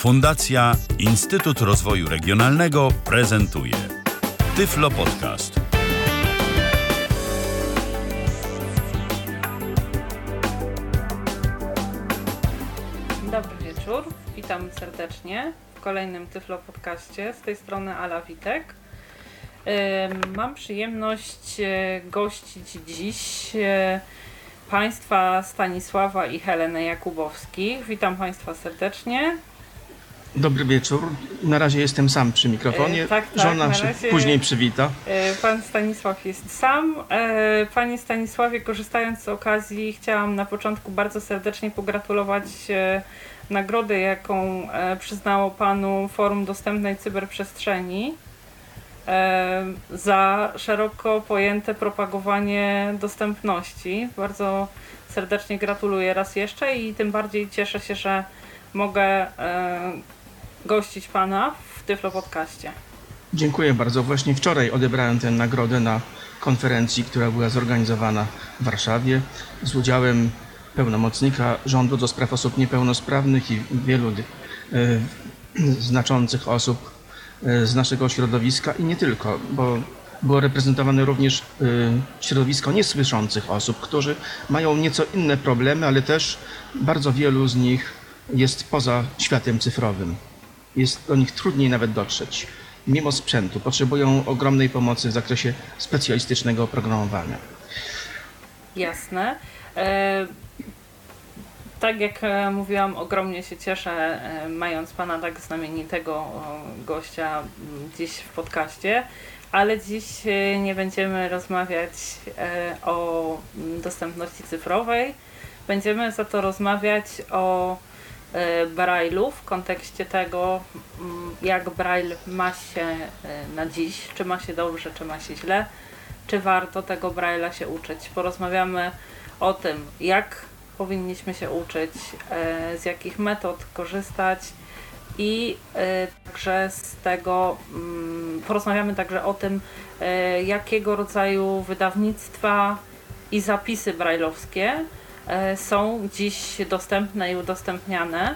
Fundacja Instytut Rozwoju Regionalnego prezentuje Tyflo Podcast. Dobry wieczór, witam serdecznie w kolejnym Tyflo Podcaście. Z tej strony Ala Witek. Mam przyjemność e, gościć dziś e, Państwa Stanisława i Helenę Jakubowskich. Witam Państwa serdecznie. Dobry wieczór. Na razie jestem sam przy mikrofonie. E, tak, tak, Żona na się później przywita. E, Pan Stanisław jest sam. E, Panie Stanisławie, korzystając z okazji, chciałam na początku bardzo serdecznie pogratulować nagrody, jaką przyznało Panu Forum Dostępnej Cyberprzestrzeni za szeroko pojęte propagowanie dostępności. Bardzo serdecznie gratuluję raz jeszcze i tym bardziej cieszę się, że mogę gościć Pana w Tyflo Podcaście. Dziękuję bardzo. Właśnie wczoraj odebrałem tę nagrodę na konferencji, która była zorganizowana w Warszawie z udziałem pełnomocnika rządu do spraw osób niepełnosprawnych i wielu e, znaczących osób e, z naszego środowiska i nie tylko, bo było reprezentowane również e, środowisko niesłyszących osób, którzy mają nieco inne problemy, ale też bardzo wielu z nich jest poza światem cyfrowym. Jest do nich trudniej nawet dotrzeć. Mimo sprzętu potrzebują ogromnej pomocy w zakresie specjalistycznego oprogramowania. Jasne. E, tak jak e, mówiłam, ogromnie się cieszę, e, mając Pana tak znamienitego gościa dziś w podcaście, ale dziś e, nie będziemy rozmawiać o dostępności cyfrowej. Będziemy za to rozmawiać o Braille'u w kontekście tego, m, jak Braille ma się e, na dziś, czy ma się dobrze, czy ma się źle czy warto tego Braille'a się uczyć. Porozmawiamy o tym, jak powinniśmy się uczyć, e, z jakich metod korzystać i e, także z tego mm, porozmawiamy także o tym, e, jakiego rodzaju wydawnictwa i zapisy brajlowskie e, są dziś dostępne i udostępniane.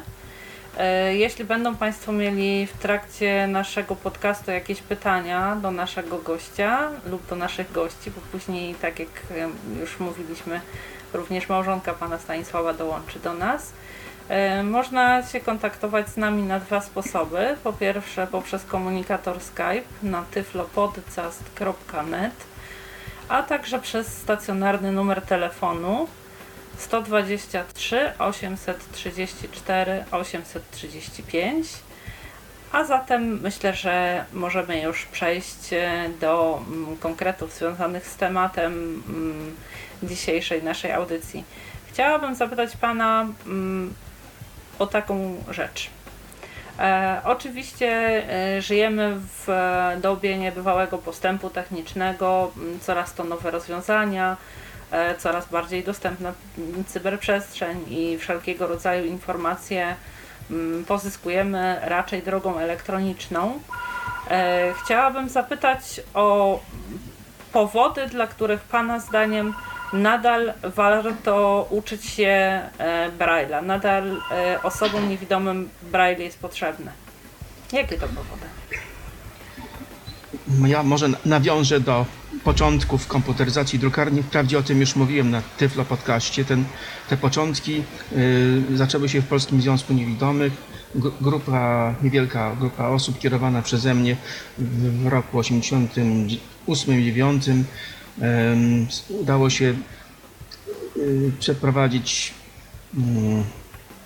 E, Jeśli będą Państwo mieli w trakcie naszego podcastu jakieś pytania do naszego gościa lub do naszych gości, bo później, tak jak już mówiliśmy, również małżonka Pana Stanisława dołączy do nas. E, Można się kontaktować z nami na dwa sposoby. Po pierwsze poprzez komunikator Skype na tyflopodcast.net, a także przez stacjonarny numer telefonu 123 834 835. A zatem myślę, że możemy już przejść e, do mm, konkretów związanych z tematem mm, dzisiejszej naszej audycji. Chciałabym zapytać Pana mm, o taką rzecz. E, oczywiście e, żyjemy w dobie niebywałego postępu technicznego, coraz to nowe rozwiązania, coraz bardziej dostępna cyberprzestrzeń i wszelkiego rodzaju informacje m, pozyskujemy raczej drogą elektroniczną. E, Chciałabym zapytać o powody, dla których Pana zdaniem nadal warto uczyć się e, Braille'a, nadal e, osobom niewidomym Braille jest potrzebne. Jakie to powody? Ja może nawiążę do początków komputeryzacji drukarni. Wprawdzie o tym już mówiłem na Tyflo podcaście. Ten, te początki y, zaczęły się w Polskim Związku Niewidomych. Gru- Grupa, niewielka grupa osób kierowana przeze mnie w, roku 88-9 udało się y, przeprowadzić mm,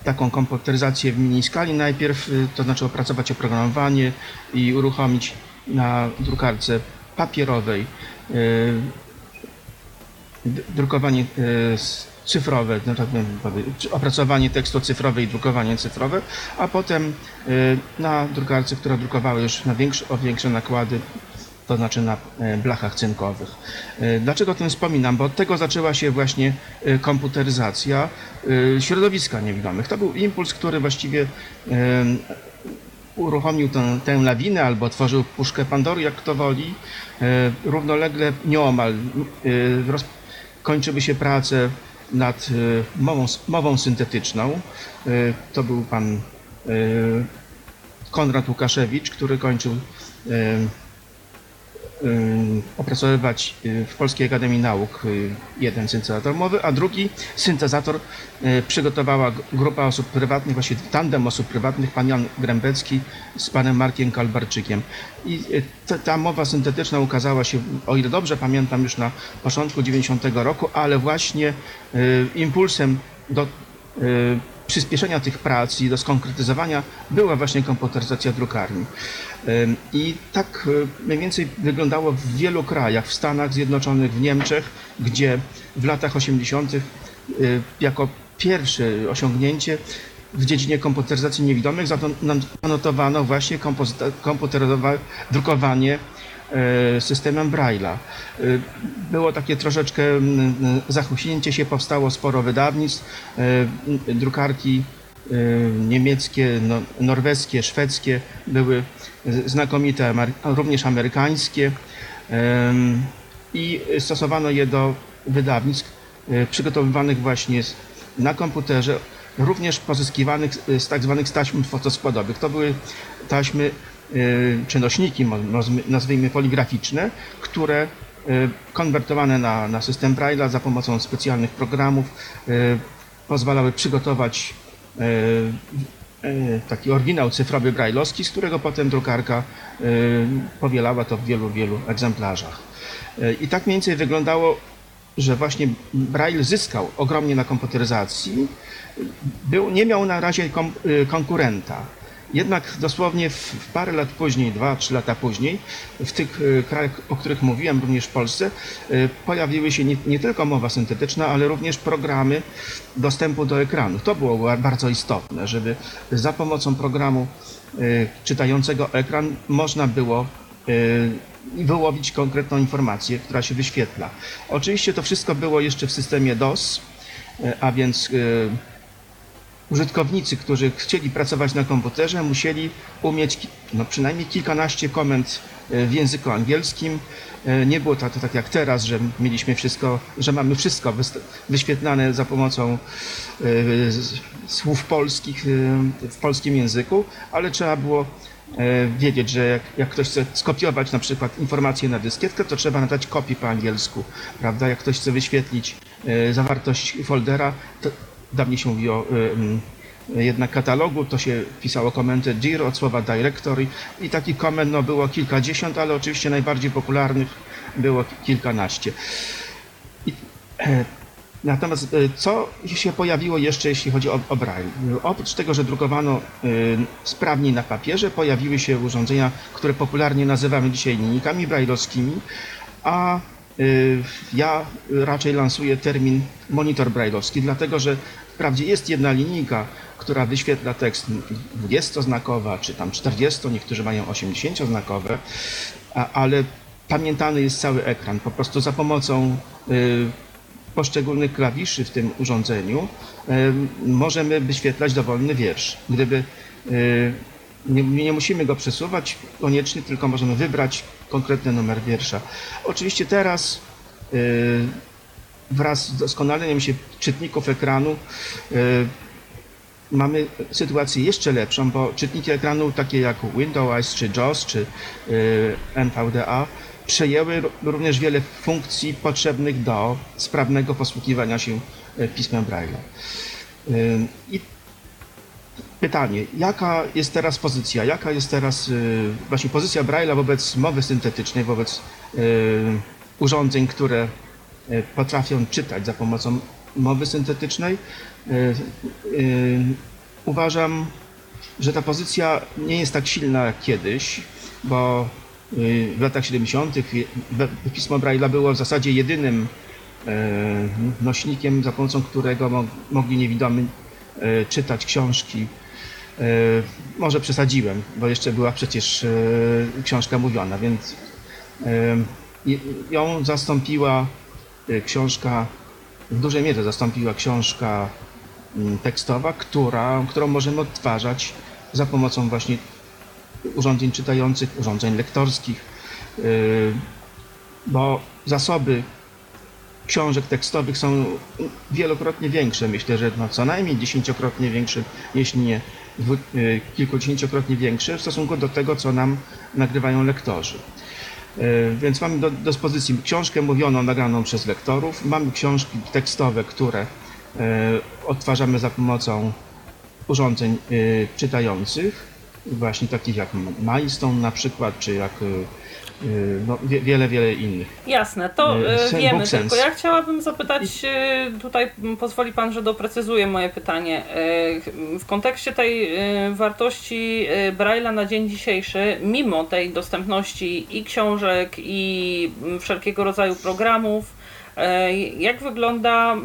taką komputeryzację w mini skali najpierw, y, to znaczy opracować oprogramowanie i uruchomić na drukarce papierowej y, drukowanie y, cyfrowe, no tak bym opracowanie tekstu cyfrowe i drukowanie cyfrowe, a potem y, na drukarce, która drukowała już na większe, o większe nakłady, to znaczy na blachach cynkowych. Dlaczego o tym wspominam? Bo od tego zaczęła się właśnie komputeryzacja środowiska niewidomych. To był impuls, który właściwie uruchomił tę, tę lawinę albo otworzył puszkę Pandory, jak kto woli. E, Równolegle, nieomal, e, kończyły się prace nad e, mową, mową syntetyczną. To był pan Konrad Łukaszewicz, który kończył opracowywać y, w Polskiej Akademii Nauk y, jeden syntezator mowy, a drugi syntezator y, przygotowała grupa osób prywatnych, właściwie tandem osób prywatnych, pan Jan Grębecki z panem Markiem Kalbarczykiem. I ta mowa syntetyczna ukazała się, o ile dobrze pamiętam, już na początku 90 roku, ale właśnie impulsem do przyspieszenia tych prac i do skonkretyzowania była właśnie komputeryzacja drukarni. I tak e, mniej więcej wyglądało w wielu krajach, w Stanach Zjednoczonych, w Niemczech, gdzie w latach 80. E, jako pierwsze osiągnięcie w dziedzinie komputeryzacji niewidomych zanotowano właśnie komputerowe drukowanie e, systemem Braille'a. Było takie troszeczkę zachłyśnięcie się, powstało sporo wydawnictw, drukarki niemieckie, no, norweskie, szwedzkie były znakomite, również amerykańskie i stosowano je do wydawnictw e, przygotowywanych właśnie na komputerze, również pozyskiwanych z tak zwanych taśm fotoskładowych. To były taśmy e, czy nośniki, nazwijmy poligraficzne, które e, konwertowane na, na system Braille'a za pomocą specjalnych programów pozwalały przygotować E, taki oryginał cyfrowy brajlowski, z którego potem drukarka e, powielała to w wielu, wielu egzemplarzach. E, I tak mniej więcej wyglądało, że właśnie Braille zyskał ogromnie na komputeryzacji, był, nie miał na razie konkurenta. Jednak dosłownie w, parę lat później, dwa, trzy lata później, w tych e, krajach, o których mówiłem, również w Polsce, e, pojawiły się nie, nie tylko mowa syntetyczna, ale również programy dostępu do ekranu. To było bardzo istotne, żeby za pomocą programu e, czytającego ekran można było wyłowić konkretną informację, która się wyświetla. Oczywiście to wszystko było jeszcze w systemie DOS, a więc użytkownicy, którzy chcieli pracować na komputerze, musieli umieć no, przynajmniej kilkanaście komend e, w języku angielskim. E, nie było to, to tak jak teraz, że mieliśmy wszystko, że mamy wszystko wyświetlane za pomocą y, słów polskich w polskim języku, ale trzeba było wiedzieć, że jak, jak, ktoś chce skopiować na przykład informację na dyskietkę, to trzeba nadać kopię po angielsku, prawda? Jak ktoś chce wyświetlić zawartość foldera, to dawniej się mówiło jednak katalogu, to się pisało komendę dir od słowa directory i takich komend no, było kilkadziesiąt, ale oczywiście najbardziej popularnych było kilkanaście. I, e, natomiast e, co się pojawiło jeszcze, jeśli chodzi o, o Braille? Oprócz tego, że drukowano e, sprawniej na papierze, pojawiły się urządzenia, które popularnie nazywamy dzisiaj linijkami brajlowskimi, a Y, ja raczej lansuję termin monitor brajlowski, dlatego że wprawdzie jest jedna linijka, która wyświetla tekst 20-znakowa, czy tam 40, niektórzy mają 80-znakowe, ale pamiętany jest cały ekran. Po prostu za pomocą y, poszczególnych klawiszy w tym urządzeniu y, możemy wyświetlać dowolny wiersz. Gdyby nie, nie, musimy go przesuwać koniecznie, tylko możemy wybrać konkretny numer wiersza. Oczywiście teraz yy, wraz z doskonaleniem się czytników ekranu yy, mamy sytuację jeszcze lepszą, bo czytniki ekranu takie jak Windows czy JAWS czy yy, NVDA przejęły również wiele funkcji potrzebnych do sprawnego posługiwania się pismem Braille'a. Pytanie, jaka jest teraz pozycja, jaka jest teraz y, właśnie pozycja Braille'a wobec mowy syntetycznej, wobec y, urządzeń, które y, potrafią czytać za pomocą mowy syntetycznej? Uważam, że ta pozycja nie jest tak silna jak kiedyś, bo w latach 70. pismo Braille'a było w zasadzie jedynym nośnikiem, za pomocą którego mogli niewidomi czytać książki może przesadziłem, bo jeszcze była przecież e, książka mówiona, więc e, ją zastąpiła książka, w dużej mierze zastąpiła książka mm, tekstowa, która, którą możemy odtwarzać za pomocą właśnie urządzeń czytających, urządzeń lektorskich, bo zasoby książek tekstowych są wielokrotnie większe. Myślę, że no co najmniej dziesięciokrotnie większe, jeśli nie kilkudziesięciokrotnie większe w stosunku do tego, co nam nagrywają lektorzy. Y, Więc mamy do dyspozycji książkę mówioną, nagraną przez lektorów. Mamy książki tekstowe, które y, odtwarzamy za pomocą urządzeń czytających, właśnie takich jak Milestone na przykład, czy jak no, wie, wiele, wiele innych. Jasne, to E, e, sen- wiemy, tylko ja chciałabym zapytać, tutaj pozwoli Pan, że doprecyzuję moje pytanie. W kontekście tej wartości Braille'a na dzień dzisiejszy, mimo tej dostępności i książek, i wszelkiego rodzaju programów, jak wygląda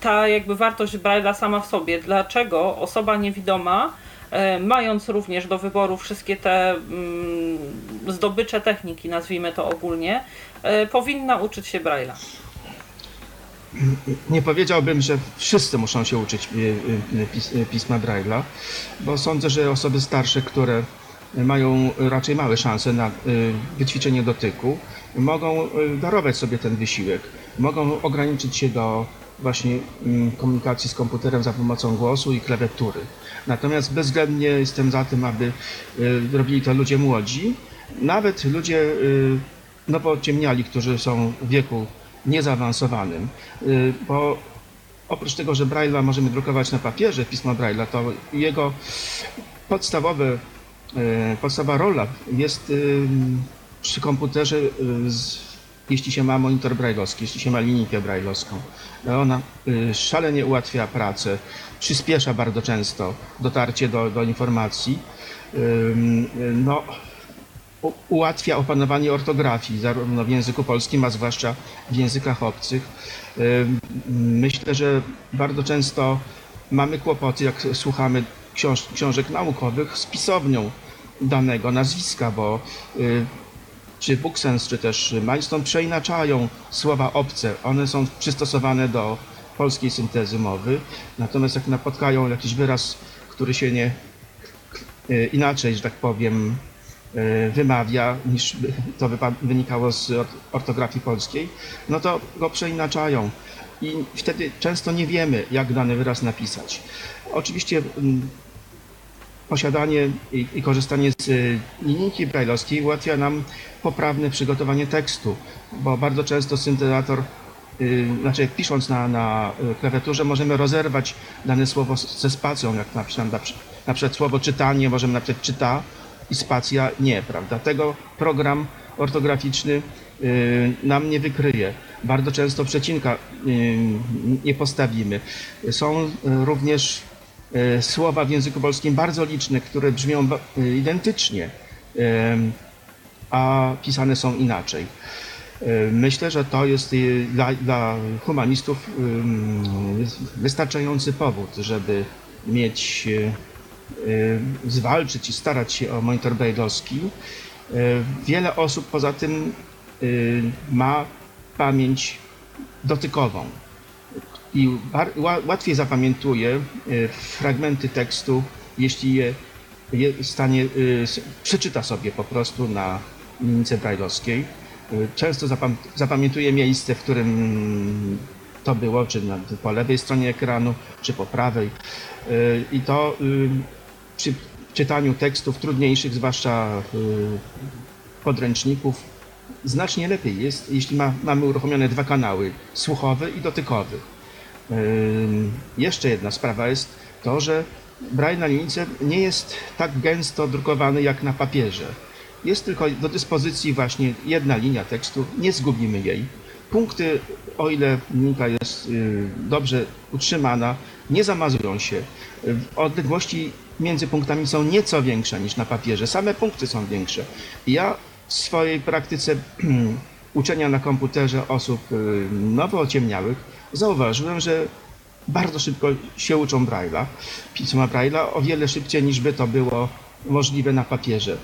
ta jakby wartość Braille'a sama w sobie? Dlaczego osoba niewidoma mając również do wyboru wszystkie te mm, zdobycze techniki, nazwijmy to ogólnie, e, powinna uczyć się Braille'a. Nie powiedziałbym, że wszyscy muszą się uczyć y, pisma Braille'a, bo sądzę, że osoby starsze, które mają raczej małe szanse na wyćwiczenie dotyku, mogą darować sobie ten wysiłek. Mogą ograniczyć się do właśnie mm, komunikacji z komputerem za pomocą głosu i klawiatury. Natomiast bezwzględnie jestem za tym, aby y, robili to ludzie młodzi, nawet ludzie y, nowo ociemniali, którzy są w wieku niezaawansowanym, y, bo oprócz tego, że Braille'a możemy drukować na papierze, pismo Braille'a, to jego podstawowe, podstawowa rola jest przy komputerze, z, jeśli się ma monitor braille'owski, jeśli się ma linijkę braille'owską. Ona y, szalenie ułatwia pracę, przyspiesza bardzo często dotarcie do, do informacji. No, ułatwia opanowanie ortografii, zarówno w języku polskim, a zwłaszcza w językach obcych. Myślę, że bardzo często mamy kłopoty, jak słuchamy książ książek naukowych, z pisownią danego nazwiska, bo y, czy BookSense, czy też Milestone przeinaczają słowa obce. One są przystosowane do polskiej syntezy mowy, natomiast jak napotkają jakiś wyraz, który się nie y, inaczej, że tak powiem, y, wymawia niż to wynikało z or- ortografii polskiej, no to go przeinaczają i wtedy często nie wiemy, jak dany wyraz napisać. Oczywiście posiadanie i, i korzystanie z y, linijki brajlowskiej ułatwia nam poprawne przygotowanie tekstu, bo bardzo często syntezator, y, znaczy pisząc na, na y, klawiaturze możemy rozerwać dane słowo ze spacją, jak na przykład, na, przy- na przykład słowo czytanie możemy napisać czyta i spacja nie, prawda? Tego program ortograficzny nam nie wykryje. Bardzo często przecinka nie postawimy. Są również słowa w języku polskim bardzo liczne, które brzmią y, identycznie, a pisane są inaczej. Y, Myślę, że to jest dla, dla humanistów wystarczający powód, żeby mieć, zwalczyć i starać się o monitor braille'owski. Wiele osób poza tym ma pamięć dotykową i łatwiej zapamiętuje y, fragmenty tekstu, jeśli je, je stanie, s- przeczyta sobie po prostu na linijce brajlowskiej. Y, Często zapam- zapamiętuje miejsce, w którym to było, czy na, po lewej stronie ekranu, czy po prawej. I to y, przy czytaniu tekstów trudniejszych, zwłaszcza y, podręczników, znacznie lepiej jest, jeśli ma, mamy uruchomione dwa kanały, słuchowy i dotykowy. Jeszcze jedna sprawa jest to, że Braille na linijce nie jest tak gęsto drukowany jak na papierze. Jest tylko do dyspozycji właśnie jedna linia tekstu, nie zgubimy jej. Punkty, o ile linijka jest y, dobrze utrzymana, nie zamazują się. Odległości między punktami są nieco większe niż na papierze. Same punkty są większe. Ja w swojej praktyce uczenia na komputerze osób y, nowo ociemniałych zauważyłem, że bardzo szybko się uczą Braille'a, pisma Braille'a, o wiele szybciej niż by to było możliwe na papierze.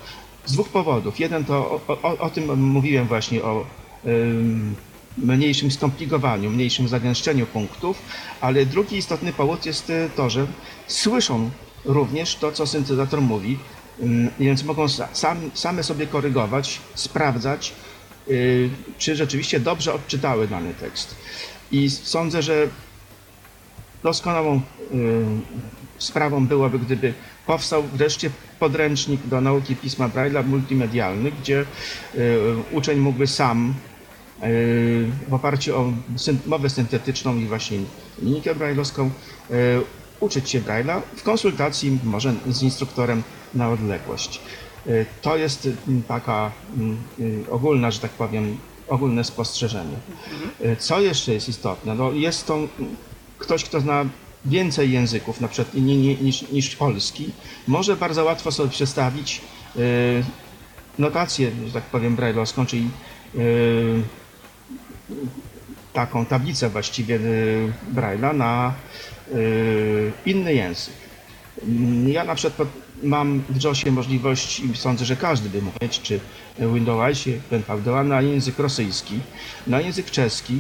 Z dwóch powodów. Jeden to o, o, o tym mówiłem właśnie o ym, mniejszym skomplikowaniu, mniejszym zagęszczeniu punktów, ale drugi istotny powód jest y, to, że słyszą również to, co syntezator mówi, ym, więc mogą sa- sam, same sobie korygować, sprawdzać, y, czy rzeczywiście dobrze odczytały dany tekst. I sądzę, że doskonałą y, sprawą byłoby, gdyby powstał wreszcie podręcznik do nauki pisma Braille'a multimedialny, gdzie y, uczeń mógłby sam y, w oparciu o syn- mowę syntetyczną i właśnie linijkę braille'owską uczyć się Braille'a w konsultacji może z instruktorem na odległość. To jest taka y, ogólna, że tak powiem, ogólne spostrzeżenie. Y, Co jeszcze jest istotne? No jest to ktoś, kto zna więcej języków, na przykład ni- ni- niż, niż polski, może bardzo łatwo sobie przedstawić y, notację, że tak powiem, brailleowską, czyli y, taką tablicę właściwie Braille'a na inny język. Mm, Ja na przykład mam w JOSie możliwość, i sądzę, że każdy by mógł mieć, czy Windowsie, NVDA, na język rosyjski, na język czeski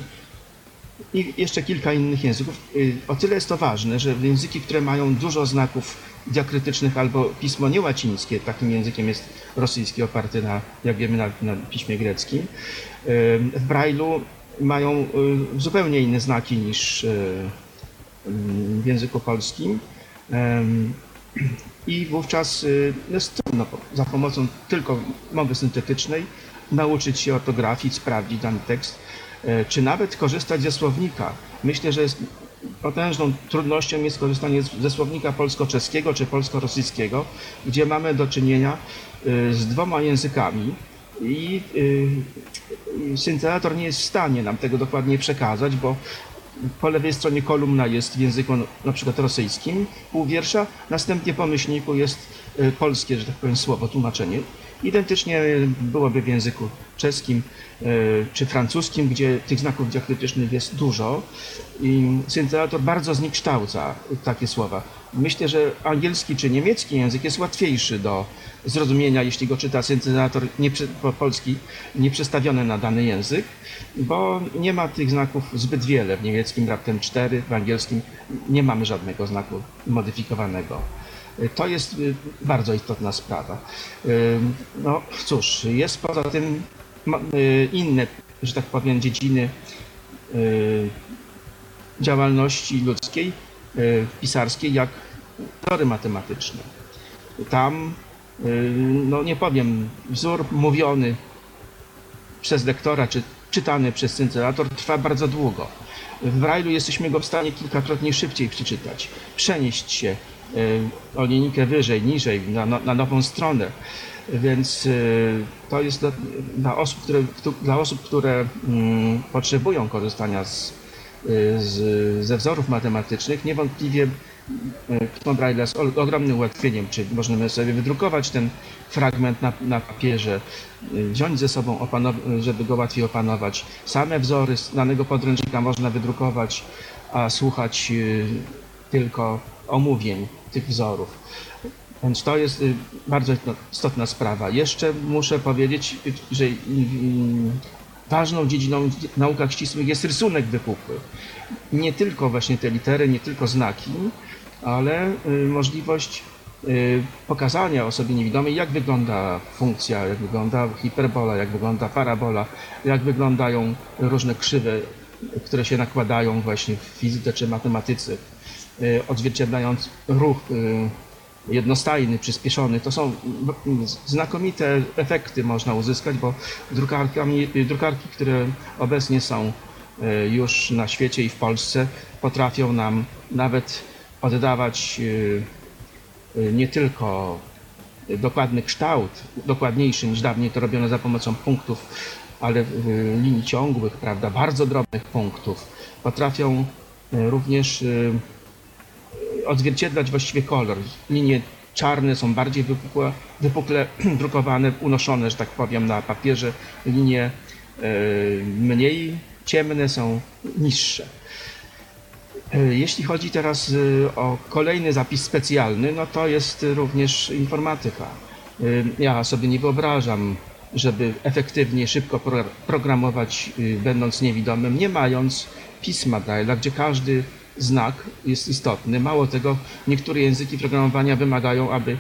i jeszcze kilka innych języków. Y, O tyle jest to ważne, że języki, które mają dużo znaków diakrytycznych albo pismo niełacińskie, takim językiem jest rosyjski oparty na, jak wiemy, na, na piśmie greckim, y, w Braille'u mają y, zupełnie inne znaki niż w języku polskim. I wówczas y, jest trudno za pomocą tylko mowy syntetycznej nauczyć się ortografii, sprawdzić dany tekst, e, czy nawet korzystać ze słownika. Myślę, że jest potężną trudnością jest korzystanie ze słownika polsko-czeskiego czy polsko-rosyjskiego, gdzie mamy do czynienia y, z dwoma językami i y, y, syntezator nie jest w stanie nam tego dokładnie przekazać, bo po lewej stronie kolumna jest w języku na przykład rosyjskim, pół wiersza, następnie po myślniku jest y, polskie, że tak powiem, słowo, tłumaczenie. Identycznie byłoby w języku czeskim y, czy francuskim, gdzie tych znaków diakrytycznych jest dużo i syntezator bardzo zniekształca takie słowa. Myślę, że angielski czy niemiecki język jest łatwiejszy do zrozumienia, jeśli go czyta syntezator nie, polski nieprzestawiony na dany język, bo nie ma tych znaków zbyt wiele. W niemieckim raptem cztery, w angielskim nie mamy żadnego znaku modyfikowanego. To jest y, bardzo istotna sprawa. Y, No cóż, jest poza tym y, inne, że tak powiem, dziedziny działalności ludzkiej, pisarskiej, jak tory matematyczne. Tam, no nie powiem, wzór mówiony przez lektora, czy czytany przez syntezator trwa bardzo długo. W Braille'u jesteśmy go w stanie kilkakrotnie szybciej przeczytać, przenieść się o linijkę wyżej, niżej, na, na, nową stronę. Więc y, to jest dla, dla, osób, które, któ- dla osób, które mm, potrzebują korzystania z, y, z, ze wzorów matematycznych, niewątpliwie y, pismo Braille jest ol- ogromnym ułatwieniem, czy możemy sobie wydrukować ten fragment na, na papierze, y, wziąć ze sobą, żeby go łatwiej opanować. Same wzory z danego podręcznika można wydrukować, a słuchać y, tylko omówień tych wzorów. Więc to jest y, bardzo istotna sprawa. Jeszcze muszę powiedzieć, że y, y, ważną dziedziną w naukach ścisłych jest rysunek wypukły. Nie tylko właśnie te litery, nie tylko znaki, ale możliwość pokazania osobie niewidomej, jak wygląda funkcja, jak wygląda hiperbola, jak wygląda parabola, jak wyglądają różne krzywe, które się nakładają właśnie w fizyce czy matematyce, odzwierciedlając ruch y, jednostajny, przyspieszony. To są znakomite efekty można uzyskać, bo drukarkami, drukarki, które obecnie są już na świecie i w Polsce, potrafią nam nawet oddawać nie tylko dokładny kształt, dokładniejszy niż dawniej to robiono za pomocą punktów, ale linii ciągłych, prawda, bardzo drobnych punktów. Potrafią również odzwierciedlać właściwie kolor. Linie czarne są bardziej wypukłe, wypukle drukowane, unoszone, że tak powiem, na papierze. Linie e, mniej ciemne są niższe. E, Jeśli chodzi teraz e, o kolejny zapis specjalny, no to jest również informatyka. Ja sobie nie wyobrażam, żeby efektywnie, szybko pro- programować, będąc niewidomym, nie mając pisma Braille'a, gdzie każdy znak jest istotny. Mało tego, niektóre języki programowania wymagają, aby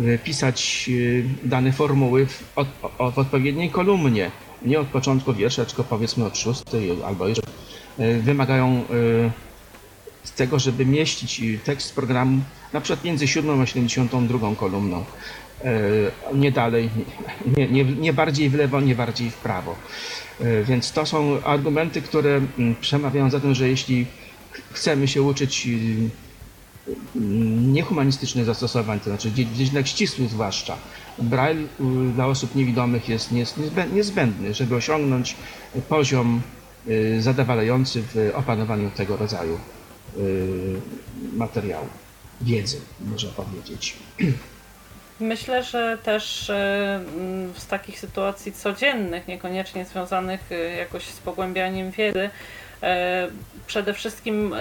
e, pisać e, dane formuły w, od, w odpowiedniej kolumnie. Nie od początku wiersza, tylko powiedzmy od szóstej albo jeszcze. e, Wymagają z tego, żeby mieścić tekst programu na przykład między 7 a 72 kolumną. Nie dalej, nie, nie, nie bardziej w lewo, nie bardziej w prawo. Więc to są argumenty, które mm, przemawiają za tym, że jeśli chcemy się uczyć niehumanistycznych zastosowań, to znaczy dziedzinach ścisłych zwłaszcza, Braille y, dla osób niewidomych jest niezbędny, żeby osiągnąć poziom y, zadowalający w opanowaniu tego rodzaju y, materiału, wiedzy, można powiedzieć. Myślę, że też z takich sytuacji codziennych, niekoniecznie związanych jakoś z pogłębianiem wiedzy, przede wszystkim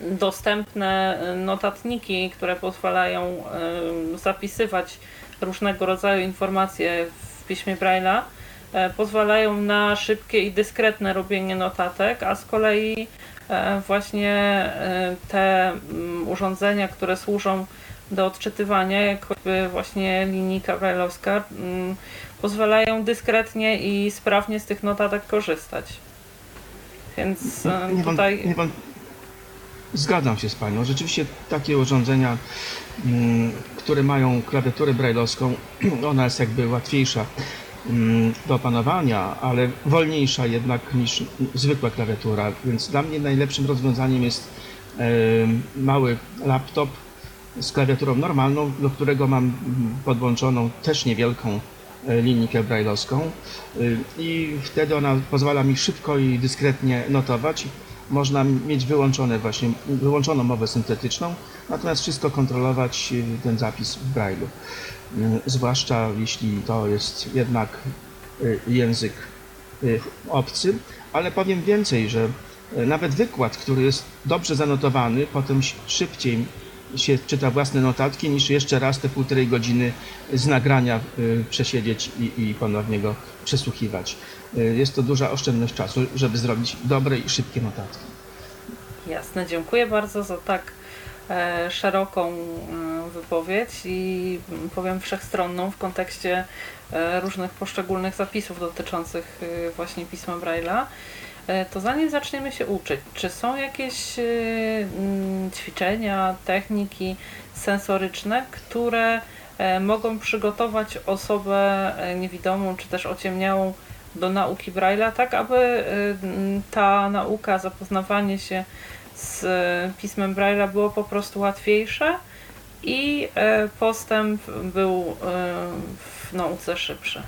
dostępne notatniki, które pozwalają zapisywać różnego rodzaju informacje w piśmie Braille'a, e, pozwalają na szybkie i dyskretne robienie notatek, a z kolei e, właśnie e, te mm, urządzenia, które służą do odczytywania, jak choćby właśnie linijka brailleowska, mm, pozwalają dyskretnie i sprawnie z tych notatek korzystać. Więc tutaj... Nie, nie, Zgadzam się z Panią. Rzeczywiście takie urządzenia, mm, które mają klawiaturę brailleowską, ona jest jakby łatwiejsza mm, do opanowania, ale wolniejsza jednak niż zwykła klawiatura. Więc dla mnie najlepszym rozwiązaniem jest mały laptop z klawiaturą normalną, do którego mam podłączoną też niewielką e, linijkę brailleowską e, i wtedy ona pozwala mi szybko i dyskretnie notować. Można mieć wyłączone właśnie, wyłączoną mowę syntetyczną, natomiast wszystko kontrolować y, ten zapis w Braille'u. Zwłaszcza jeśli to jest jednak język obcy, ale powiem więcej, że nawet wykład, który jest dobrze zanotowany, potem szybciej się czyta własne notatki, niż jeszcze raz te półtorej godziny z nagrania przesiedzieć i, i ponownie go przesłuchiwać. Y, jest to duża oszczędność czasu, żeby zrobić dobre i szybkie notatki. Jasne, dziękuję bardzo za tak e, szeroką wypowiedź i powiem wszechstronną w kontekście e, różnych poszczególnych zapisów dotyczących e, właśnie pisma Braille'a. E, to zanim zaczniemy się uczyć, czy są jakieś e, ćwiczenia, techniki sensoryczne, które mogą przygotować osobę niewidomą czy też ociemniałą do nauki Braille'a, tak aby y, ta nauka, zapoznawanie się z pismem Braille'a było po prostu łatwiejsze i postęp był w nauce szybszy.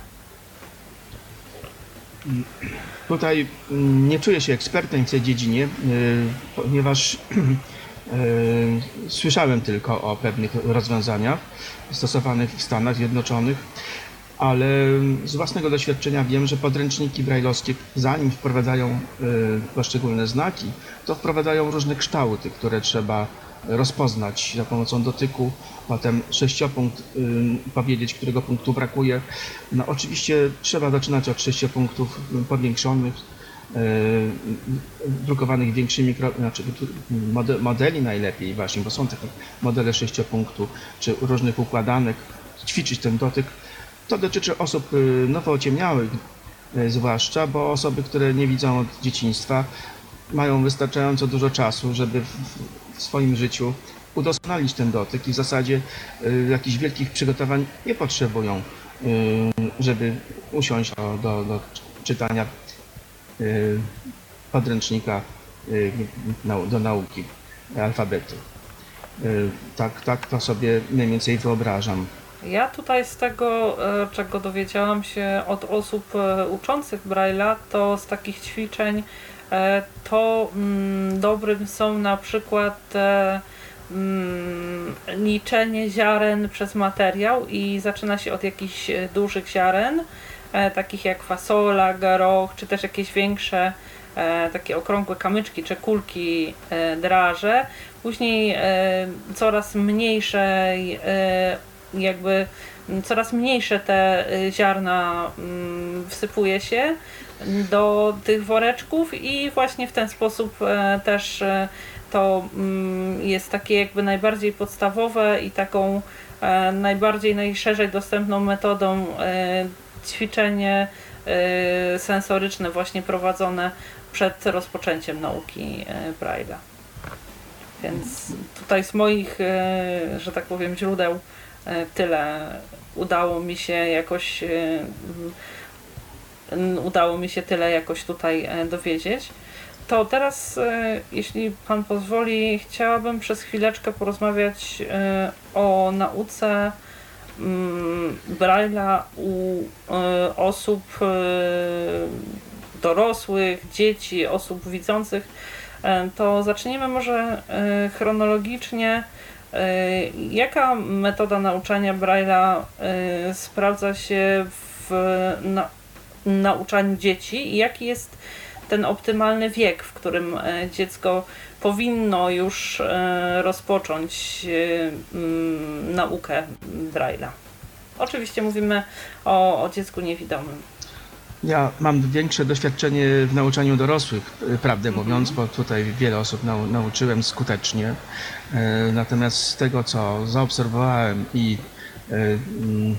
Tutaj mm, nie czuję się ekspertem w tej dziedzinie, ponieważ słyszałem tylko o pewnych rozwiązaniach stosowanych w Stanach Zjednoczonych ale z własnego doświadczenia wiem, że podręczniki brajlowskie, zanim wprowadzają y, poszczególne znaki, to wprowadzają różne kształty, które trzeba rozpoznać za pomocą dotyku, potem sześciopunkt powiedzieć, którego punktu brakuje. No oczywiście trzeba zaczynać od sześciopunktów powiększonych, drukowanych większymi, znaczy modeli najlepiej właśnie, bo są takie modele sześciopunktu, czy różnych układanek, ćwiczyć ten dotyk, to dotyczy osób y, nowo ociemniałych y, zwłaszcza, bo osoby, które nie widzą od dzieciństwa, mają wystarczająco dużo czasu, żeby w swoim życiu udoskonalić ten dotyk i w zasadzie y, jakichś wielkich przygotowań nie potrzebują, żeby usiąść do, do, do czytania podręcznika do nauki alfabetu. Tak, tak to sobie mniej więcej wyobrażam. Ja tutaj z tego, e, czego dowiedziałam się od osób e, uczących Braille'a, to z takich ćwiczeń to mm, dobrym są na przykład mm, liczenie ziaren przez materiał i zaczyna się od jakichś dużych ziaren, takich jak fasola, garoch, czy też jakieś większe takie okrągłe kamyczki czy kulki draże. Później coraz mniejsze jakby coraz mniejsze te ziarna wsypuje się do tych woreczków i właśnie w ten sposób e, też e, to mm, jest takie jakby najbardziej podstawowe i taką e, najbardziej, najszerzej dostępną metodą ćwiczenie sensoryczne właśnie prowadzone przed rozpoczęciem nauki Braille'a. Więc tutaj z moich, że tak powiem, źródeł tyle udało mi się jakoś udało mi się tyle jakoś tutaj dowiedzieć. To teraz, jeśli Pan pozwoli, chciałabym przez chwileczkę porozmawiać o nauce Mm, Braille'a u e, osób e, dorosłych, dzieci, osób widzących, e, to zacznijmy może chronologicznie. Jaka metoda nauczania Braille'a sprawdza się w na, nauczaniu dzieci i jaki jest ten optymalny wiek, w którym dziecko powinno już e, rozpocząć e, mm, naukę Braille'a. Oczywiście mówimy o, o dziecku niewidomym. Ja mam większe doświadczenie w nauczaniu dorosłych, e, prawdę mhm. mówiąc, bo tutaj wiele osób nau nauczyłem skutecznie. Natomiast z tego, co zaobserwowałem i mm,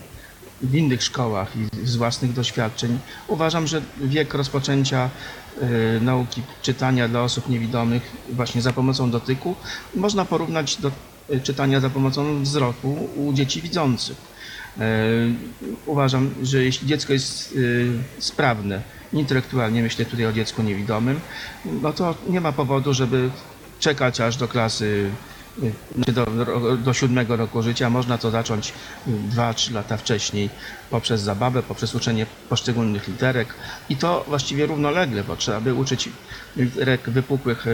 w innych szkołach i z własnych doświadczeń, uważam, że wiek rozpoczęcia Y, nauki czytania dla osób niewidomych właśnie za pomocą dotyku można porównać do y, czytania za pomocą wzroku u dzieci widzących. Y, uważam, że jeśli dziecko jest sprawne intelektualnie, myślę tutaj o dziecku niewidomym, no to nie ma powodu, żeby czekać aż do klasy do, do siódmego roku życia. Można to zacząć 2-3 lata wcześniej poprzez zabawę, poprzez uczenie poszczególnych literek i to właściwie równolegle, bo trzeba by uczyć literek wypukłych e,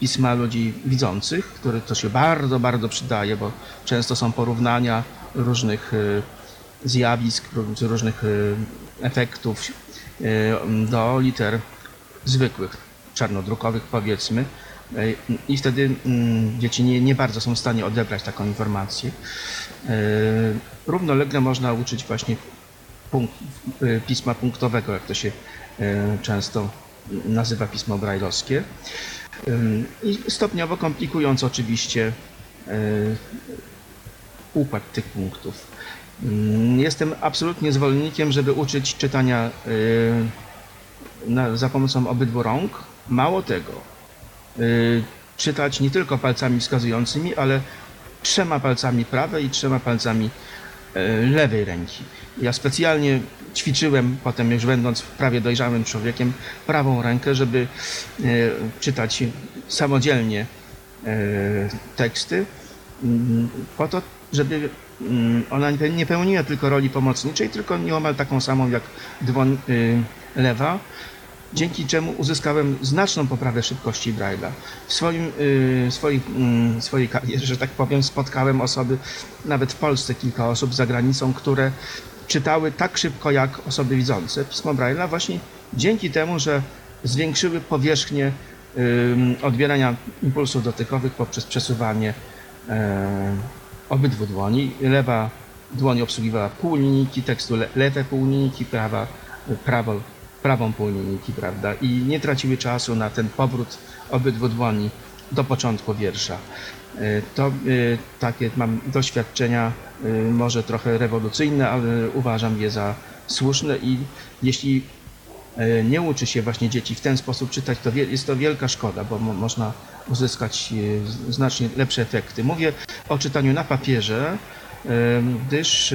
pisma ludzi widzących, który to się bardzo, bardzo przydaje, bo często są porównania różnych e, zjawisk, różnych efektów do liter zwykłych, czarnodrukowych powiedzmy, i wtedy mm, dzieci nie, nie bardzo są w stanie odebrać taką informację. E, równolegle można uczyć właśnie punkt, e, pisma punktowego, jak to się e, często nazywa pismo brajlowskie. I stopniowo komplikując oczywiście układ tych punktów. Jestem absolutnie zwolennikiem, żeby uczyć czytania za pomocą obydwu rąk. Mało tego, czytać nie tylko palcami wskazującymi, ale trzema palcami prawej i trzema palcami y, lewej ręki. Ja specjalnie ćwiczyłem potem, już będąc prawie dojrzałym człowiekiem, prawą rękę, żeby y, czytać samodzielnie teksty, mm, po to, żeby mm, ona nie pełniła tylko roli pomocniczej, tylko nieomal taką samą jak dłoń lewa, dzięki czemu uzyskałem znaczną poprawę szybkości Braille'a. W swoim, yy, yy, swojej karierze, że tak powiem, spotkałem osoby, nawet w Polsce kilka osób za granicą, które czytały tak szybko jak osoby widzące pismo Braille'a właśnie dzięki temu, że zwiększyły powierzchnię yy, odbierania impulsów dotykowych poprzez przesuwanie yy, obydwu dłoni. Lewa dłoń obsługiwała pół linijki tekstu, lewe pół linijki, prawa, prawo prawą pół linijki, prawda? I nie traciły czasu na ten powrót obydwu dłoni do początku wiersza. E, to e, takie mam doświadczenia, e, może trochę rewolucyjne, ale uważam je za słuszne i jeśli nie uczy się właśnie dzieci w ten sposób czytać, to jest to wielka szkoda, bo można uzyskać znacznie lepsze efekty. Mówię o czytaniu na papierze, gdyż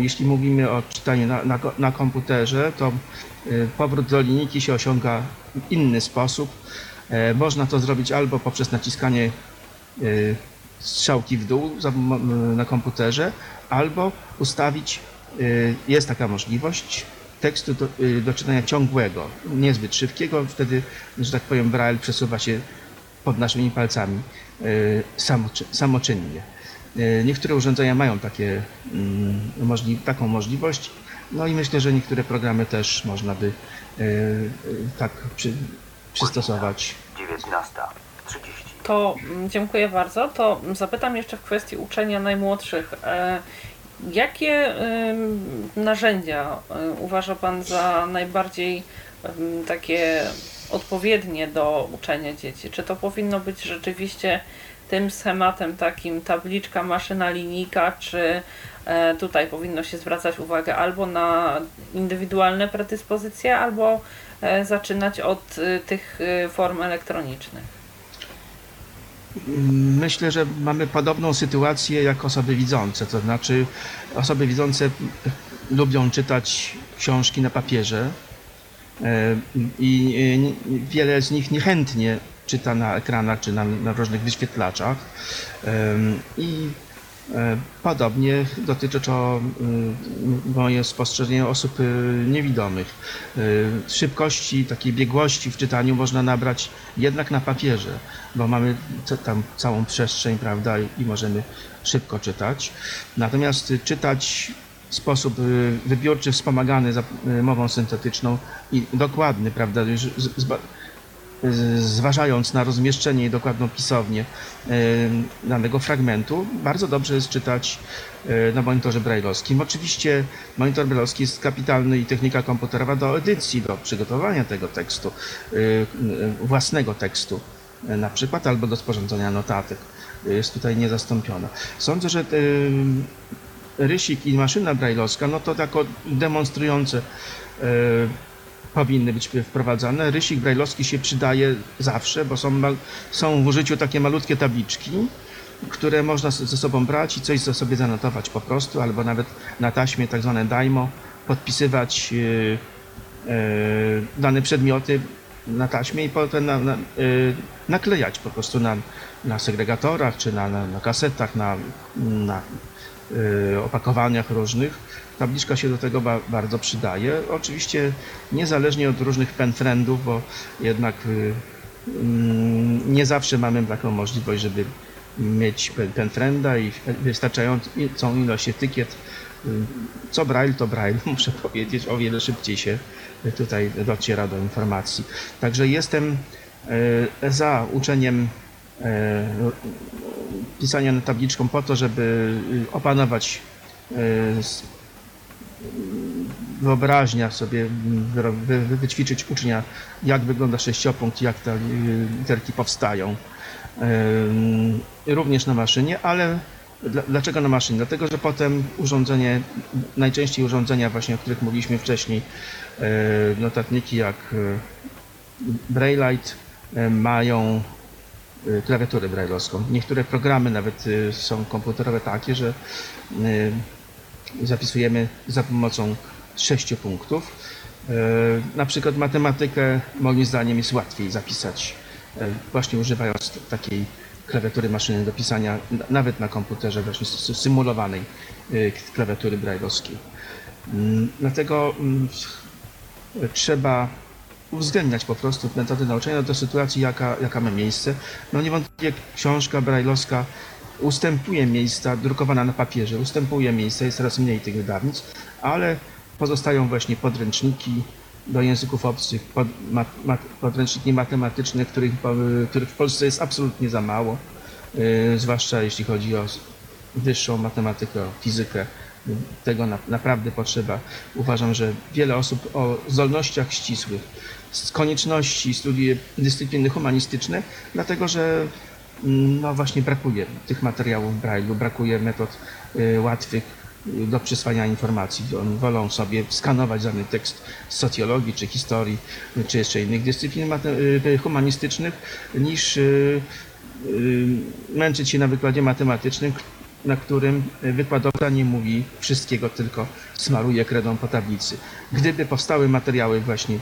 jeśli mówimy o czytaniu na, na, na komputerze, to e, powrót do linijki się osiąga w inny sposób. E, można to zrobić albo poprzez naciskanie strzałki w dół na komputerze, albo ustawić, jest taka możliwość, tekstu do, do czytania ciągłego, niezbyt szybkiego, wtedy, że tak powiem, Braille przesuwa się pod naszymi palcami samoczynnie. E, niektóre urządzenia mają takie, mm, możli taką możliwość, no i myślę, że niektóre programy też można by e, tak przy, przystosować. 19.30. To mm, dziękuję bardzo. To zapytam jeszcze w kwestii uczenia najmłodszych. E, jakie narzędzia uważa Pan za najbardziej takie odpowiednie do uczenia dzieci? Czy to powinno być rzeczywiście tym schematem takim tabliczka, maszyna, linijka, czy e, tutaj powinno się zwracać uwagę albo na indywidualne predyspozycje, albo e, zaczynać od e, tych form elektronicznych? myślę, że mamy podobną sytuację jak osoby widzące. To znaczy, osoby widzące lubią czytać książki na papierze i wiele z nich niechętnie czyta na ekranach czy na, na różnych wyświetlaczach. I e, podobnie dotyczy to y, moje spostrzeżenie osób y, niewidomych. Y, Szybkości, takiej biegłości w czytaniu można nabrać jednak na papierze, bo mamy tam całą przestrzeń, prawda, i możemy szybko czytać. Natomiast czytać w sposób wybiórczy, wspomagany mową syntetyczną i dokładny, prawda, zważając na rozmieszczenie i dokładną pisownię danego fragmentu, bardzo dobrze jest czytać y, na monitorze brajlowskim. Oczywiście monitor brajlowski jest kapitalny i technika komputerowa do edycji, do przygotowania tego tekstu, y, własnego tekstu na przykład, albo do sporządzenia notatek. Jest tutaj niezastąpiona. Sądzę, że rysik i maszyna brajlowska, no to tako demonstrujące powinny być wprowadzane. Rysik brajlowski się przydaje zawsze, bo są, są w użyciu takie malutkie tabliczki, które można ze sobą brać i coś sobie zanotować po prostu, albo nawet na taśmie tak zwane daimo, podpisywać yy, yy, dane przedmioty na taśmie i potem na, na, yy, naklejać po prostu na, na segregatorach, czy na, na, na kasetach, na, na yy, opakowaniach różnych. Tabliczka się do tego ba bardzo przydaje. Oczywiście niezależnie od różnych penfriendów, bo jednak y, mm, nie zawsze mamy taką możliwość, żeby mieć pen- penfrienda i wystarczającą ilość etykiet. Y, Co braille, to braille, muszę powiedzieć, o wiele szybciej się tutaj dociera do informacji. Także jestem y, za uczeniem pisania na tabliczką po to, żeby opanować wyobraźnia sobie wy, wy, wyćwiczyć ucznia, jak wygląda sześciopunkt, jak te y, literki powstają. Również na maszynie, ale dla- dlaczego na maszynie? Dlatego, że potem urządzenie, najczęściej urządzenia właśnie, o których mówiliśmy wcześniej, y, notatniki jak y, Braillite mają klawiaturę brailleowską. Niektóre programy nawet są komputerowe takie, że zapisujemy za pomocą sześciu punktów. E, Na przykład matematykę moim zdaniem jest łatwiej zapisać e, właśnie używając takiej klawiatury maszyny do pisania nawet na komputerze właśnie symulowanej e, klawiatury brajlowskiej. Mm, Dlatego mm, trzeba uwzględniać po prostu metody nauczania do sytuacji, jaka, jaka ma miejsce. No niewątpliwie książka brajlowska ustępuje miejsca, drukowana na papierze, ustępuje miejsca, jest coraz mniej tych wydawnictw, ale pozostają właśnie podręczniki do języków obcych, pod, mat, mat, podręczniki matematyczne, których, których w Polsce jest absolutnie za mało, yy, zwłaszcza jeśli chodzi o wyższą matematykę, o fizykę. Tego na, naprawdę potrzeba. Uważam, że wiele osób o zdolnościach ścisłych, z konieczności studiuje dyscypliny humanistyczne, dlatego że no właśnie brakuje tych materiałów Braille'u, brakuje metod y, łatwych y, do przyswajania informacji. Oni wolą sobie skanować dany tekst z socjologii, czy historii, czy jeszcze innych dyscyplin y, humanistycznych, niż męczyć się na wykładzie matematycznym, na którym wykładowca nie mówi wszystkiego, tylko smaruje kredą po tablicy. Gdyby powstały materiały właśnie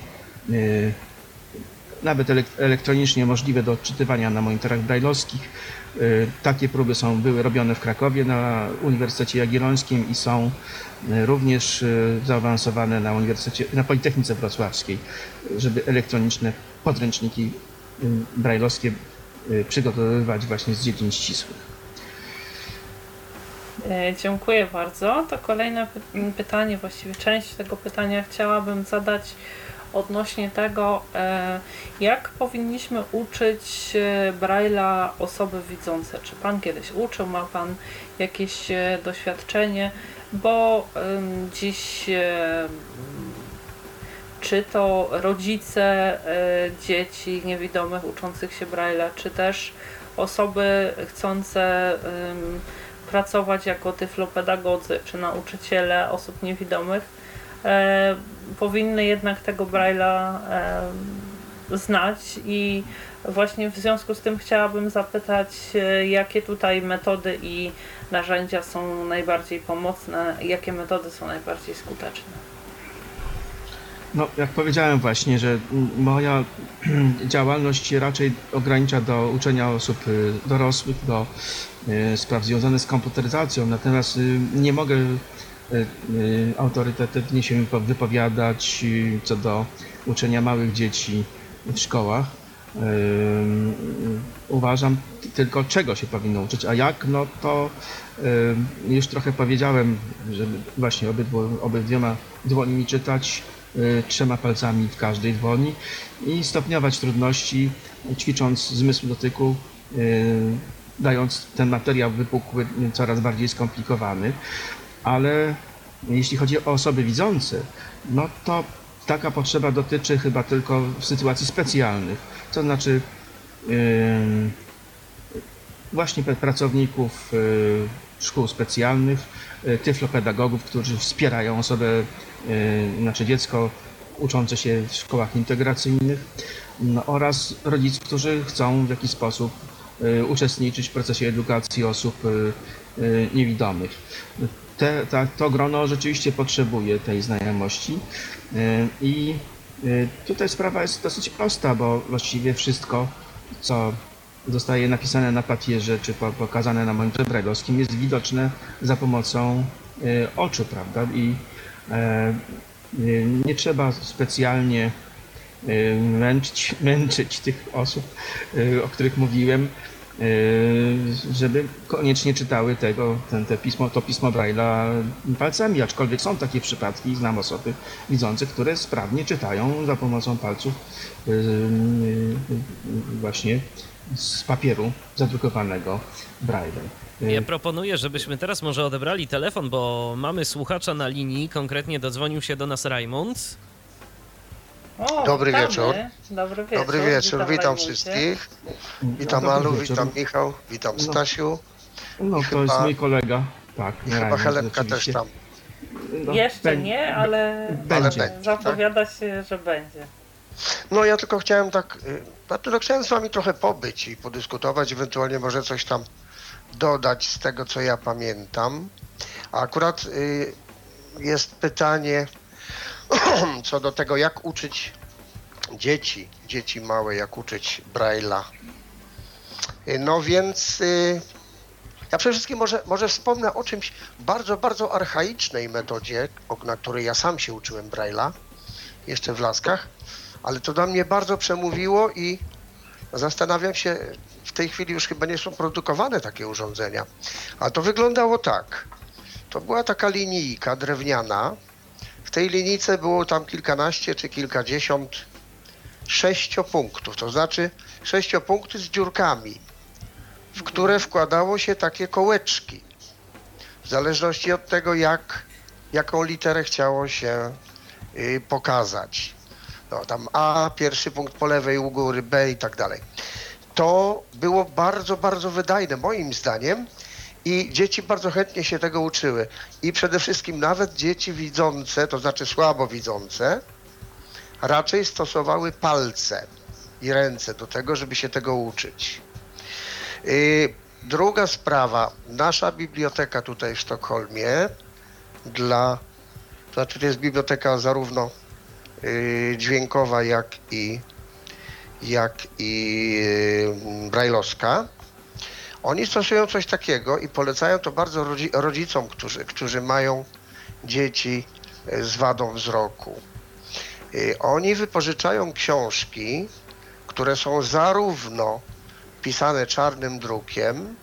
nawet elek- elektronicznie możliwe do odczytywania na monitorach brajlowskich. Y, Takie próby są, były robione w Krakowie na Uniwersytecie Jagiellońskim i są y, również y, zaawansowane na, Uniwersytecie, na Politechnice Wrocławskiej, żeby elektroniczne podręczniki brajlowskie y, przygotowywać właśnie z dziedzin ścisłych. E, Dziękuję bardzo. To kolejne pytanie, właściwie część tego pytania chciałabym zadać odnośnie tego, e, jak powinniśmy uczyć e, Braille'a osoby widzące. Czy Pan kiedyś uczył, ma Pan jakieś e, doświadczenie? Bo dziś czy to rodzice dzieci niewidomych uczących się Braille'a, czy też osoby chcące pracować jako tyflopedagodzy czy nauczyciele osób niewidomych, powinny jednak tego Braille'a e, znać i Właśnie w związku z tym chciałabym zapytać, e, jakie tutaj metody i narzędzia są najbardziej pomocne, jakie metody są najbardziej skuteczne. No, jak powiedziałem właśnie, że moja działalność raczej ogranicza do uczenia osób y, dorosłych, do y, spraw związanych z komputeryzacją, natomiast y, nie mogę autorytatywnie się wypowiadać co do uczenia małych dzieci w szkołach. Uważam tylko czego się powinno uczyć, a jak, no to już trochę powiedziałem, żeby właśnie obydwu, obydwiema dłońmi czytać, Y, trzema palcami w każdej dłoni i stopniować trudności, ćwicząc zmysł dotyku, y, dając ten materiał wypukły coraz bardziej skomplikowany. Ale jeśli chodzi o osoby widzące, no to taka potrzeba dotyczy chyba tylko w sytuacji specjalnych, to znaczy yy, właśnie pracowników yy, szkół specjalnych, yy, tyflopedagogów, którzy wspierają osobę Y, znaczy dziecko uczące się w szkołach integracyjnych no, oraz rodziców, którzy chcą w jakiś sposób uczestniczyć w procesie edukacji osób niewidomych. Te, ta, to grono rzeczywiście potrzebuje tej znajomości i tutaj sprawa jest dosyć prosta, bo właściwie wszystko, co zostaje napisane na papierze czy pokazane na monitorze brajlowskim jest widoczne za pomocą oczu, prawda? I E, nie trzeba specjalnie e, męczyć, męczyć tych osób, e, o których mówiłem, żeby koniecznie czytały tego, ten, te pismo, to pismo Braille'a palcami, aczkolwiek są takie przypadki, znam osoby widzące, które sprawnie czytają za pomocą palców właśnie z papieru zadrukowanego Braille'em. Ja proponuję, żebyśmy teraz może odebrali telefon, bo mamy słuchacza na linii. Konkretnie dodzwonił się do nas Raymond. O, Dobry witamy. wieczór. Dobry wieczór. Dobry wieczór, witam Rajmundzie. wszystkich. Witam Dobry Alu, wieczór. witam Michał, witam No. Stasiu. No, to chyba- jest mój kolega. Tak, I chyba Helenka też tam. No, Jeszcze nie, ale Będzie. będzie. zapowiada się, że będzie. No ja tylko chciałem tak, no tylko chciałem z wami trochę pobyć i podyskutować, ewentualnie może coś tam dodać z tego, co ja pamiętam. A akurat y, jest pytanie co do tego, jak uczyć dzieci, dzieci małe, jak uczyć Braille'a. No więc y, ja przede wszystkim może, może wspomnę o czymś bardzo, bardzo archaicznej metodzie, na której ja sam się uczyłem Braille'a, jeszcze w Laskach, ale to do mnie bardzo przemówiło i zastanawiam się, w tej chwili już chyba nie są produkowane takie urządzenia, ale to wyglądało tak. To była taka linijka drewniana. W tej linijce było tam kilkanaście czy kilkadziesiąt sześciopunktów, to znaczy sześciopunkty z dziurkami, w które wkładało się takie kołeczki. W zależności od tego, jak, jaką literę chciało się y, pokazać. No, tam A, pierwszy punkt po lewej u góry, B i tak dalej. To było bardzo, bardzo wydajne moim zdaniem i dzieci bardzo chętnie się tego uczyły. I przede wszystkim nawet dzieci widzące, to znaczy słabo widzące, raczej stosowały palce i ręce do tego, żeby się tego uczyć. Yy, druga sprawa, nasza biblioteka tutaj w Sztokholmie dla, to znaczy to jest biblioteka zarówno yy, dźwiękowa, jak i, jak i yy, brajlowska. Oni stosują coś takiego i polecają to bardzo rodzi- rodzicom, którzy, którzy mają dzieci yy, z wadą wzroku. Yy, Oni wypożyczają książki, które są zarówno pisane czarnym drukiem,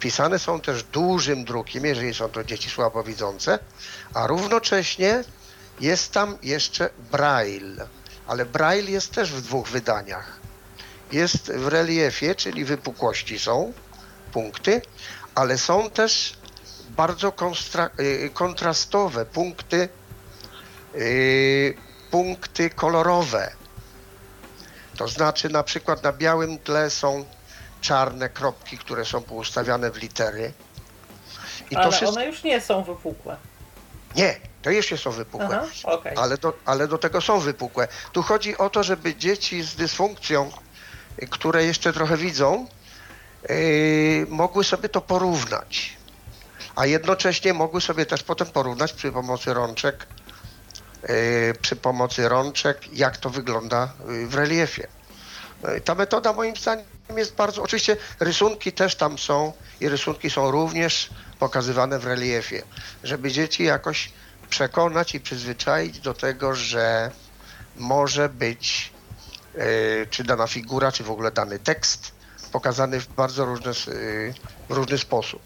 pisane są też dużym drukiem, jeżeli są to dzieci słabowidzące, a równocześnie jest tam jeszcze Braille, ale Braille jest też w dwóch wydaniach. Jest w reliefie, czyli wypukłości są, punkty, ale są też bardzo y, kontrastowe punkty, y, punkty kolorowe. To znaczy na przykład na białym tle są czarne kropki, które są poustawiane w litery. I Ale to wszystko... one już nie są wypukłe. Nie, to jeszcze są wypukłe. Aha, okej. Ale do, ale do tego są wypukłe. Tu chodzi o to, żeby dzieci z dysfunkcją które jeszcze trochę widzą, mogły sobie to porównać. A jednocześnie mogły sobie też potem porównać przy pomocy rączek, y, przy pomocy rączek, jak to wygląda y, w reliefie. Ta metoda moim zdaniem jest bardzo, oczywiście rysunki też tam są i rysunki są również pokazywane w reliefie, żeby dzieci jakoś przekonać i przyzwyczaić do tego, że może być czy dana figura, czy w ogóle dany tekst pokazany w bardzo różny, y, w różny sposób.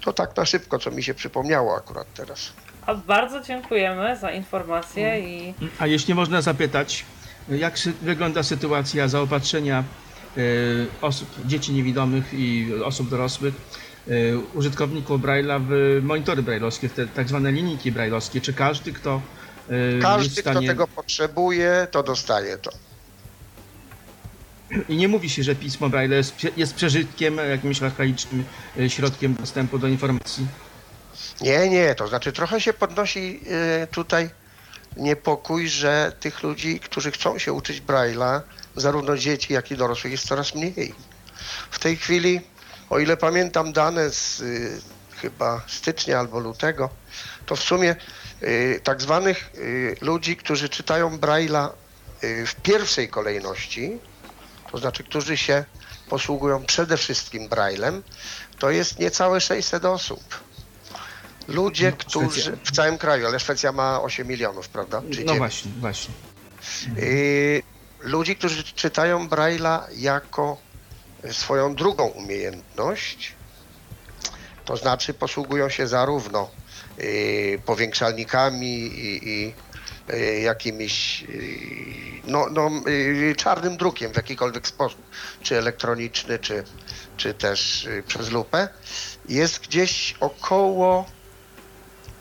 To tak na szybko, co mi się przypomniało akurat teraz. A bardzo dziękujemy za informację i A jeśli można zapytać, jak sy- wygląda sytuacja zaopatrzenia y, osób, dzieci niewidomych i osób dorosłych, y, użytkowników Braille'a w monitory braille'owskie, w te tak zwane linijki braille'owskie? Czy każdy, kto jest w Każdy, kto stanie... tego potrzebuje, to dostaje to. I nie mówi się, że pismo Braille jest, prze- jest przeżytkiem, jakimś archaicznym y, środkiem dostępu do informacji. Nie, nie, to znaczy trochę się podnosi y, tutaj niepokój, że tych ludzi, którzy chcą się uczyć Braille'a, zarówno dzieci, jak i dorosłych, jest coraz mniej. W tej chwili, o ile pamiętam dane z y, chyba stycznia albo lutego, to w sumie tak zwanych ludzi, którzy czytają Braille'a w pierwszej kolejności, to znaczy, którzy się posługują przede wszystkim Braillem, to jest niecałe 600 osób. Ludzie, No, którzy Szwecja. w całym kraju, ale Szwecja ma 8 milionów, prawda? Czy No właśnie, właśnie. Y, ludzi, którzy czytają Braille'a jako swoją drugą umiejętność, to znaczy posługują się zarówno y, powiększalnikami i, i jakimiś y, no, no, y, czarnym drukiem w jakikolwiek sposób, czy elektroniczny, czy, czy też przez lupę, jest gdzieś około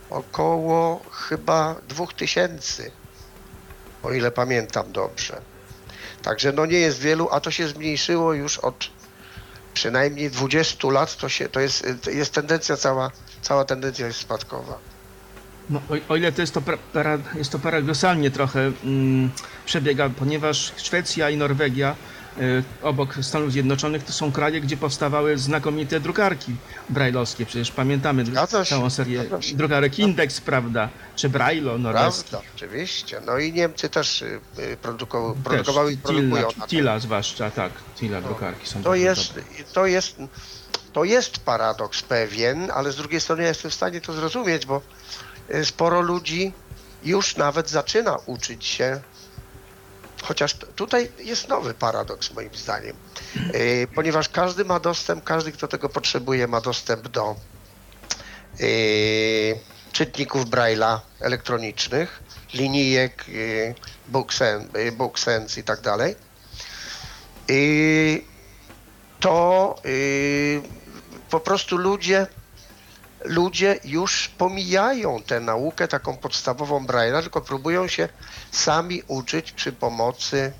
około chyba dwóch tysięcy o ile pamiętam dobrze. Także no nie jest wielu, a to się zmniejszyło już od przynajmniej 20 lat, to, się, to jest, jest tendencja cała, cała tendencja jest spadkowa. No, o, o ile to jest to, pra, para, jest to paradoksalnie trochę mm, przebiega, ponieważ Szwecja i Norwegia y, obok Stanów Zjednoczonych to są kraje, gdzie powstawały znakomite drukarki brajlowskie. Przecież pamiętamy dru- całą serię zgadza drukarek Index, prawda? Czy Braille'o norweski. Prawda, oczywiście. No i Niemcy też y, y, produkowały, Też, produkowały i produkują. Tilla zwłaszcza, tak. Tilla drukarki są To jest, dobre. to jest, to jest paradoks pewien, ale z drugiej strony ja jestem w stanie to zrozumieć, bo sporo ludzi już nawet zaczyna uczyć się, chociaż tutaj jest nowy paradoks moim zdaniem, Y, ponieważ każdy ma dostęp, każdy kto tego potrzebuje ma dostęp do y, czytników Braille'a elektronicznych, linijek, y, booksen, y, booksense i tak dalej. I to y, po prostu ludzie, ludzie już pomijają tę naukę taką podstawową Braille'a, tylko próbują się sami uczyć przy pomocy,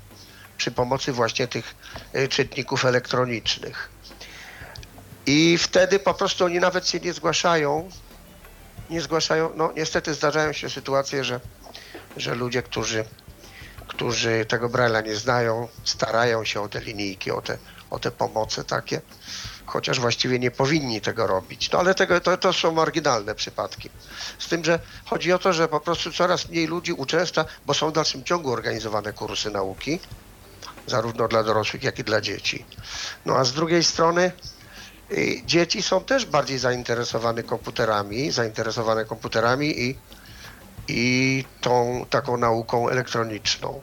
przy pomocy właśnie tych y, czytników elektronicznych. I wtedy po prostu oni nawet się nie zgłaszają, nie zgłaszają, no niestety zdarzają się sytuacje, że, że ludzie, którzy którzy tego Braille'a nie znają, starają się o te linijki, o te, o te pomoce takie, chociaż właściwie nie powinni tego robić. No ale tego, to, to są marginalne przypadki. Z tym, że chodzi o to, że po prostu coraz mniej ludzi uczęszcza, bo są w dalszym ciągu organizowane kursy nauki, zarówno dla dorosłych, jak i dla dzieci. No a z drugiej strony y, dzieci są też bardziej zainteresowane komputerami, zainteresowane komputerami i i tą taką nauką elektroniczną.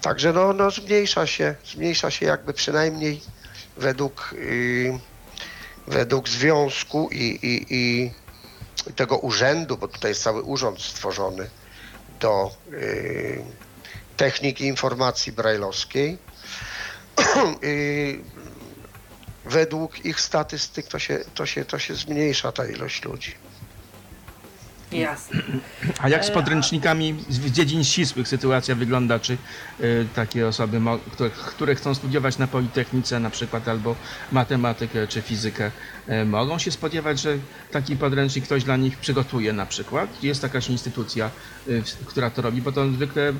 Także no, no zmniejsza się, zmniejsza się jakby przynajmniej według, y, według związku i, i, i tego urzędu, bo tutaj jest cały urząd stworzony do y, techniki informacji brajlowskiej. y, według ich statystyk to się, to, się, to się zmniejsza ta ilość ludzi. Jasne. A jak z E, podręcznikami z dziedzin ścisłych sytuacja wygląda? Czy y, takie osoby, które, które chcą studiować na Politechnice na przykład albo matematykę czy fizykę, y, mogą się spodziewać, że taki podręcznik ktoś dla nich przygotuje na przykład? Jest jakaś instytucja, y, która to robi, bo to zwykle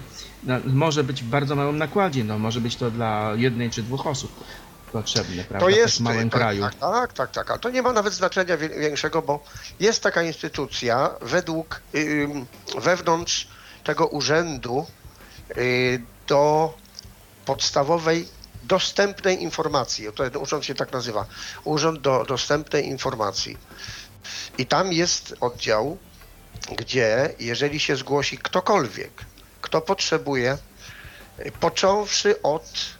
na, może być w bardzo małym nakładzie, no może być to dla jednej czy dwóch osób potrzebne, prawda? To w jest tak małym tak, kraju. Tak, tak, tak, tak. Ale to nie ma nawet znaczenia większego, bo jest taka instytucja według wewnątrz tego urzędu y, do podstawowej dostępnej informacji. To ten urząd się tak nazywa. Urząd do dostępnej informacji. I tam jest oddział, gdzie jeżeli się zgłosi ktokolwiek, kto potrzebuje, y, począwszy od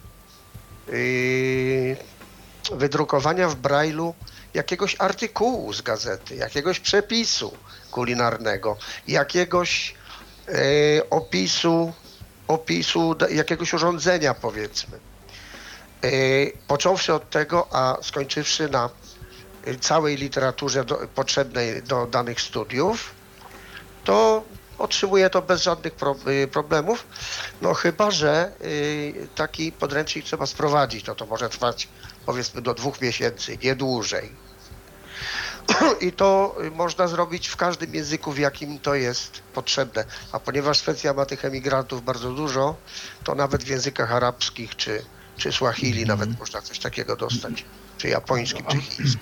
wydrukowania w Braille'u jakiegoś artykułu z gazety, jakiegoś przepisu kulinarnego, jakiegoś yy, opisu, opisu jakiegoś urządzenia powiedzmy. Yy, począwszy od tego, a skończywszy na yy, całej literaturze do, potrzebnej do danych studiów, to otrzymuje to bez żadnych y, problemów. No chyba, że y, taki podręcznik trzeba sprowadzić, no to może trwać powiedzmy do dwóch miesięcy, nie dłużej. I to y, można zrobić w każdym języku, w jakim to jest potrzebne. A ponieważ Szwecja ma tych emigrantów bardzo dużo, to nawet w językach arabskich czy, czy swahili nawet można coś takiego dostać. Czy japońskim, czy chińskim.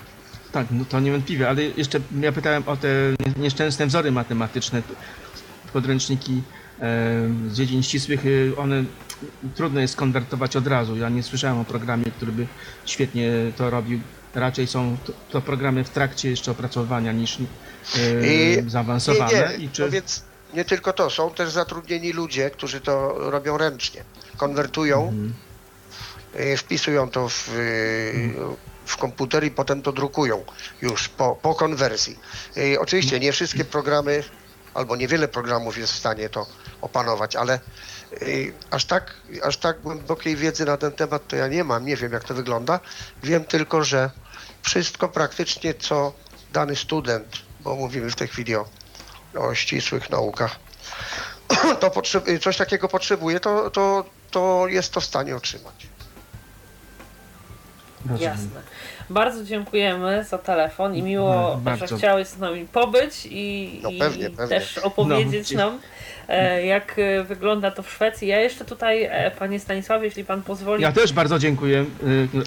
Tak, no to niewątpliwie, ale jeszcze ja pytałem o te nie- nieszczęsne wzory matematyczne, podręczniki e, z dziedzin ścisłych, e, one trudno jest konwertować od razu. Ja nie słyszałem o programie, który by świetnie to robił. Raczej są to, to programy w trakcie jeszcze opracowania niż e, I- zaawansowane. Nie, nie, I czy, no więc nie tylko to, są też zatrudnieni ludzie, którzy to robią ręcznie. Konwertują, Mhm. wpisują to w, w komputer i potem to drukują już po, po konwersji. Oczywiście nie wszystkie programy, albo niewiele programów jest w stanie to opanować, ale y, aż tak, aż tak głębokiej wiedzy na ten temat to ja nie mam, nie wiem jak to wygląda. Wiem tylko, że wszystko praktycznie co dany student, bo mówimy w tej chwili o, o ścisłych naukach, to potrzeb- coś takiego potrzebuje, to, to, to jest to w stanie otrzymać. Jasne. Bardzo dziękujemy za telefon i miło, No, bardzo. że chciałeś z nami pobyć i, No i pewnie, pewnie. też opowiedzieć No. nam, e, jak e, wygląda to w Szwecji. Ja jeszcze tutaj, e, panie Stanisławie, jeśli pan pozwoli, Ja też bardzo dziękuję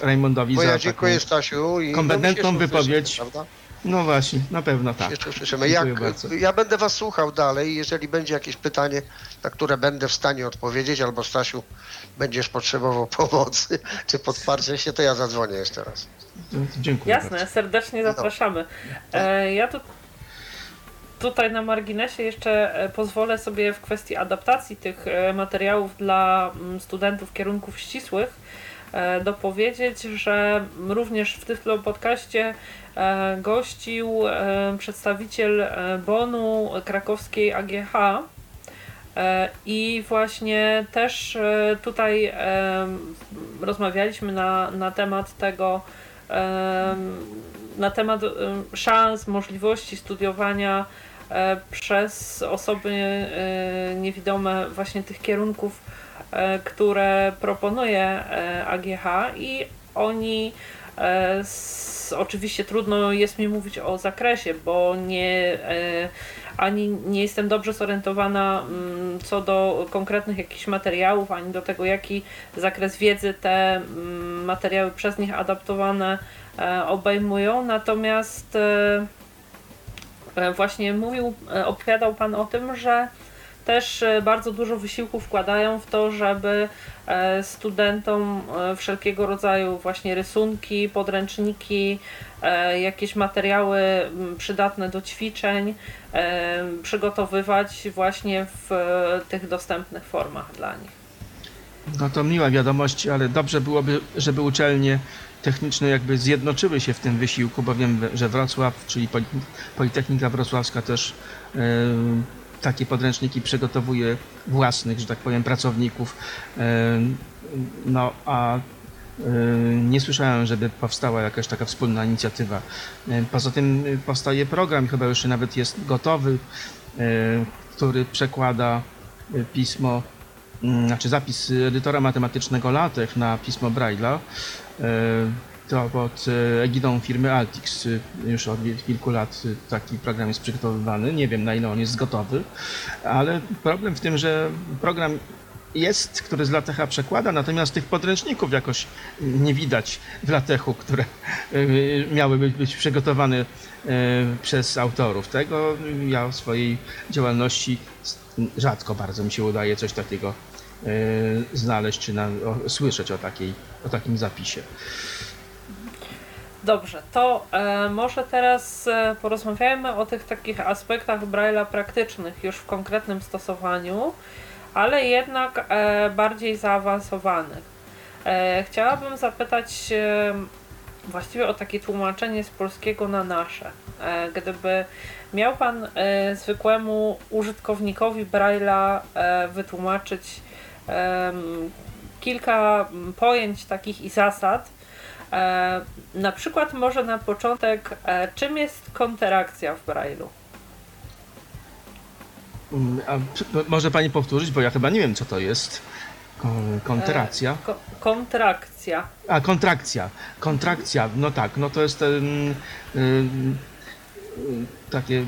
Rajmondowi Bo za ja taką... dziękuję Stasiu i kompetentną no, jeszcze wypowiedź. prawda? No właśnie, na pewno tak. Jeszcze usłyszymy. Dziękuję Jak, ja będę was słuchał dalej. Jeżeli będzie jakieś pytanie, na które będę w stanie odpowiedzieć, albo Stasiu będziesz potrzebował pomocy czy podparcia się, to ja zadzwonię jeszcze raz. Dziękuję Jasne, bardzo. serdecznie No. zapraszamy. E, ja tu, tutaj na marginesie jeszcze e, pozwolę sobie w kwestii adaptacji tych e, materiałów dla mm, studentów kierunków ścisłych dopowiedzieć, że również w Tyflo Podcaście e, gościł e, przedstawiciel e, Bonu krakowskiej AGH e, i właśnie też e, tutaj e, rozmawialiśmy na, na temat tego, na temat em, szans, możliwości studiowania e, przez osoby e, niewidome właśnie tych kierunków, e, które proponuje e, AGH i oni e, s, oczywiście trudno jest mi mówić o zakresie, bo nie e, ani nie jestem dobrze zorientowana mm, co do konkretnych jakichś materiałów, ani do tego, jaki zakres wiedzy te mm, materiały przez nich adaptowane e, obejmują. Natomiast e, e, właśnie mówił, e, opowiadał Pan o tym, że też e, bardzo dużo wysiłku wkładają w to, żeby e, studentom e, wszelkiego rodzaju właśnie rysunki, podręczniki, jakieś materiały przydatne do ćwiczeń przygotowywać właśnie w tych dostępnych formach dla nich. No to miła wiadomość, ale dobrze byłoby, żeby uczelnie techniczne jakby zjednoczyły się w tym wysiłku, bo wiem, że Wrocław, czyli Poli- Politechnika Wrocławska też takie podręczniki przygotowuje własnych, że tak powiem, pracowników. E, no a Nie słyszałem, żeby powstała jakaś taka wspólna inicjatywa. Poza tym powstaje program, chyba już nawet jest gotowy, który przekłada pismo, znaczy zapis edytora matematycznego LaTeX na pismo Braille'a to pod e, egidą firmy Altix już od kilku lat taki program jest przygotowywany. Nie wiem na ile on jest gotowy, ale problem w tym, że program jest, który z latecha przekłada, natomiast tych podręczników jakoś nie widać w latechu, które e, miały być przygotowane e, przez autorów. Tego ja w swojej działalności rzadko bardzo mi się udaje coś takiego znaleźć, czy na, o, słyszeć o, takiej, o takim zapisie. Dobrze, to e, może teraz e, porozmawiajmy o tych takich aspektach Braille'a praktycznych już w konkretnym stosowaniu, ale jednak e, bardziej zaawansowanych. E, chciałabym zapytać e, właściwie o takie tłumaczenie z polskiego na nasze. E, gdyby miał Pan zwykłemu użytkownikowi Braille'a wytłumaczyć kilka pojęć takich i zasad, na przykład może na początek, e, czym jest konterakcja w Braille'u? Mm, a, może pani powtórzyć, bo ja chyba nie wiem, co to jest. E, ko kontrakcja. A, kontrakcja. Kontrakcja, no tak, no to jest ten, takie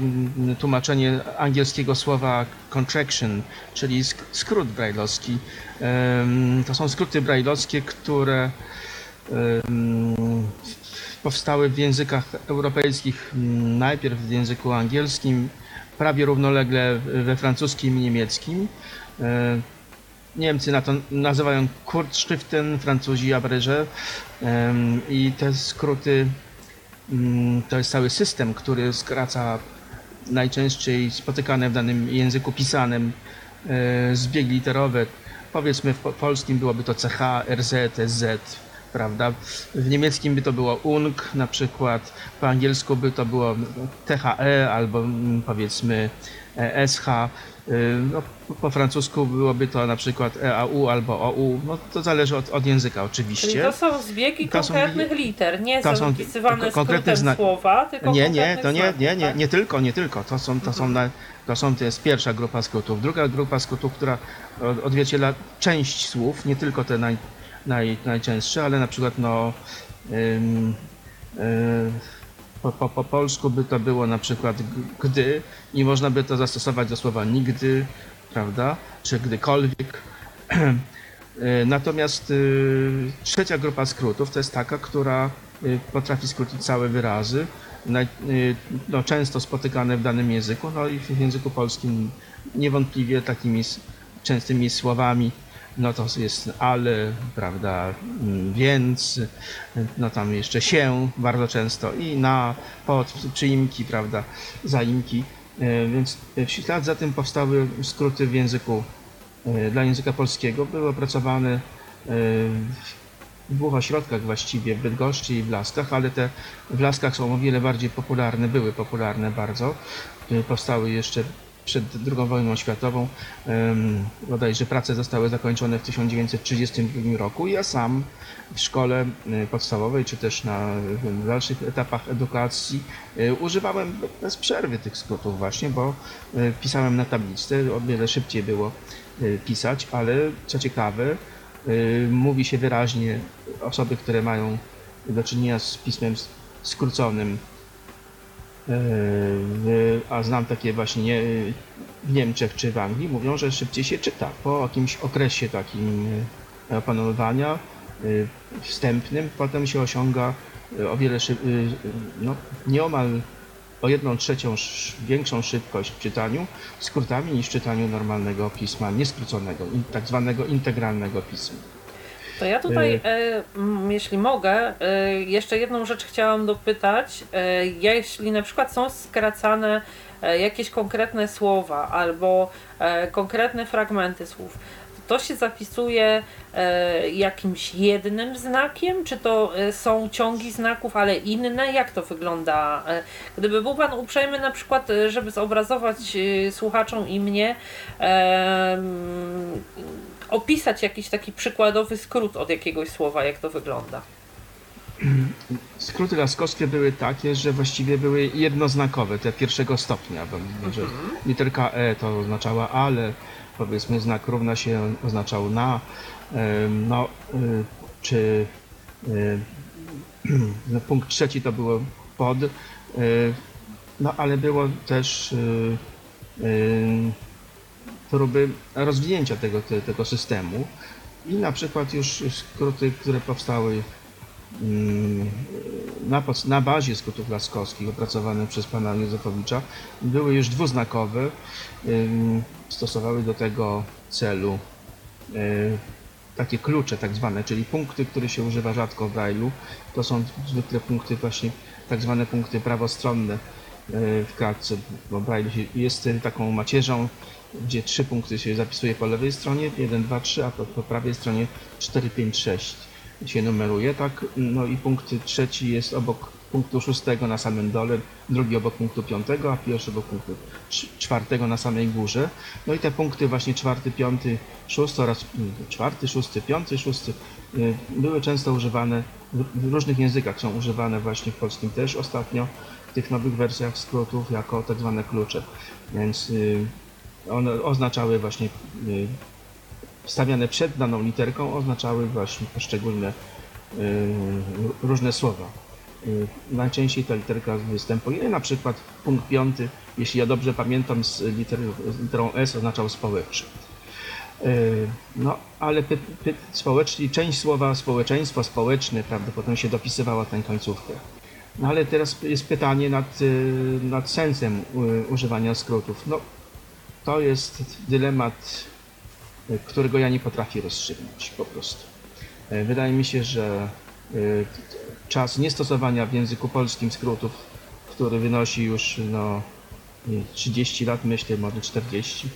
tłumaczenie angielskiego słowa contraction, czyli skrót brajlowski. To są skróty brajlowskie, które powstały w językach europejskich, najpierw w języku angielskim, prawie równolegle we francuskim i niemieckim. Niemcy na to nazywają Kurzschriften, Francuzi Abrege i te skróty to jest cały system, który skraca najczęściej spotykane w danym języku pisanym e, zbiegi literowe. Powiedzmy w polskim byłoby to CH, RZ, SZ, prawda? W niemieckim by to było UNG na przykład, po angielsku by to było THE albo mm, powiedzmy e, SH, y, no, po francusku byłoby to na przykład EAU albo OU, no to zależy od, od języka oczywiście. Czyli to są zbiegi to konkretnych są, liter, nie to są wpisywane konkretne zna... słowa, tylko Nie, nie, to nie, nie, nie, tak? nie tylko, nie tylko, to są, to są, mhm. na, to są, to jest pierwsza grupa skrótów. Druga grupa skrótów, która odzwierciedla część słów, nie tylko te naj, naj, najczęstsze, ale na przykład no, ym, y, po, po, po, polsku by to było na przykład gdy i można by to zastosować do słowa nigdy, prawda, czy gdykolwiek. Y, natomiast y, trzecia grupa skrótów to jest taka, która potrafi skrócić całe wyrazy, no, często spotykane w danym języku, no i w języku polskim niewątpliwie takimi częstymi słowami no to jest ale, prawda, mm, więc, no tam jeszcze się bardzo często i na, pod, przyimki, prawda, zaimki. E, więc w ślad za tym powstały skróty w języku, e, dla języka polskiego. Były opracowane e, w dwóch ośrodkach właściwie, w Bydgoszczy i w Laskach, ale te w Laskach są o wiele bardziej popularne, były popularne bardzo. Powstały jeszcze przed II wojną światową. Bodajże prace zostały zakończone w 1932 roku. Ja sam w szkole e, podstawowej, czy też na dalszych etapach edukacji e, używałem bez przerwy tych skrótów właśnie, bo e, pisałem na tablicy, o wiele szybciej było pisać, ale co ciekawe, mówi się wyraźnie osoby, które mają do czynienia z pismem skróconym, E, a znam takie właśnie w Niemczech czy w Anglii, mówią, że szybciej się czyta po jakimś okresie takim e, opanowania e, wstępnym, potem się osiąga o wiele no, nieomal o jedną trzecią większą szybkość w czytaniu skrótami niż czytaniu normalnego pisma, nieskróconego, tak zwanego integralnego pisma. To ja tutaj, y- e, jeśli mogę, e, jeszcze jedną rzecz chciałam dopytać. E, jeśli na przykład są skracane e, jakieś konkretne słowa albo e, konkretne fragmenty słów, to się zapisuje e, jakimś jednym znakiem, czy to są ciągi znaków, ale inne? Jak to wygląda? Gdyby był Pan uprzejmy na przykład, żeby zobrazować słuchaczom i mnie opisać jakiś taki przykładowy skrót od jakiegoś słowa, jak to wygląda. Skróty laskowskie były takie, że właściwie były jednoznakowe, te pierwszego stopnia, bo że literka E to oznaczała ale, powiedzmy znak równa się oznaczał na, no, y, czy y, no, punkt trzeci to było pod, y, no ale było też próby rozwinięcia tego, te, tego systemu i na przykład już skróty, które powstały mm, na, na bazie skrótów laskowskich opracowane przez pana Józefowicza były już dwuznakowe, stosowały do tego celu y, takie klucze tak zwane, czyli punkty, które się używa rzadko w Braille'u. To są zwykle punkty właśnie, tak zwane punkty prawostronne y, w kratce, bo Braille jest taką macierzą, gdzie trzy punkty się zapisuje po lewej stronie, 1, 2, 3, a po, po prawej stronie 4, 5, 6 się numeruje, tak? No i punkt trzeci jest obok punktu szóstego na samym dole, drugi obok punktu piątego, a pierwszy obok punktu cz- czwartego na samej górze. No i te punkty właśnie czwarty, piąty, szósty oraz mm, czwarty, szósty, piąty, szósty y, były często używane w w różnych językach, są używane właśnie w polskim też ostatnio, w tych nowych wersjach skrótów jako tak zwane klucze. Więc y, one oznaczały właśnie y, wstawiane przed daną literką oznaczały właśnie poszczególne y, różne słowa. Y, Najczęściej ta literka występuje, na przykład punkt piąty, jeśli ja dobrze pamiętam, z, z literą S oznaczał społeczny. No, ale py, py, społeczni, część słowa społeczeństwo, społeczny, prawda, potem się dopisywało tę końcówkę. No ale teraz jest pytanie nad, nad sensem używania skrótów. No, to jest dylemat, y, którego ja nie potrafię rozstrzygnąć po prostu. Y, Wydaje mi się, że y, czas niestosowania w języku polskim skrótów, który wynosi już no, y, 30 lat, myślę, może 40,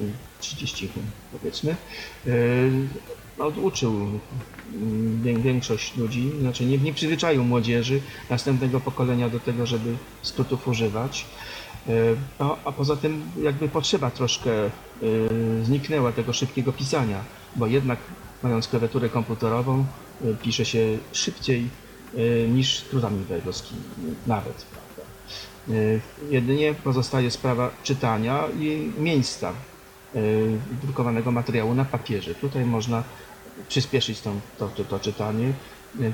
y, 30 powiedzmy, y, oduczył wię- większość ludzi, znaczy nie, nie przyzwyczaił młodzieży następnego pokolenia do tego, żeby skrótów używać. No, a poza tym jakby potrzeba troszkę y, zniknęła tego szybkiego pisania, bo jednak mając klawiaturę komputerową y, pisze się szybciej niż skrótami brajlowskimi nawet. Jedynie pozostaje sprawa czytania i miejsca drukowanego materiału na papierze. Tutaj można przyspieszyć to, to, to czytanie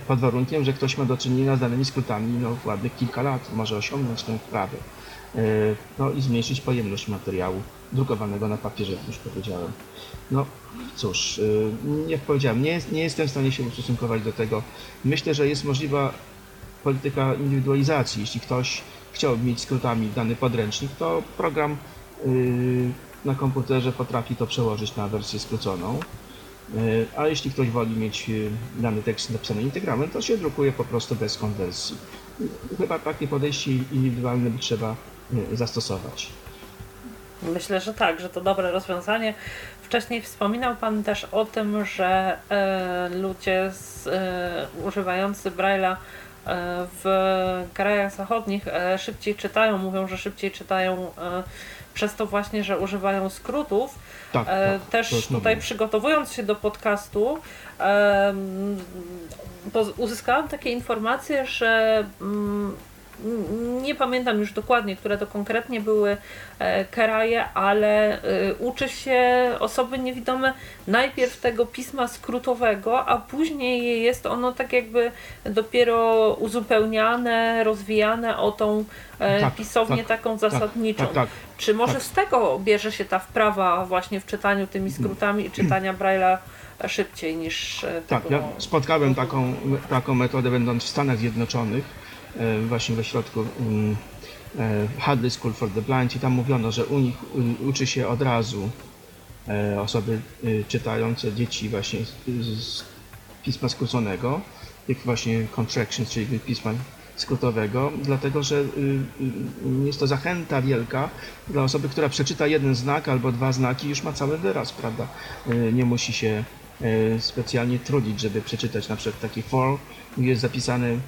pod warunkiem, że ktoś ma do czynienia z danymi skrótami no, ładnych kilka lat, może osiągnąć tę wprawę. Y, No i zmniejszyć pojemność materiału drukowanego na papierze, jak już powiedziałem. No cóż, jak powiedziałem, nie, jest- nie jestem w stanie się ustosunkować do tego. Myślę, że jest możliwa polityka indywidualizacji. Jeśli ktoś chciałby mieć skrótami dany podręcznik, to program y, na komputerze potrafi to przełożyć na wersję skróconą. A jeśli ktoś woli mieć dany tekst napisany integrałem, to się drukuje po prostu bez konwersji. Chyba takie podejście indywidualne by trzeba zastosować. Myślę, że tak, że to dobre rozwiązanie. Wcześniej wspominał Pan też o tym, że e, ludzie z, e, używający Braille'a e, w krajach zachodnich szybciej czytają, mówią, że szybciej czytają przez to właśnie, że używają skrótów. Tak, tak, Też tutaj przygotowując się do podcastu, uzyskałam takie informacje, że mm, nie pamiętam już dokładnie, które to konkretnie były e, keraje, ale e, uczy się osoby niewidome najpierw tego pisma skrótowego, a później jest ono tak jakby dopiero uzupełniane, rozwijane o tą e, Tak, pisownię tak, taką zasadniczą. Tak, tak. Czy może Tak. z tego bierze się ta wprawa właśnie w czytaniu tymi skrótami i czytania Braille'a szybciej niż Tak, tego... ja spotkałem taką, taką metodę będąc w Stanach Zjednoczonych, właśnie we środku mm, e, Hadley School for the Blind i tam mówiono, że u nich uczy się od razu e, osoby czytające, dzieci właśnie z, pisma skróconego, tych właśnie contractions, czyli pisma skrótowego, dlatego że y, y, jest to zachęta wielka dla osoby, która przeczyta jeden znak albo dwa znaki, już ma cały wyraz, prawda? Nie musi się specjalnie trudzić, żeby przeczytać na przykład taki for, jest zapisany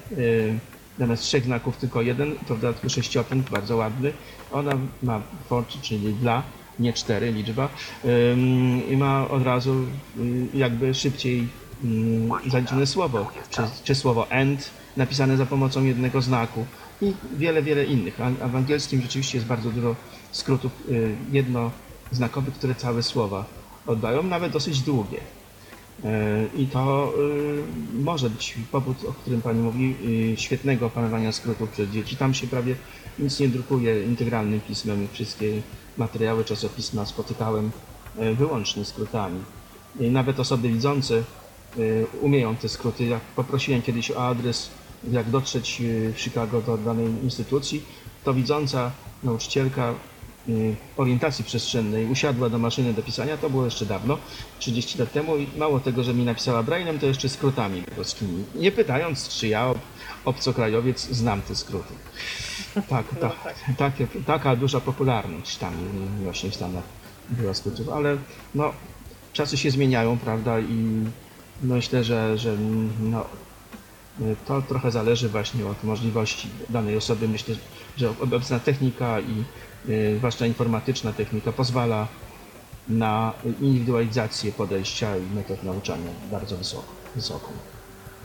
zamiast trzech znaków tylko jeden, to w dodatku sześciopunkt, bardzo ładny. Ona ma for, czyli dla, nie 4 liczba, i ma od razu y, jakby szybciej zaliczone słowo, czy, czy słowo and napisane za pomocą jednego znaku i wiele, wiele innych. A w angielskim rzeczywiście jest bardzo dużo skrótów y, jednoznakowych, które całe słowa oddają, nawet dosyć długie. I to y, może być powód, o którym Pani mówi, y, świetnego opanowania skrótów przez dzieci. Tam się prawie nic nie drukuje integralnym pismem. Wszystkie materiały czasopisma spotykałem e, wyłącznie skrótami. I nawet osoby widzące umieją te skróty. Jak poprosiłem kiedyś o adres, jak dotrzeć y, w Chicago do danej instytucji, to widząca nauczycielka y, orientacji przestrzennej usiadła do maszyny do pisania, to było jeszcze dawno, 30 lat temu i mało tego, że mi napisała Braille'em, to jeszcze skrótami polskimi. Nie pytając, czy ja, ob- obcokrajowiec, znam te skróty. Tak, ta, takie, taka duża popularność tam y, właśnie w Stanach była skrótów, ale no, czasy się zmieniają, prawda, i myślę, że, że no, to trochę zależy właśnie od możliwości danej osoby. Myślę, że obecna technika i y, zwłaszcza informatyczna technika pozwala na indywidualizację podejścia i metod nauczania bardzo wysoko, wysoką.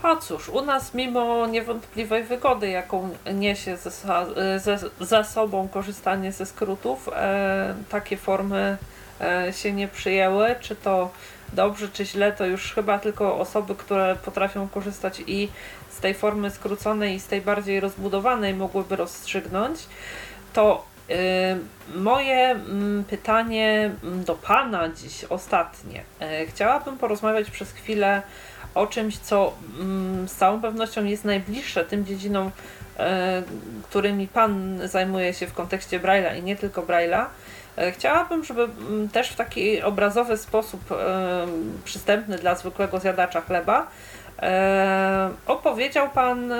A cóż, u nas mimo niewątpliwej wygody, jaką niesie ze, ze, sobą korzystanie ze skrótów, e, takie formy e, się nie przyjęły. Czy to dobrze, czy źle, to już chyba tylko osoby, które potrafią korzystać i z tej formy skróconej, i z tej bardziej rozbudowanej mogłyby rozstrzygnąć. To y, moje mm, pytanie mm, do Pana dziś ostatnie. E, Chciałabym porozmawiać przez chwilę o czymś, co mm, z całą pewnością jest najbliższe tym dziedzinom, e, którymi Pan zajmuje się w kontekście Braille'a i nie tylko Braille'a. Chciałabym, żeby też w taki obrazowy sposób przystępny dla zwykłego zjadacza chleba opowiedział Pan,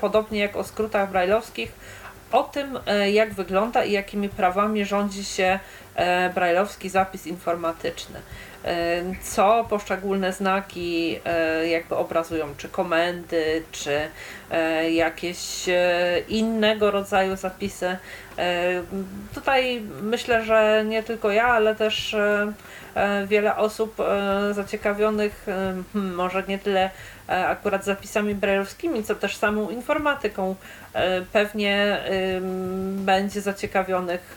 podobnie jak o skrótach brajlowskich, o tym, e, jak wygląda i jakimi prawami rządzi się e, brajlowski zapis informatyczny. E, Co poszczególne znaki jakby obrazują, czy komendy, czy jakieś innego rodzaju zapisy. Tutaj myślę, że nie tylko ja, ale też wiele osób zaciekawionych, hmm, może nie tyle akurat zapisami brajlowskimi, co też samą informatyką, pewnie ym, będzie zaciekawionych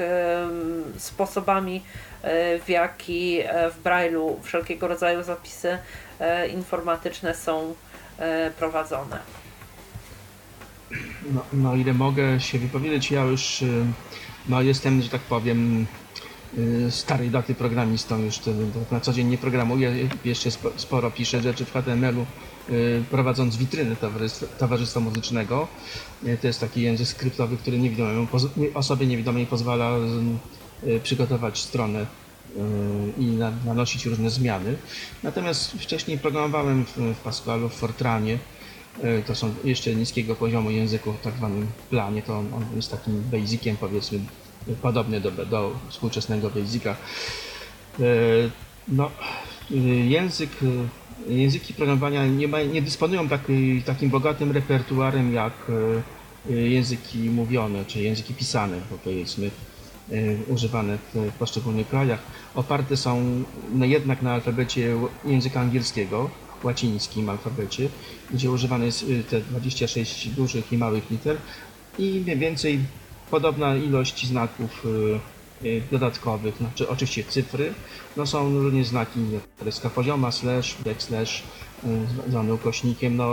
sposobami, e, w jaki e, w Braille'u wszelkiego rodzaju zapisy e, informatyczne są e, prowadzone. No, no ile mogę się wypowiedzieć, ja już y, no, jestem, że tak powiem, y, starej daty programistą, już na co dzień nie programuję, jeszcze spo- sporo piszę rzeczy w HTML-u, prowadząc witryny towarzystwa, muzycznego. Y, To jest taki język skryptowy, który niewidomemu, osobie niewidomej pozwala y, przygotować stronę y, i na- nanosić różne zmiany. Natomiast wcześniej programowałem w, Pascalu, w Fortranie, to są jeszcze niskiego poziomu języków tak zwanym planie, to on, on jest takim basiciem powiedzmy podobny do, do współczesnego basica. No, język, języki programowania nie, ma, nie dysponują taki, takim bogatym repertuarem jak e, e, języki mówione, czy języki pisane, powiedzmy e, używane w poszczególnych krajach. Oparte są jednak na alfabecie języka angielskiego, łacińskim alfabecie, gdzie używane jest y, te 26 dużych i małych liter i mniej więcej podobna ilość znaków dodatkowych, znaczy oczywiście cyfry, no są również znaki kreska pozioma, slash, backslash, y, zwany ukośnikiem, no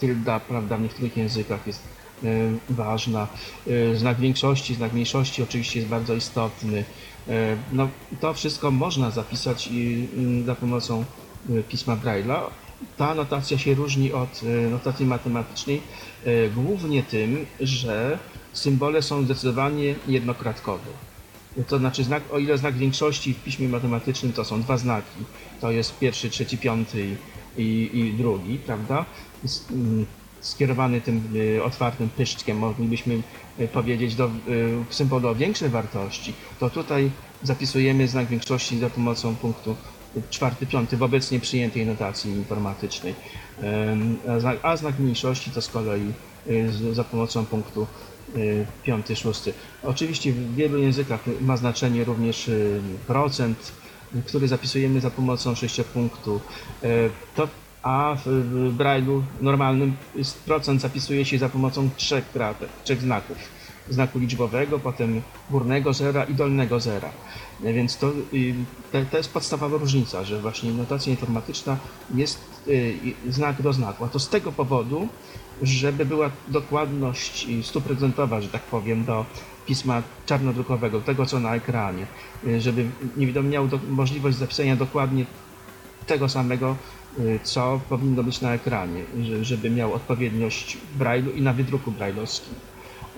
tylda, prawda, w niektórych językach jest y, ważna. Y, Znak większości, znak mniejszości oczywiście jest bardzo istotny. Y, No, to wszystko można zapisać y, za pomocą y, pisma Braille'a. Ta notacja się różni od y, notacji matematycznej y, głównie tym, że symbole są zdecydowanie jednokratkowe. To znaczy, znak, o ile znak większości w piśmie matematycznym to są dwa znaki, to jest pierwszy, trzeci, piąty i, i, drugi, prawda? Mm, Skierowany tym y, otwartym pyszczkiem, moglibyśmy y, powiedzieć, do y, symbolu o większej wartości, to tutaj zapisujemy znak większości za pomocą punktu czwarty, piąty w obecnie przyjętej notacji informatycznej. A znak, a znak mniejszości to z kolei za pomocą punktu piąty, szósty. Oczywiście w wielu językach ma znaczenie również y, procent, y, który zapisujemy za pomocą sześciopunktu. Y, To, a w, Braille'u normalnym procent zapisuje się za pomocą trzech, kratek, trzech znaków. Znaku liczbowego, potem górnego zera i dolnego zera. Y, Więc to, y, to, jest podstawowa różnica, że właśnie notacja informatyczna jest y, y, znak do znaku. A to z tego powodu, żeby była dokładność stuprocentowa, że tak powiem, do pisma czarnodrukowego, tego co na ekranie, y, żeby niewidomy miał do, możliwość zapisania dokładnie tego samego, y, co powinno być na ekranie, że- żeby miał odpowiedniość Braille'u i na wydruku braille'owskim.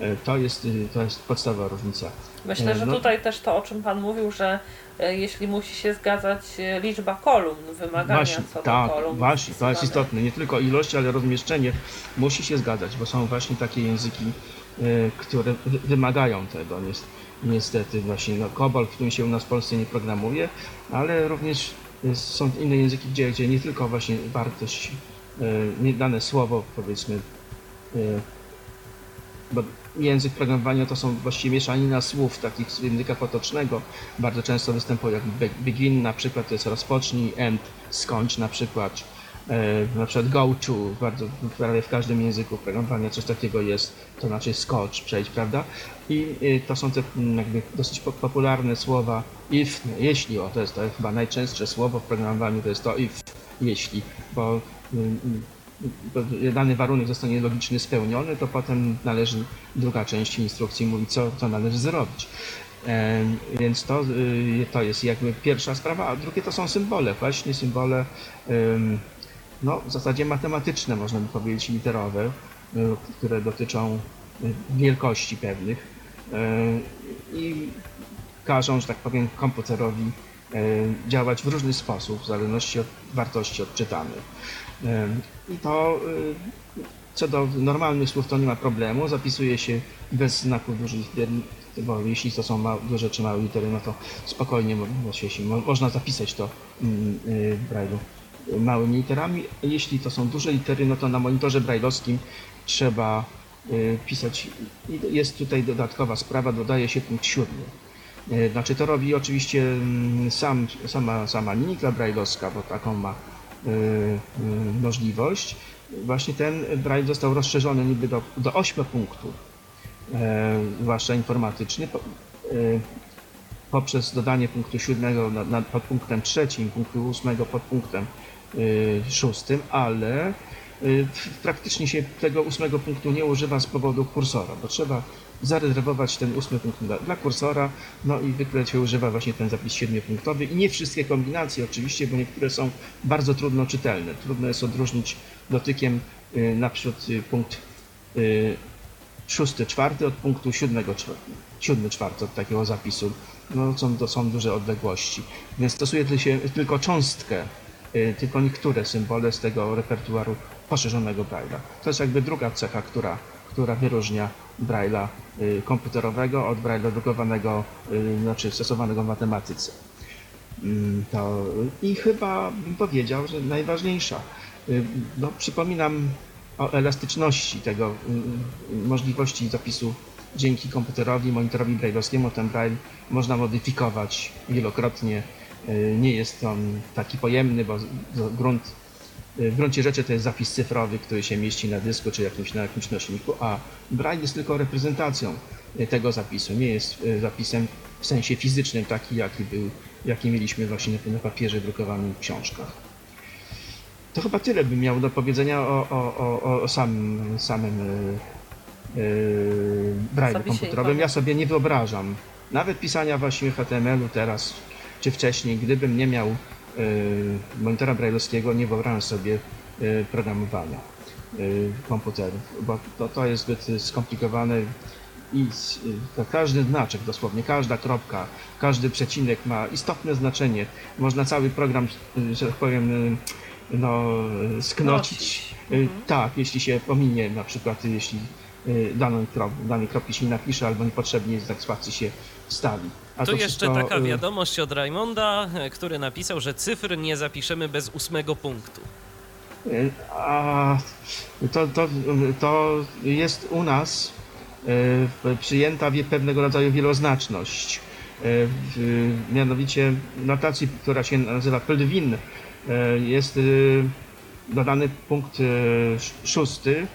Y, To jest, to jest podstawowa różnica. Myślę, że No. tutaj też to, o czym Pan mówił, że jeśli musi się zgadzać e, liczba kolumn, wymagania Właśnie, co do tak, kolumn. właśnie, to jest istotne. Nie tylko ilość, ale rozmieszczenie musi się zgadzać, bo są właśnie takie języki, y, które wy- wymagają tego. Nies- Niestety właśnie no, COBOL, w którym się u nas w Polsce nie programuje, ale również są inne języki, gdzie, gdzie nie tylko właśnie wartość, nie dane słowo powiedzmy, bo język programowania to są właściwie mieszanina słów takich z języka potocznego. Bardzo często występuje jak be- begin na przykład to jest rozpocznij, end, skończ na przykład. E, na przykład go to, bardzo prawie w każdym języku programowania coś takiego jest, to znaczy skocz, przejdź, prawda? I y, to są te jakby dosyć po- popularne słowa if, jeśli, o to jest to chyba najczęstsze słowo w programowaniu, to jest to if, jeśli, bo mm, bo dany warunek zostanie logicznie spełniony, to potem należy druga część instrukcji mówi, co, co należy zrobić. Em, Więc to, y, to jest jakby pierwsza sprawa, a drugie to są symbole, właśnie symbole no, w zasadzie matematyczne, można by powiedzieć, literowe, y, które dotyczą y, wielkości pewnych i każą, że tak powiem, komputerowi działać w różny sposób, w zależności od wartości odczytanych. I to y, co do normalnych słów to nie ma problemu, zapisuje się bez znaków dużych liter, bo jeśli to są małe, duże czy małe litery, no to spokojnie można zapisać to mm, y, w Braille'u małymi literami. Jeśli to są duże litery, no to na monitorze braille'owskim trzeba y, pisać. Jest tutaj dodatkowa sprawa, dodaje się punkt siódmy. Znaczy to robi oczywiście mm, sam, sama, sama linijka braille'owska, bo taką ma możliwość. Właśnie ten braille został rozszerzony niby do, do 8 punktów, e, zwłaszcza informatyczny, e, poprzez dodanie punktu 7 nad, nad, pod punktem trzecim, punktu 8 pod punktem y, szóstym, ale y, praktycznie się tego ósmego punktu nie używa z powodu kursora, bo trzeba zarezerwować ten ósmy punkt dla, dla kursora, no i zwykle się używa właśnie ten zapis siedmiopunktowy i nie wszystkie kombinacje oczywiście, bo niektóre są bardzo trudno czytelne. Trudno jest odróżnić dotykiem y, na przykład y, punkt y, szósty, czwarty od punktu siódmego, czwa- siódmy, czwarty od takiego zapisu. No są, to są duże odległości. Więc stosuje się tylko cząstkę, y, tylko niektóre symbole z tego repertuaru poszerzonego Braille'a. To jest jakby druga cecha, która, która wyróżnia Braille'a y, komputerowego od Braille'a drukowanego, y, znaczy stosowanego w matematyce. Mm, To, I chyba bym powiedział, że najważniejsza. No, przypominam o elastyczności tego, możliwości zapisu dzięki komputerowi, monitorowi braille'owskiemu. Ten braille można modyfikować wielokrotnie. Nie jest on taki pojemny, bo grunt, w gruncie rzeczy to jest zapis cyfrowy, który się mieści na dysku czy jakimś, na jakimś nośniku, a braille jest tylko reprezentacją y, tego zapisu. Nie jest y, zapisem w sensie fizycznym taki, jaki był, jaki mieliśmy właśnie na, papierze drukowanym w książkach. To chyba tyle bym miał do powiedzenia o, o, o, o samym, samym y, y, braille'u Zapisie komputerowym. Ja sobie nie wyobrażam nawet pisania właśnie HTML-u teraz czy wcześniej, gdybym nie miał y, monitora braille'owskiego, nie wyobrażam sobie y, programowania y, komputerów, bo to, to jest zbyt skomplikowane i y, każdy znaczek, dosłownie każda kropka, każdy przecinek ma istotne znaczenie. Można cały program, y, że tak powiem, y, no, y, sknocić. Y, Mhm. Tak, jeśli się pominie na przykład, jeśli y, daną krop, danej kropki się nie napisze albo niepotrzebnie znak spacji się wstawi. A Tu to jeszcze wszystko, taka y, wiadomość od Raymonda, e, który napisał, że cyfr nie zapiszemy bez ósmego punktu. A to, to, to jest u nas przyjęta pewnego rodzaju wieloznaczność. Mianowicie w notacji, która się nazywa Pldwin, jest dodany punkt sz- szósty.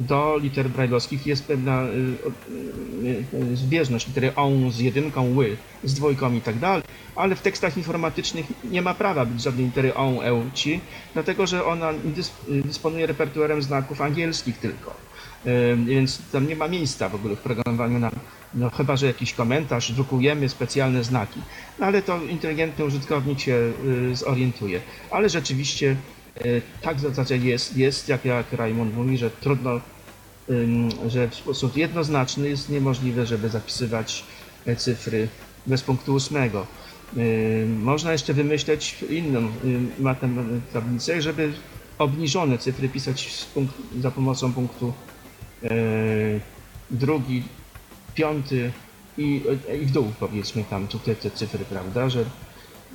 Do liter brajlowskich jest pewna e, o- e, zbieżność litery on z jedynką, ły, z dwójką i tak dalej, ale w tekstach informatycznych nie ma prawa być żadnej litery on, eu, ci, dlatego że ona dys, dysponuje repertuarem znaków angielskich tylko. Więc tam nie ma miejsca w ogóle w programowaniu na, no chyba, że jakiś komentarz, drukujemy specjalne znaki. No ale to inteligentny użytkownik się y, zorientuje. Ale rzeczywiście y, tak w zasadzie jest, jest jak, jak Raymond mówi, że trudno, że w sposób jednoznaczny jest niemożliwe, żeby zapisywać e, cyfry bez punktu ósmego. Y, Można jeszcze wymyśleć inną tablicę, żeby obniżone cyfry pisać za pomocą punktu e, drugi, piąty i, i w dół powiedzmy tam tu te, te cyfry, prawda, że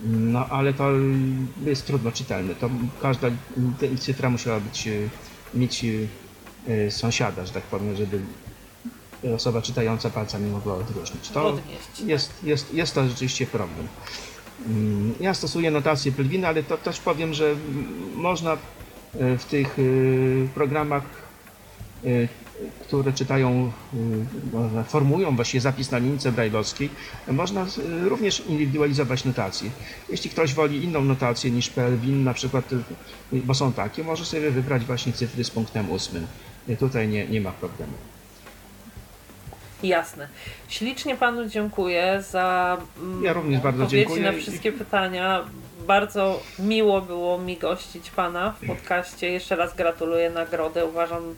no ale to jest trudno czytelne. To każda cyfra musiała być, e, mieć e, sąsiada, że tak powiem, żeby osoba czytająca palcami mogła odróżnić. To Odnieść. jest, jest, jest to rzeczywiście problem. Mm, Ja stosuję notację Pelwina, ale to też powiem, że można e, w tych e, programach, e, które czytają, można- formują właśnie zapis na linijce brajlowskiej, można e, również indywidualizować notację. Jeśli ktoś woli inną notację niż Pelwin, na przykład, e, bo są takie, może sobie wybrać właśnie cyfry z punktem ósmym. Tutaj nie, nie ma problemu. Jasne. Ślicznie panu dziękuję za mm, Ja również bardzo odpowiedzi dziękuję na wszystkie pytania. Bardzo miło było mi gościć pana w podcaście. Jeszcze raz gratuluję nagrody. Uważam,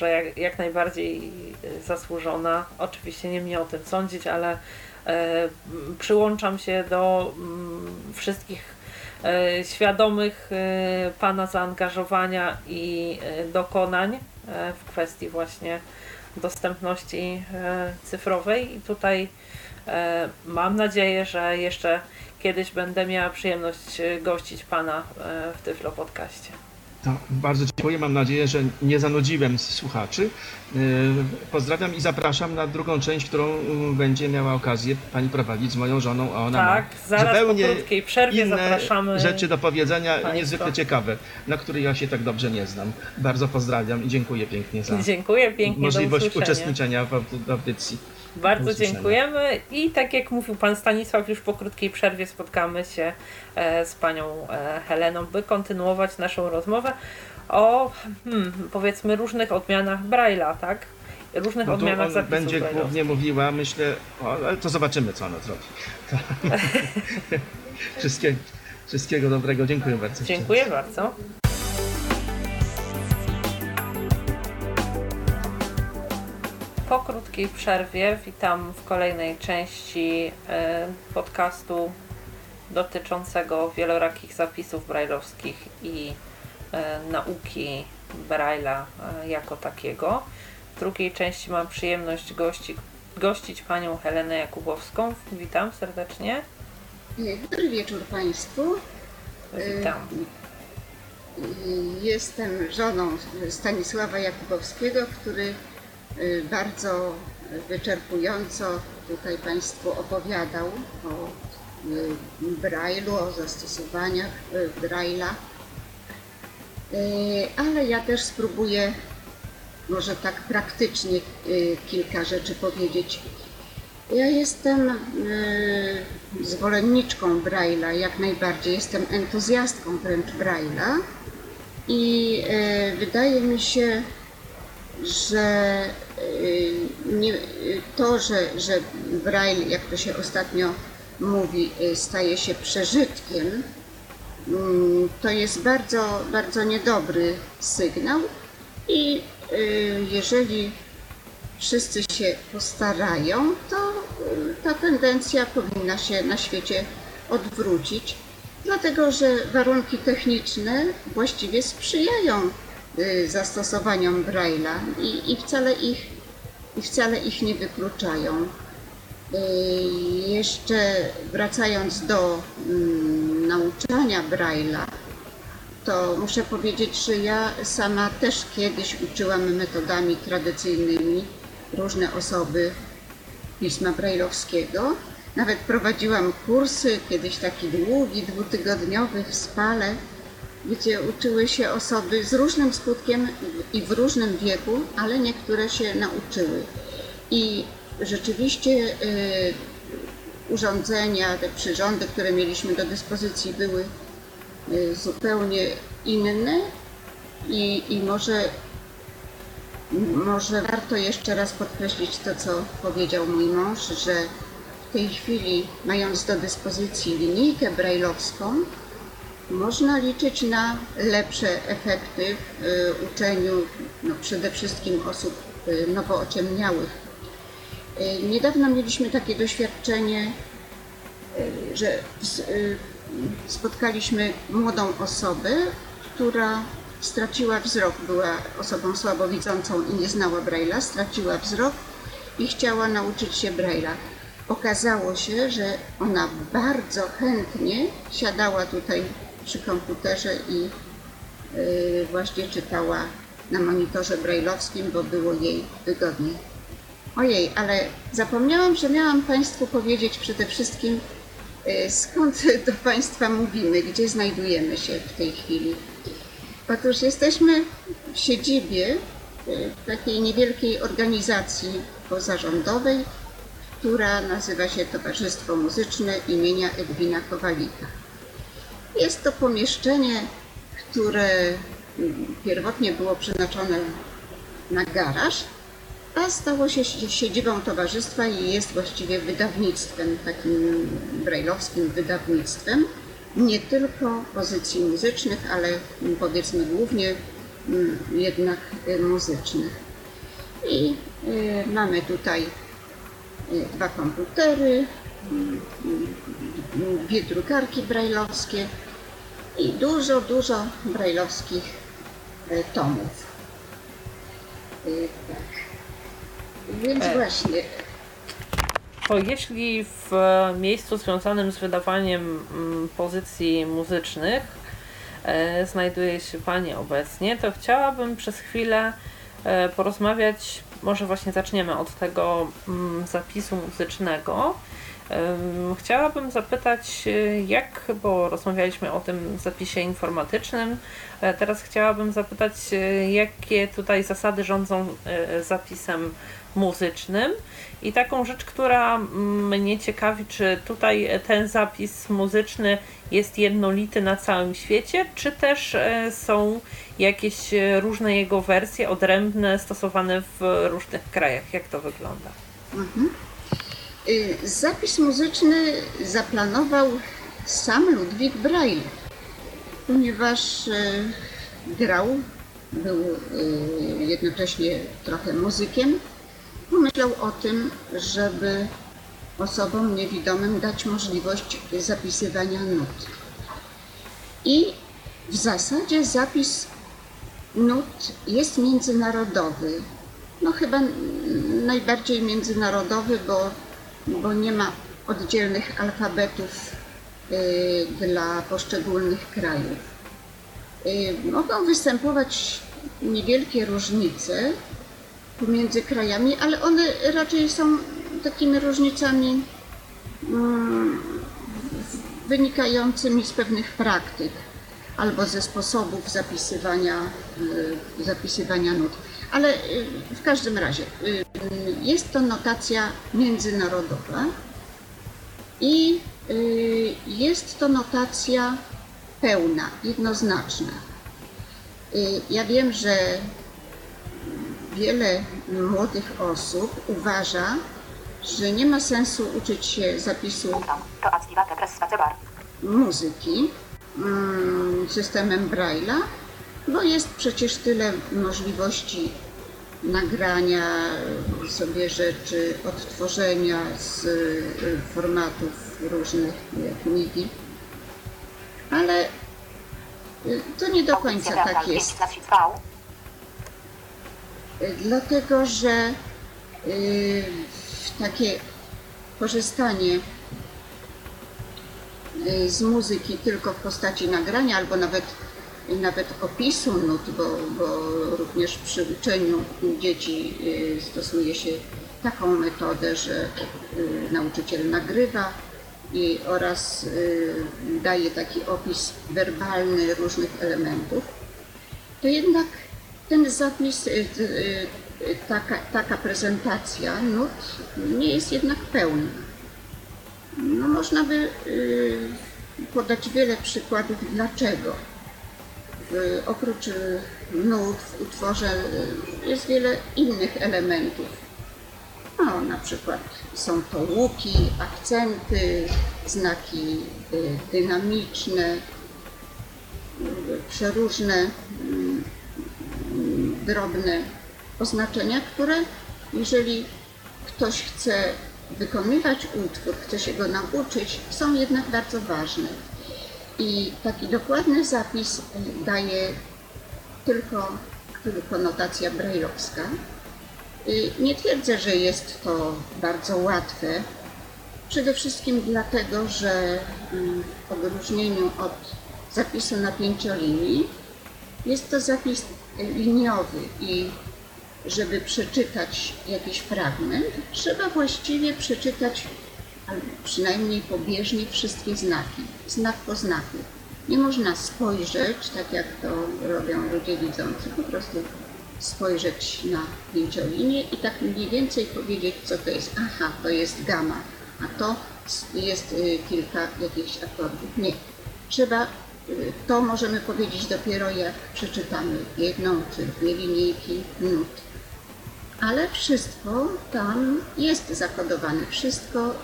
że jak, jak najbardziej y, zasłużona. Oczywiście nie mnie o tym sądzić, ale e, przyłączam się do mm, wszystkich e, świadomych e, pana zaangażowania i dokonań w kwestii właśnie dostępności cyfrowej i tutaj mam nadzieję, że jeszcze kiedyś będę miała przyjemność gościć Pana w Tyflo Podcaście. To bardzo dziękuję. Mam nadzieję, że nie zanudziłem słuchaczy. Yy, Pozdrawiam i zapraszam na drugą część, którą yy, będzie miała okazję pani prowadzić z moją żoną, a ona Tak, ma zaraz zupełnie po krótkiej przerwie inne zapraszamy. rzeczy do powiedzenia, państwa. niezwykle ciekawe, na które ja się tak dobrze nie znam. Bardzo pozdrawiam i dziękuję pięknie za Dziękuję pięknie możliwość uczestniczenia w audycji. Bardzo dziękujemy i tak jak mówił Pan Stanisław, już po krótkiej przerwie spotkamy się e, z Panią e, Heleną, by kontynuować naszą rozmowę o hmm, powiedzmy różnych odmianach Braille'a, tak? Różnych No odmianach zapisów będzie głównie mówiła, myślę, o, ale to zobaczymy, co ona zrobi. To... Wszystkie, wszystkiego dobrego. Dziękuję bardzo. Dziękuję bardzo. Po krótkiej przerwie witam w kolejnej części e, podcastu dotyczącego wielorakich zapisów brajlowskich i e, nauki Braille'a e, jako takiego. W drugiej części mam przyjemność gości, gościć panią Helenę Jakubowską. Witam serdecznie. Dobry wieczór Państwu. Witam. Jestem żoną Stanisława Jakubowskiego, który bardzo wyczerpująco tutaj Państwu opowiadał o y, Braille'u, o zastosowaniach y, Braille'a. Y, Ale ja też spróbuję może tak praktycznie y, kilka rzeczy powiedzieć. Ja jestem y, zwolenniczką Braille'a, jak najbardziej. Jestem entuzjastką wręcz Braille'a i y, wydaje mi się, że y, nie, to, że, że Braille, jak to się ostatnio mówi, y, staje się przeżytkiem, mm, to jest bardzo, bardzo niedobry sygnał i y, jeżeli wszyscy się postarają, to ta tendencja powinna się na świecie odwrócić, dlatego że warunki techniczne właściwie sprzyjają zastosowaniom Braille'a i, i, wcale ich, i wcale ich nie wykluczają. Y, Jeszcze wracając do mm, nauczania Braille'a, to muszę powiedzieć, że ja sama też kiedyś uczyłam metodami tradycyjnymi różne osoby pisma brajlowskiego. Nawet prowadziłam kursy, kiedyś taki długi, dwutygodniowy w Spale, gdzie uczyły się osoby z różnym skutkiem i w różnym wieku, ale niektóre się nauczyły. I rzeczywiście y, urządzenia, te przyrządy, które mieliśmy do dyspozycji, były y, zupełnie inne i, i może, może warto jeszcze raz podkreślić to, co powiedział mój mąż, że w tej chwili, mając do dyspozycji linijkę brajlowską, można liczyć na lepsze efekty w y, uczeniu no, przede wszystkim osób y, nowo ociemniałych. Y, Niedawno mieliśmy takie doświadczenie, że spotkaliśmy młodą osobę, która straciła wzrok, była osobą słabowidzącą i nie znała Braille'a, straciła wzrok i chciała nauczyć się Braille'a. Okazało się, że ona bardzo chętnie siadała tutaj przy komputerze i y, właśnie czytała na monitorze brajlowskim, bo było jej wygodniej. Ojej, ale zapomniałam, że miałam Państwu powiedzieć przede wszystkim, y, skąd do Państwa mówimy, gdzie znajdujemy się w tej chwili. Otóż jesteśmy w siedzibie y, takiej niewielkiej organizacji pozarządowej, która nazywa się Towarzystwo Muzyczne imienia Edwina Kowalika. Jest to pomieszczenie, które mm, pierwotnie było przeznaczone na garaż, a stało się si- siedzibą towarzystwa i jest właściwie wydawnictwem, takim brajlowskim wydawnictwem, nie tylko pozycji muzycznych, ale mm, powiedzmy głównie mm, jednak muzycznych. I y, mamy tutaj y, dwa komputery, dwie drukarki brajlowskie i dużo, dużo brajlowskich y, tomów. Y, Tak. Więc E. właśnie, To jeśli w e, miejscu związanym z wydawaniem mm, pozycji muzycznych e, znajduje się Pani obecnie, to chciałabym przez chwilę e, porozmawiać, może właśnie zaczniemy od tego mm, zapisu muzycznego. Chciałabym zapytać, e, jak, bo rozmawialiśmy o tym zapisie informatycznym, teraz chciałabym zapytać, e, jakie tutaj zasady rządzą e, zapisem muzycznym. I taką rzecz, która mnie ciekawi, czy tutaj ten zapis muzyczny jest jednolity na całym świecie, czy też są jakieś różne jego wersje, odrębne, stosowane w różnych krajach? Jak to wygląda? y, zapis muzyczny zaplanował sam Ludwik Braille, ponieważ y, grał, był y, jednocześnie trochę muzykiem, pomyślał o tym, żeby osobom niewidomym dać możliwość zapisywania nut. I w zasadzie zapis nut jest międzynarodowy. No chyba najbardziej międzynarodowy, bo, bo nie ma oddzielnych alfabetów y, dla poszczególnych krajów. Y, mogą występować niewielkie różnice pomiędzy krajami, ale one raczej są takimi różnicami mm, wynikającymi z pewnych praktyk albo ze sposobów zapisywania, y, zapisywania nut. Ale y, w każdym razie y, jest to notacja międzynarodowa i y, jest to notacja pełna, jednoznaczna. Ja wiem, że wiele młodych osób uważa, że nie ma sensu uczyć się zapisu muzyki mm, systemem Braille'a, bo jest przecież tyle możliwości nagrania sobie rzeczy, odtworzenia z y, formatów różnych jak MIDI. Ale y, to nie do końca tak jest. 5 nacisk V. Dlatego, że y, takie korzystanie y, z muzyki tylko w postaci nagrania, albo nawet nawet opisu nut, bo, bo również przy uczeniu dzieci y, stosuje się taką metodę, że y, nauczyciel nagrywa i oraz y, daje taki opis werbalny różnych elementów, to jednak ten zapis, taka, taka prezentacja nut nie jest jednak pełna. No, można by podać wiele przykładów dlaczego. W, oprócz y, nut w utworze y, jest wiele innych elementów. No, na przykład są to łuki, akcenty, znaki y, dynamiczne, y, przeróżne drobne oznaczenia, które jeżeli ktoś chce wykonywać utwór, chce się go nauczyć, są jednak bardzo ważne. I taki dokładny zapis y, daje tylko, tylko notacja brajlowska. Y, Nie twierdzę, że jest to bardzo łatwe. Przede wszystkim dlatego, że mm, w odróżnieniu od zapisu na pięciolinii jest to zapis y, liniowy i żeby przeczytać jakiś fragment, trzeba właściwie przeczytać przynajmniej pobieżnie wszystkie znaki, znak po znaku. Nie można spojrzeć, tak jak to robią ludzie widzący, po prostu spojrzeć na pięciolinię i tak mniej więcej powiedzieć, co to jest. Aha, to jest gama, a to jest y, kilka jakichś akordów. Nie. Trzeba, y, to możemy powiedzieć dopiero jak przeczytamy jedną czy dwie linijki nut. Ale wszystko tam jest zakodowane. Wszystko,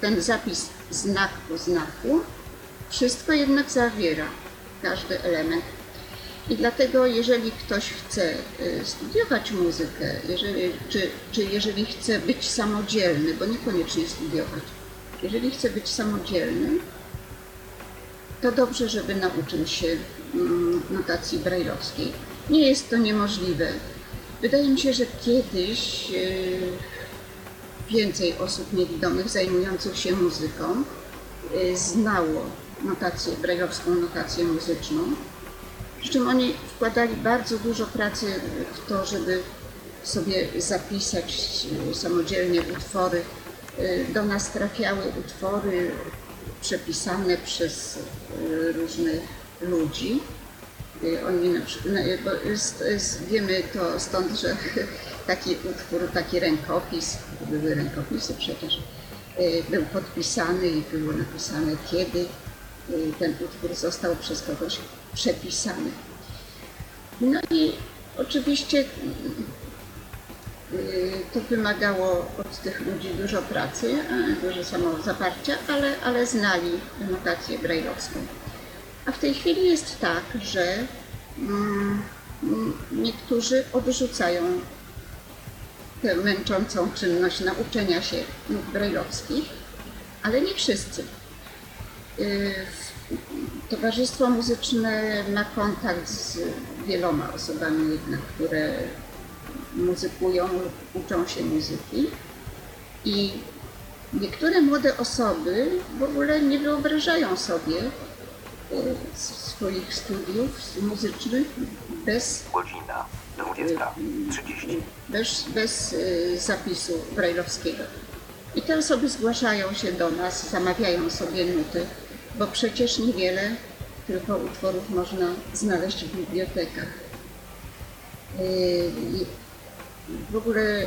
ten zapis znak po znaku, wszystko jednak zawiera, każdy element. I dlatego, jeżeli ktoś chce y, studiować muzykę, jeżeli, czy, czy jeżeli chce być samodzielny, bo niekoniecznie studiować, jeżeli chce być samodzielny, to dobrze, żeby nauczył się mm, notacji brajlowskiej. Nie jest to niemożliwe. Wydaje mi się, że kiedyś y, więcej osób niewidomych zajmujących się muzyką y, znało notację, brajlowską notację muzyczną. Przy czym oni wkładali bardzo dużo pracy w to, żeby sobie zapisać y, samodzielnie utwory. Y, Do nas trafiały utwory przepisane przez różnych ludzi. Oni na przykład, wiemy to stąd, że taki utwór, taki rękopis, były rękopisy przecież, y, był podpisany i było napisane kiedy y, ten utwór został przez kogoś przepisany. No i oczywiście y, to wymagało od tych ludzi dużo pracy, dużo samozaparcia, ale, ale znali notację brajlowską. A w tej chwili jest tak, że mm, niektórzy odrzucają męczącą czynność nauczenia się nut brajlowskich, ale nie wszyscy. Y, Towarzystwo muzyczne ma kontakt z wieloma osobami jednak, które muzykują lub uczą się muzyki i niektóre młode osoby w ogóle nie wyobrażają sobie swoich studiów muzycznych bez Godzina 20.30. bez, bez y, zapisu brajlowskiego. I te osoby zgłaszają się do nas, zamawiają sobie nuty, bo przecież niewiele tylko utworów można znaleźć w bibliotekach. I W ogóle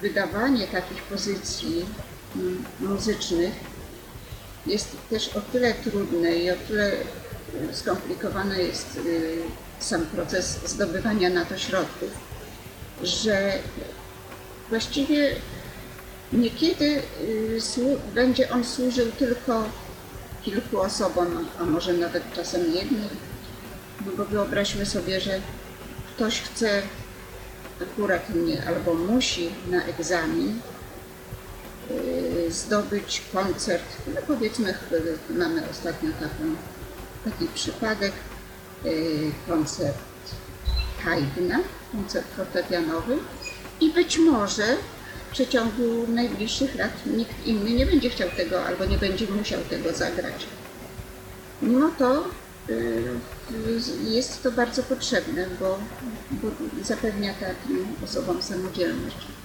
wydawanie takich pozycji muzycznych jest też o tyle trudne i o tyle skomplikowany jest y, sam proces zdobywania na to środków, że właściwie niekiedy y, będzie on służył tylko kilku osobom, a może nawet czasem jednej. No bo wyobraźmy sobie, że ktoś chce akurat mnie albo musi na egzamin zdobyć koncert, no powiedzmy, y, mamy ostatnio taką, taki przypadek, y, koncert Haydna, koncert fortepianowy i być może w przeciągu najbliższych lat nikt inny nie będzie chciał tego albo nie będzie musiał tego zagrać. Mimo to y, jest to bardzo potrzebne, bo, bo zapewnia takim osobom samodzielność.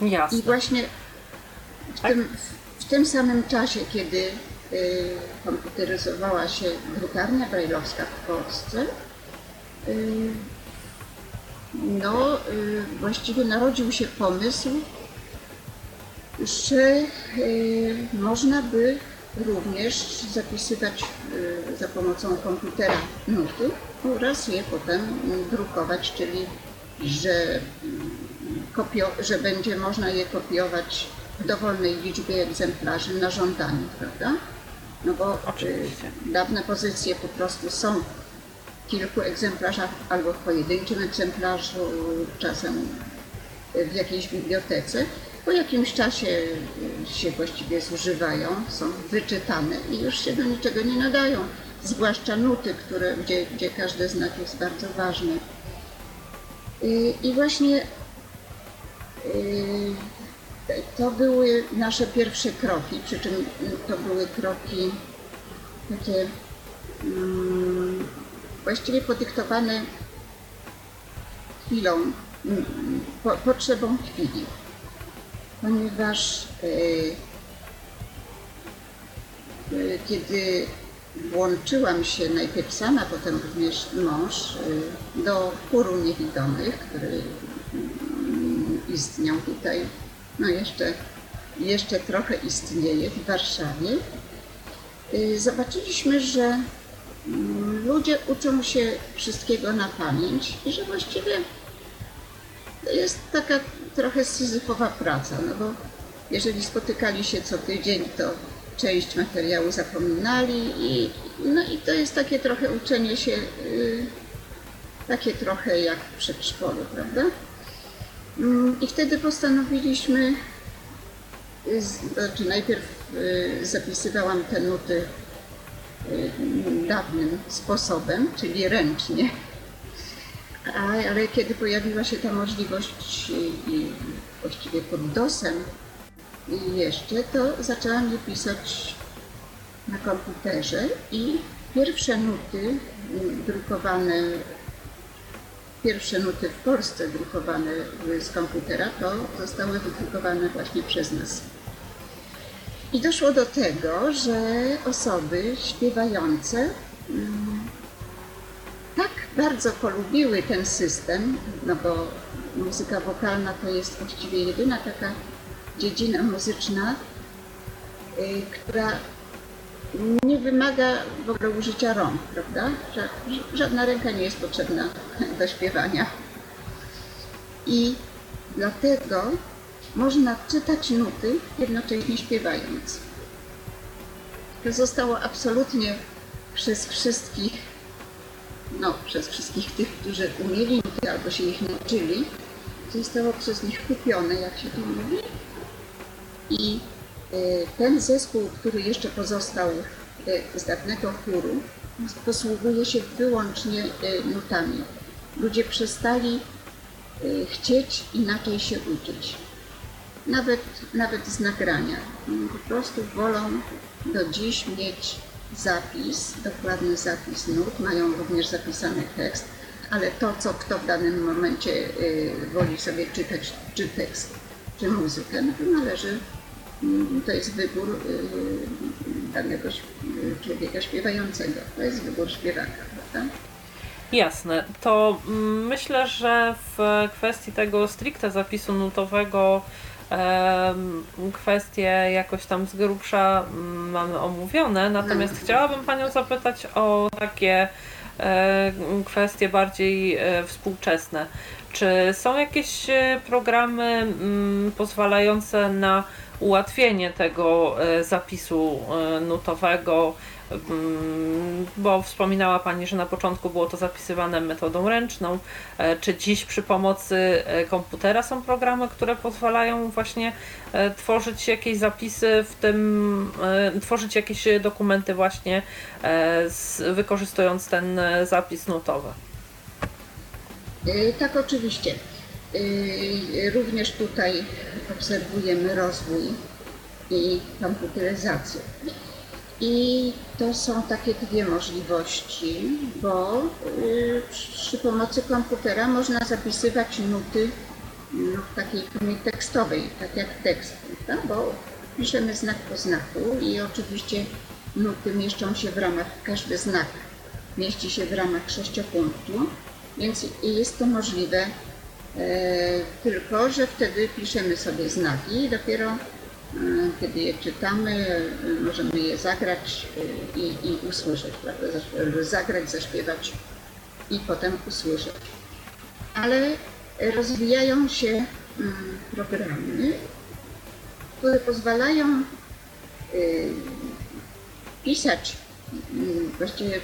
Jasne. I właśnie w tym, w tym samym czasie, kiedy y, komputeryzowała się drukarnia brajlowska w Polsce, y, no y, właściwie narodził się pomysł, że można by również zapisywać za pomocą komputera nuty oraz je potem drukować, czyli że że będzie można je kopiować w dowolnej liczbie egzemplarzy na żądanie, prawda? No bo Oczywiście. y, dawne pozycje po prostu są w kilku egzemplarzach albo w pojedynczym egzemplarzu, czasem w jakiejś bibliotece. Po jakimś czasie y, się właściwie zużywają, są wyczytane i już się do niczego nie nadają. Zwłaszcza nuty, które, gdzie, gdzie każdy znak jest bardzo ważny. Y, I właśnie to były nasze pierwsze kroki, przy czym to były kroki takie mm, właściwie podyktowane chwilą, mm, po, potrzebą chwili, ponieważ y, y, kiedy włączyłam się najpierw sama, potem również mąż y, do chóru niewidomych, który mm, istniał tutaj, no jeszcze, jeszcze trochę istnieje w Warszawie, y, zobaczyliśmy, że mm, ludzie uczą się wszystkiego na pamięć i że właściwie to jest taka trochę syzyfowa praca, no bo jeżeli spotykali się co tydzień, to część materiału zapominali i, no i to jest takie trochę uczenie się, y, takie trochę jak w przedszkolu, prawda? Mm, I wtedy postanowiliśmy, y, znaczy najpierw y, zapisywałam te nuty y, dawnym sposobem, czyli ręcznie. Ale kiedy pojawiła się ta możliwość właściwie pod DOSem jeszcze, to zaczęłam je pisać na komputerze i pierwsze nuty drukowane, pierwsze nuty w Polsce drukowane z komputera, to zostały wydrukowane właśnie przez nas. I doszło do tego, że osoby śpiewające mm, tak bardzo polubiły ten system, no bo muzyka wokalna to jest właściwie jedyna taka dziedzina muzyczna, y, która nie wymaga w ogóle użycia rąk, prawda? Ża- Żadna ręka nie jest potrzebna do śpiewania. I dlatego można czytać nuty, jednocześnie śpiewając. To zostało absolutnie przez wszystkich, no przez wszystkich tych, którzy umieli nuty albo się ich nauczyli, zostało przez nich kupione, jak się to mówi. I ten zespół, który jeszcze pozostał y, z dawnego chóru, posługuje się wyłącznie y, nutami. Ludzie przestali chcieć inaczej się uczyć. Nawet, nawet z nagrania. Po prostu wolą do dziś mieć zapis, dokładny zapis nut, mają również zapisany tekst, ale to, co kto w danym momencie woli sobie czytać, czy tekst, czy muzykę, no to należy, to jest wybór y, danego y, człowieka śpiewającego, to jest wybór śpiewaka, prawda? Jasne. To mm, myślę, że w kwestii tego stricte zapisu nutowego kwestie jakoś tam z grubsza mm, mamy omówione, natomiast chciałabym Panią zapytać o takie e, kwestie bardziej e, współczesne. Czy są jakieś e, programy mm, pozwalające na ułatwienie tego e, zapisu e, nutowego? Mm, Bo wspominała Pani, że na początku było to zapisywane metodą ręczną. E, Czy dziś przy pomocy komputera są programy, które pozwalają właśnie tworzyć jakieś zapisy, w tym tworzyć jakieś dokumenty właśnie wykorzystując ten zapis nutowy? Tak, oczywiście. Y, Również tutaj obserwujemy rozwój i komputeryzację. I to są takie dwie możliwości, bo y, przy pomocy komputera można zapisywać nuty no, w takiej formie tekstowej, tak jak tekst, prawda? bo piszemy znak po znaku i oczywiście nuty mieszczą się w ramach, każdy znak mieści się w ramach sześciopunktu, więc jest to możliwe, tylko że wtedy piszemy sobie znaki i dopiero e, kiedy je czytamy, e, możemy je zagrać e, i, i usłyszeć, prawda? Zagrać, zaśpiewać i potem usłyszeć. Ale rozwijają się mm, programy, które pozwalają pisać, mm, właściwie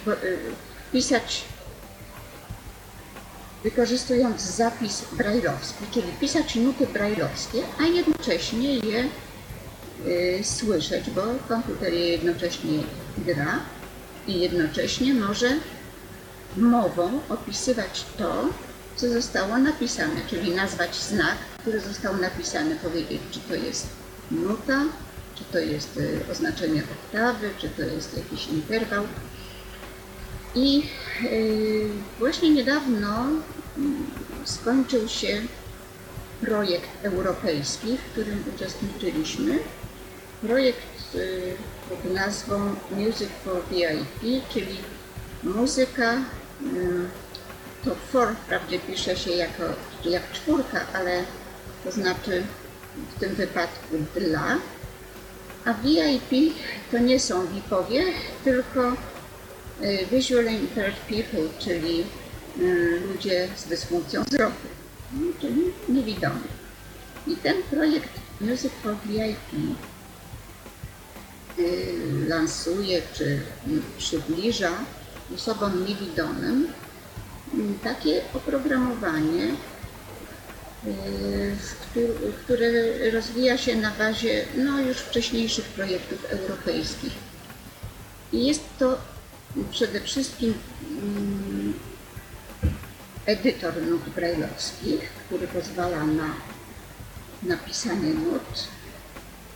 pisać wykorzystując zapis brajlowski, czyli pisać nuty brajlowskie, a jednocześnie je y, słyszeć, bo komputer je jednocześnie gra i jednocześnie może mową opisywać to, co zostało napisane, czyli nazwać znak, który został napisany, powiedzieć, czy to jest nuta, czy to jest y, oznaczenie oktawy, czy to jest jakiś interwał. I y, właśnie niedawno skończył się projekt europejski, w którym uczestniczyliśmy. Projekt y, pod nazwą Music for VIP, czyli muzyka y, to for wprawdzie pisze się jako, jak czwórka, ale to znaczy w tym wypadku dla, a VIP to nie są VIP-owie, tylko Visually Impaired People, czyli y, ludzie z dysfunkcją wzroku, no, czyli niewidomi. I ten projekt Music for VIP y, lansuje czy y, przybliża osobom niewidomym takie oprogramowanie, y, które rozwija się na bazie no, już wcześniejszych projektów europejskich. I jest to przede wszystkim mm, edytor nut brajlowskich, który pozwala na napisanie nut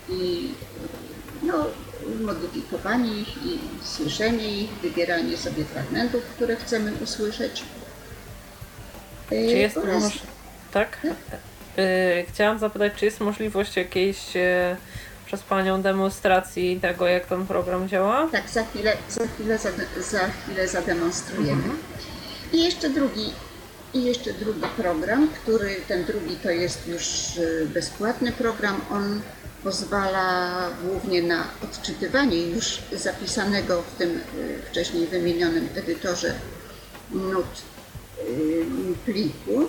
i no, modyfikowanie ich i słyszenie ich, wybieranie sobie fragmentów, które chcemy usłyszeć. Czy jest oraz- moż... Tak? Y, chciałam zapytać, czy jest możliwość jakiejś y, przez Panią demonstracji tego, jak ten program działa? Tak, za chwilę, za chwilę, zade- za chwilę zademonstrujemy. I jeszcze drugi, i jeszcze drugi program, który ten drugi to jest już y, bezpłatny program. On pozwala głównie na odczytywanie już zapisanego w tym y, wcześniej wymienionym edytorze nut y, pliku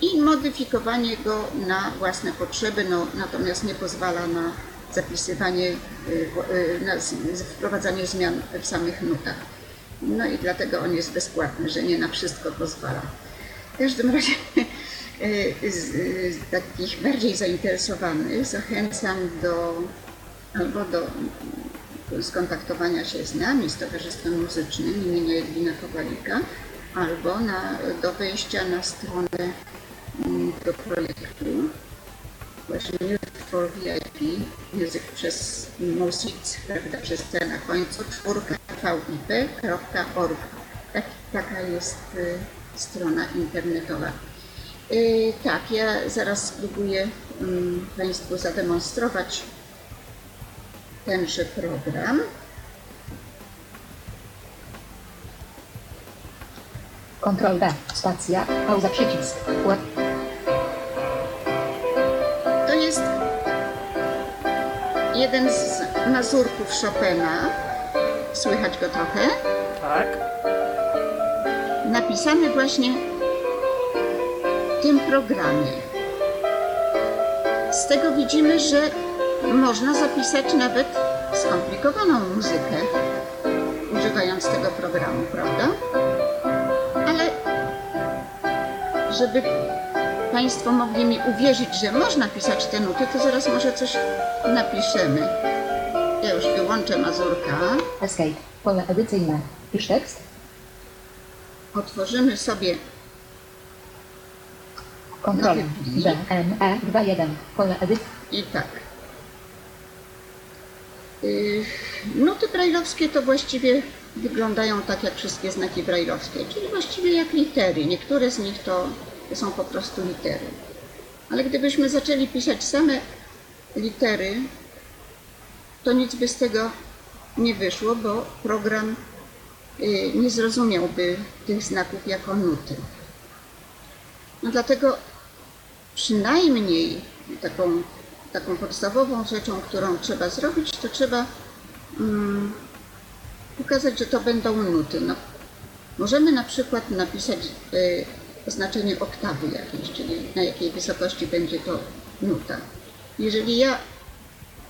i modyfikowanie go na własne potrzeby, no, natomiast nie pozwala na zapisywanie, y, y, na wprowadzanie zmian w samych nutach. No i dlatego on jest bezpłatny, że nie na wszystko pozwala. W każdym razie y, z takich bardziej zainteresowanych zachęcam do albo do skontaktowania się z nami, z Towarzystwem Muzycznym imienia Edwina Kowalika, albo na, do wejścia na stronę mm, do projektu właśnie Music for VIP, Music przez Music, prawda, przez C na końcu, czwórka vip.org. Tak, taka jest y, strona internetowa. Y, tak, ja zaraz spróbuję mm, Państwu zademonstrować tenże program. Ctrl B, spacja, pauza przycisk. Ład. To jest jeden z mazurków Chopina. Słychać go trochę. Tak. Napisany właśnie w tym programie. Z tego widzimy, że można zapisać nawet skomplikowaną muzykę, używając tego programu, prawda? Żeby Państwo mogli mi uwierzyć, że można pisać te nuty, to zaraz może coś napiszemy. Ja już wyłączę Mazurka. Escape, pole edycyjne. Pisz tekst. Otworzymy sobie Ctrl D, M, E, 2, 1. Pole edycji. i tak. Y, Nuty brajlowskie to właściwie wyglądają tak jak wszystkie znaki brajlowskie, czyli właściwie jak litery. Niektóre z nich to, są po prostu litery. Ale gdybyśmy zaczęli pisać same litery, to nic by z tego nie wyszło, bo program y, nie zrozumiałby tych znaków jako nuty. No dlatego przynajmniej taką, taką podstawową rzeczą, którą trzeba zrobić, to trzeba mm, pokazać, że to będą nuty. No, możemy na przykład napisać y, oznaczenie oktawy jakiejś, czyli na jakiej wysokości będzie to nuta. Jeżeli ja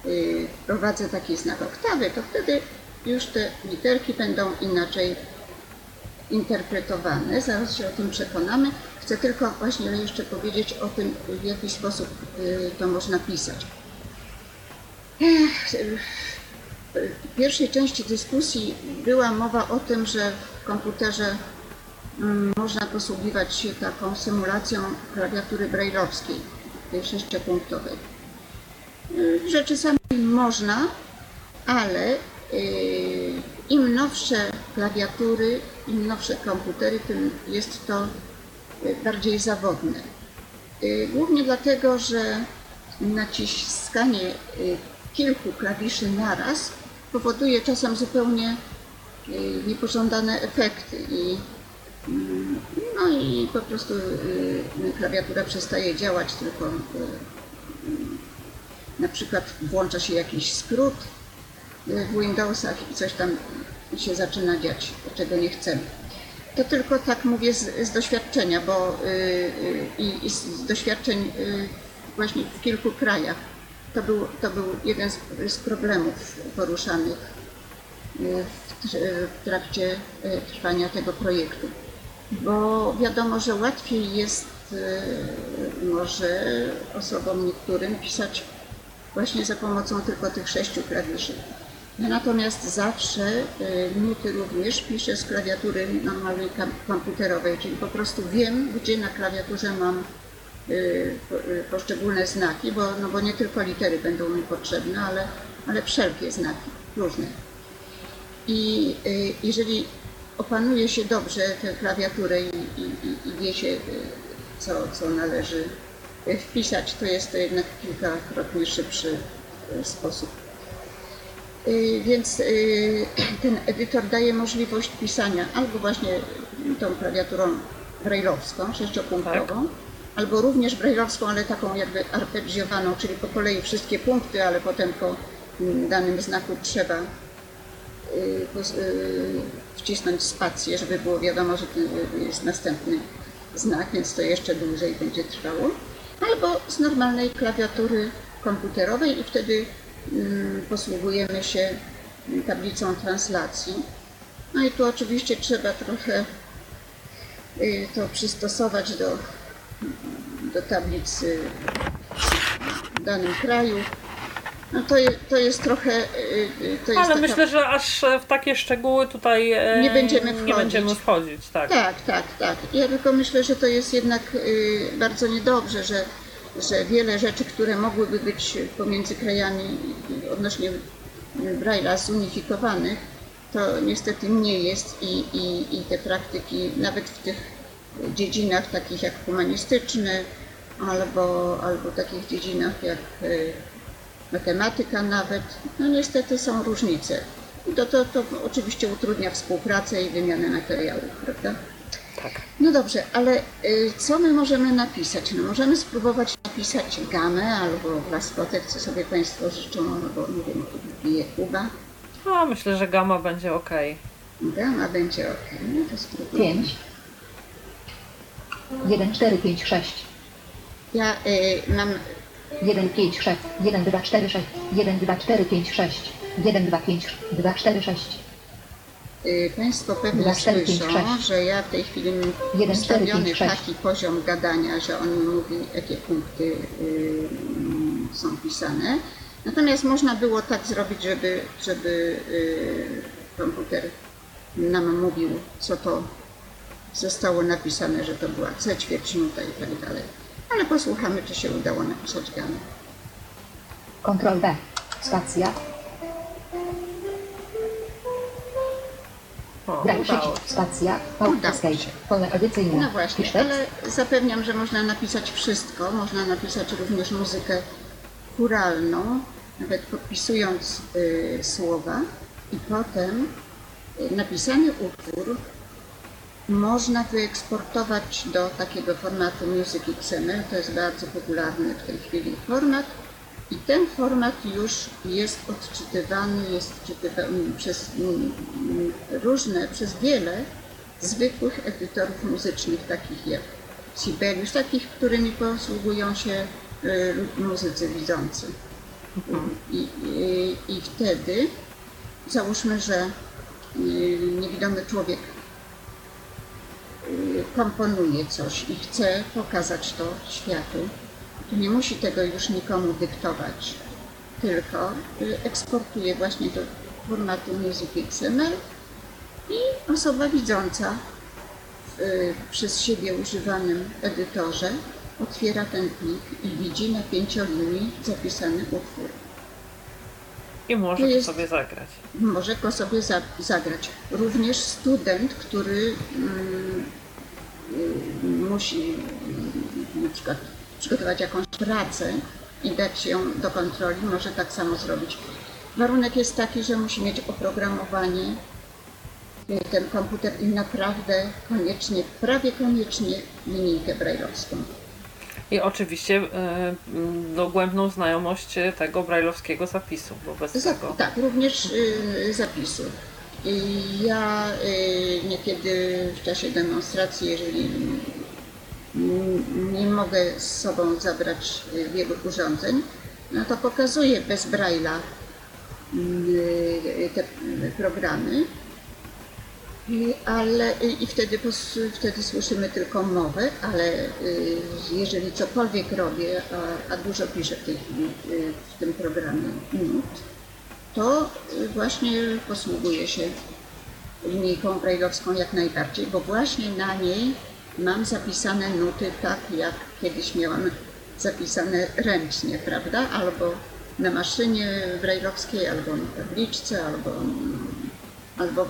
y, wprowadzę taki znak oktawy, to wtedy już te literki będą inaczej interpretowane. Zaraz się o tym przekonamy. Chcę tylko właśnie jeszcze powiedzieć o tym, w jaki sposób y, to można pisać. Ech, W pierwszej części dyskusji była mowa o tym, że w komputerze mm, można posługiwać się taką symulacją klawiatury brajlowskiej, tej sześciopunktowej. Y, Że czasami można, ale y, im nowsze klawiatury, im nowsze komputery, tym jest to y, bardziej zawodne. Głównie dlatego, że naciskanie kilku klawiszy naraz powoduje czasem zupełnie y, niepożądane efekty i mm, no i po prostu y, klawiatura przestaje działać, tylko y, na przykład włącza się jakiś skrót w Windowsach i coś tam się zaczyna dziać, czego nie chcemy. To tylko tak mówię z, z doświadczenia, bo i, i z doświadczeń właśnie w kilku krajach. To był, to był jeden z, z problemów poruszanych y, w, w trakcie y, trwania tego projektu. Bo wiadomo, że łatwiej jest y, może osobom niektórym pisać właśnie za pomocą tylko tych sześciu klawiszy. Ja natomiast zawsze nuty również piszę z klawiatury normalnej komputerowej, czyli po prostu wiem, gdzie na klawiaturze mam poszczególne znaki, bo, no bo nie tylko litery będą mi potrzebne, ale, ale wszelkie znaki, różne. I y, jeżeli opanuje się dobrze tę klawiaturę i, i, i- wie się, y, co, co należy y, wpisać, to jest to jednak kilkakrotnie szybszy y, sposób. Y, Więc y, ten edytor daje możliwość pisania albo właśnie tą klawiaturą brailleowską, sześciopunktową, albo również brailleowską, ale taką jakby arpeggiowaną, czyli po kolei wszystkie punkty, ale potem po mm, danym znaku trzeba y, y, wcisnąć spację, żeby było wiadomo, że jest następny znak, więc to jeszcze dłużej będzie trwało. Albo z normalnej klawiatury komputerowej i wtedy mm, posługujemy się tablicą translacji. No i tu oczywiście trzeba trochę y, to przystosować do, do tablicy w danym kraju. No to, je, to jest trochę. y, y, To jest Ale taka... myślę, że aż w takie szczegóły tutaj e, Nie będziemy nie wchodzić. będziemy wchodzić. Tak. Tak, tak, tak. Ja tylko myślę, że to jest jednak y, bardzo niedobrze, że, że wiele rzeczy, które mogłyby być pomiędzy krajami odnośnie Braille'a zunifikowanych, to niestety nie jest i, i, i te praktyki nawet w tych dziedzinach takich jak humanistyczne albo, albo takich dziedzinach jak y, matematyka nawet, no niestety są różnice. I to, to, to oczywiście utrudnia współpracę i wymianę materiałów, prawda? Tak. No dobrze, ale y, co my możemy napisać? No możemy spróbować napisać gamę albo blaskotek, co sobie Państwo życzą, albo nie wiem, bije Kuba. No, myślę, że gama będzie ok. Gama będzie ok. No to spróbujemy. 5. 1, 4, 5, 6. Ja y, mam 1, 5, 6. 1, 2, 4, 6. 1, 2, 4, 5, 6. 1, 2, 5, 2, 4, 6. Y, Państwo pewnie Dla cztery, pięć, słyszą, sześć. że ja w tej chwili mam Jeden, cztery, ustawiony pięć, sześć. taki poziom gadania, że on mi mówi, jakie punkty y, są pisane. Natomiast można było tak zrobić, żeby, żeby y, komputer nam mówił, co to zostało napisane, że to była C ćwierćnuta i tak dalej. Ale posłuchamy, czy się udało napisać gamę. Ctrl B, stacja. O, Brak stacja, Udało się. pole edycyjne. No właśnie, ale zapewniam, że można napisać wszystko. Można napisać również muzykę churalną, nawet podpisując y, słowa i potem y, napisany utwór można wyeksportować do takiego formatu Music XML. To jest bardzo popularny w tej chwili format. I ten format już jest odczytywany, jest czytywany przez różne, przez wiele zwykłych edytorów muzycznych, takich jak Sibelius, takich, którymi posługują się y, muzycy widzący. I, i, I wtedy załóżmy, że y, niewidomy człowiek komponuje coś i chce pokazać to światu, to nie musi tego już nikomu dyktować, tylko y, eksportuje właśnie do formatu Music XML i osoba widząca w y, przez siebie używanym edytorze otwiera ten plik i widzi na pięciolinii zapisany utwór. I może jest- sobie zagrać. Może go sobie za, zagrać. Również student, który mm, y, musi na przykład przygotować jakąś pracę i dać ją do kontroli, może tak samo zrobić. Warunek jest taki, że musi mieć oprogramowanie y, ten komputer i naprawdę koniecznie, prawie koniecznie linijkę brajlowską. I oczywiście y, mm, dogłębną znajomość tego brajlowskiego zapisu, bo bez Za, tego... tak, również y, zapisu. I ja y, niekiedy w czasie demonstracji, jeżeli mm, nie mogę z sobą zabrać wielu urządzeń, no to pokazuję bez Braille'a y, te programy. I, ale i wtedy, wtedy słyszymy tylko mowę, ale y, jeżeli cokolwiek robię, a, a dużo piszę w tej y, w tym programie nut, to y, właśnie posługuję się linijką brajlowską jak najbardziej, bo właśnie na niej mam zapisane nuty tak, jak kiedyś miałam zapisane ręcznie, prawda? Albo na maszynie brajlowskiej, albo na tabliczce, albo albo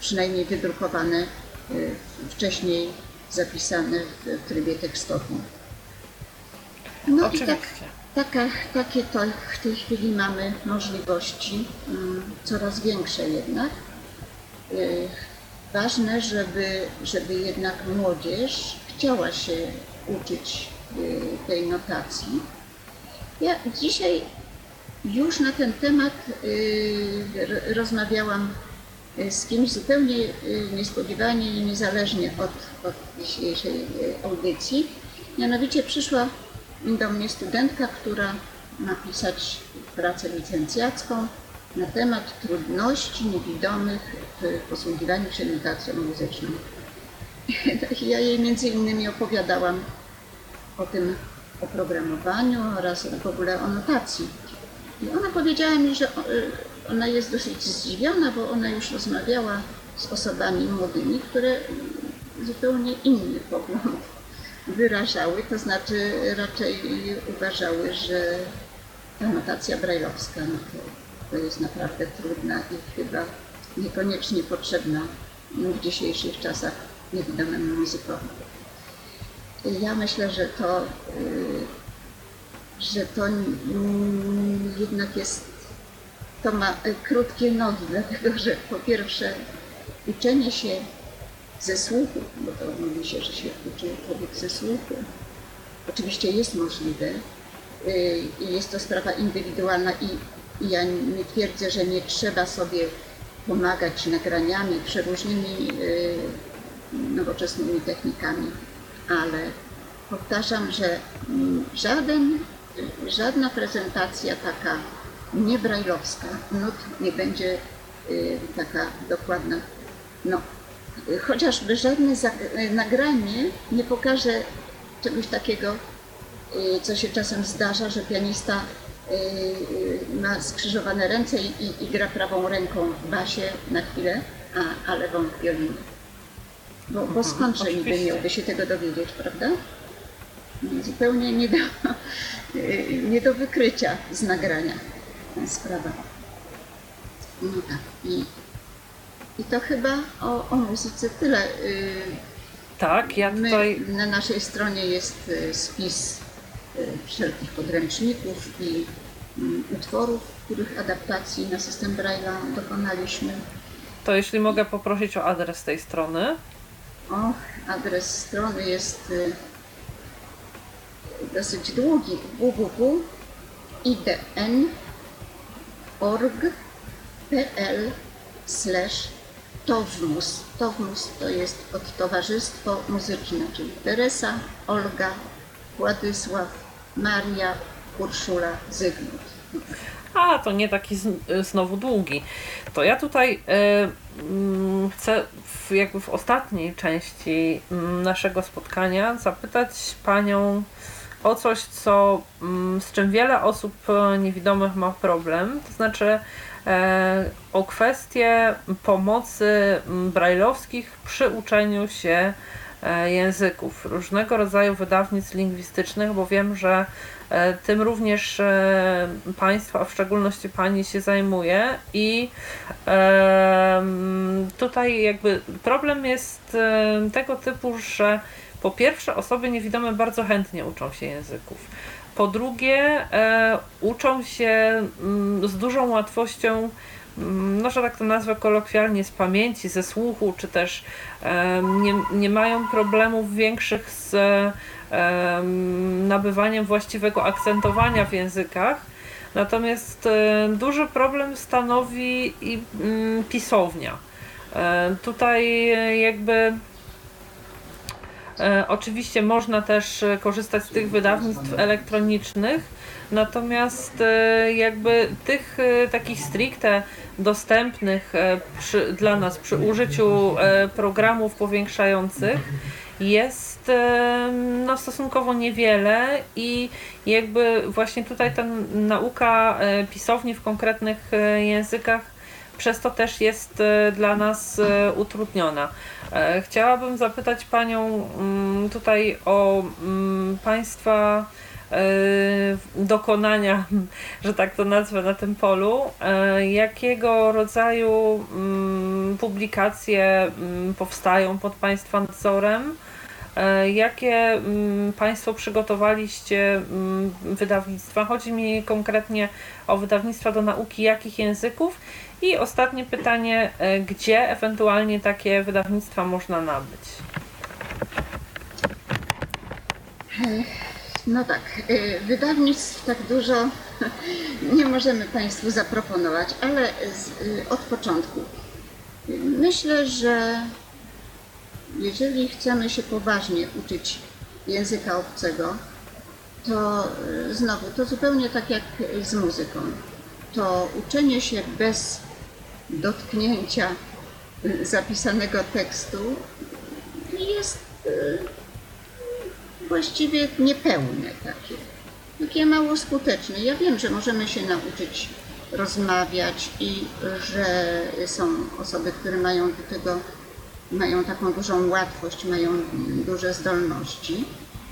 przynajmniej wydrukowane y, wcześniej zapisane w trybie tekstowym. No i Oczywiście. tak, taka, takie to w tej chwili mamy możliwości, mm, coraz większe jednak. Y, Ważne, żeby, żeby jednak młodzież chciała się uczyć y, tej notacji. Ja dzisiaj już na ten temat y, rozmawiałam y, z kimś zupełnie y, niespodziewanie i niezależnie od, od dzisiejszej y, audycji. Mianowicie przyszła do mnie studentka, która ma pisać pracę licencjacką na temat trudności niewidomych w posługiwaniu się notacją muzyczną. Ja jej między innymi opowiadałam o tym oprogramowaniu oraz w ogóle o notacji. I ona powiedziała mi, że y, ona jest dosyć zdziwiona, bo ona już rozmawiała z osobami młodymi, które zupełnie inny pogląd wyrażały, to znaczy raczej uważały, że ta notacja brajlowska no to, to jest naprawdę trudna i chyba niekoniecznie potrzebna w dzisiejszych czasach niewidomemu muzykowi. Ja myślę, że to, y, że to jednak jest, to ma y, krótkie nogi, dlatego że po pierwsze uczenie się ze słuchu, bo to mówi się, że się uczy człowiek ze słuchu, oczywiście jest możliwe y, i jest to sprawa indywidualna i, ja nie twierdzę, że nie trzeba sobie pomagać nagraniami, przeróżnymi y, nowoczesnymi technikami, ale powtarzam, że mm, żaden, żadna prezentacja taka niebrajlowska nut nie będzie y, taka dokładna. No, chociażby żadne y, nagranie nie pokaże czegoś takiego, y, co się czasem zdarza, że pianista ma skrzyżowane ręce i, i, gra prawą ręką w basie na chwilę, a, a lewą w wiolinie. Bo, bo skądże niby miałby się tego dowiedzieć, prawda? Zupełnie nie do, nie do wykrycia z nagrania sprawa. No tak. I I to chyba o, o muzyce tyle. Y, Tak, ja My, tutaj na naszej stronie jest y, spis y, wszelkich podręczników i mm, utworów, których adaptacji na system Braille'a dokonaliśmy. to jeśli mogę poprosić o adres tej strony. O, adres strony jest dosyć długi www.idn.org.pl slash Towmus. Towmus to jest od Towarzystwo Muzyczne, czyli Teresa, Olga, Władysław, Maria, Urszula, Zygmunt. A, to nie taki z, znowu długi. To ja tutaj y, mm, chcę w, jakby w ostatniej części mm, naszego spotkania zapytać Panią o coś, co, mm, z czym wiele osób e, niewidomych ma problem, to znaczy e, o kwestię pomocy mm, brajlowskich przy uczeniu się e, języków, różnego rodzaju wydawnictw lingwistycznych, bo wiem, że tym również Państwo, a w szczególności Pani się zajmuje i em, tutaj jakby problem jest tego typu, że po pierwsze osoby niewidome bardzo chętnie uczą się języków. Po drugie, e, uczą się mm, z dużą łatwością, mm, no że tak to nazwę kolokwialnie, z pamięci, ze słuchu, czy też e, nie, nie mają problemów większych z e, nabywaniem właściwego akcentowania w językach. Natomiast e, duży problem stanowi i mm, pisownia. E, tutaj e, jakby Oczywiście można też e, korzystać z tych wydawnictw elektronicznych, natomiast e, jakby tych e, takich stricte dostępnych e, przy, dla nas przy użyciu e, programów powiększających jest e, no, stosunkowo niewiele i jakby właśnie tutaj ta nauka e, pisowni w konkretnych e, językach przez to też jest e, dla nas e, utrudniona. E, Chciałabym zapytać Panią mm, tutaj o mm, Państwa dokonania, że tak to nazwę, na tym polu. Jakiego rodzaju mm, publikacje powstają pod Państwa nadzorem? Jakie Państwo przygotowaliście wydawnictwa? Chodzi mi konkretnie o wydawnictwa do nauki jakich języków? I ostatnie pytanie, e, gdzie ewentualnie takie wydawnictwa można nabyć? No tak, y, wydawnictw tak dużo nie możemy Państwu zaproponować, ale z, y, od początku. Myślę, że jeżeli chcemy się poważnie uczyć języka obcego, to znowu, to zupełnie tak jak z muzyką. To uczenie się bez dotknięcia y, zapisanego tekstu jest y, właściwie niepełne takie, takie mało skuteczne. Ja wiem, że możemy się nauczyć rozmawiać i że są osoby, które mają do tego, mają taką dużą łatwość, mają duże zdolności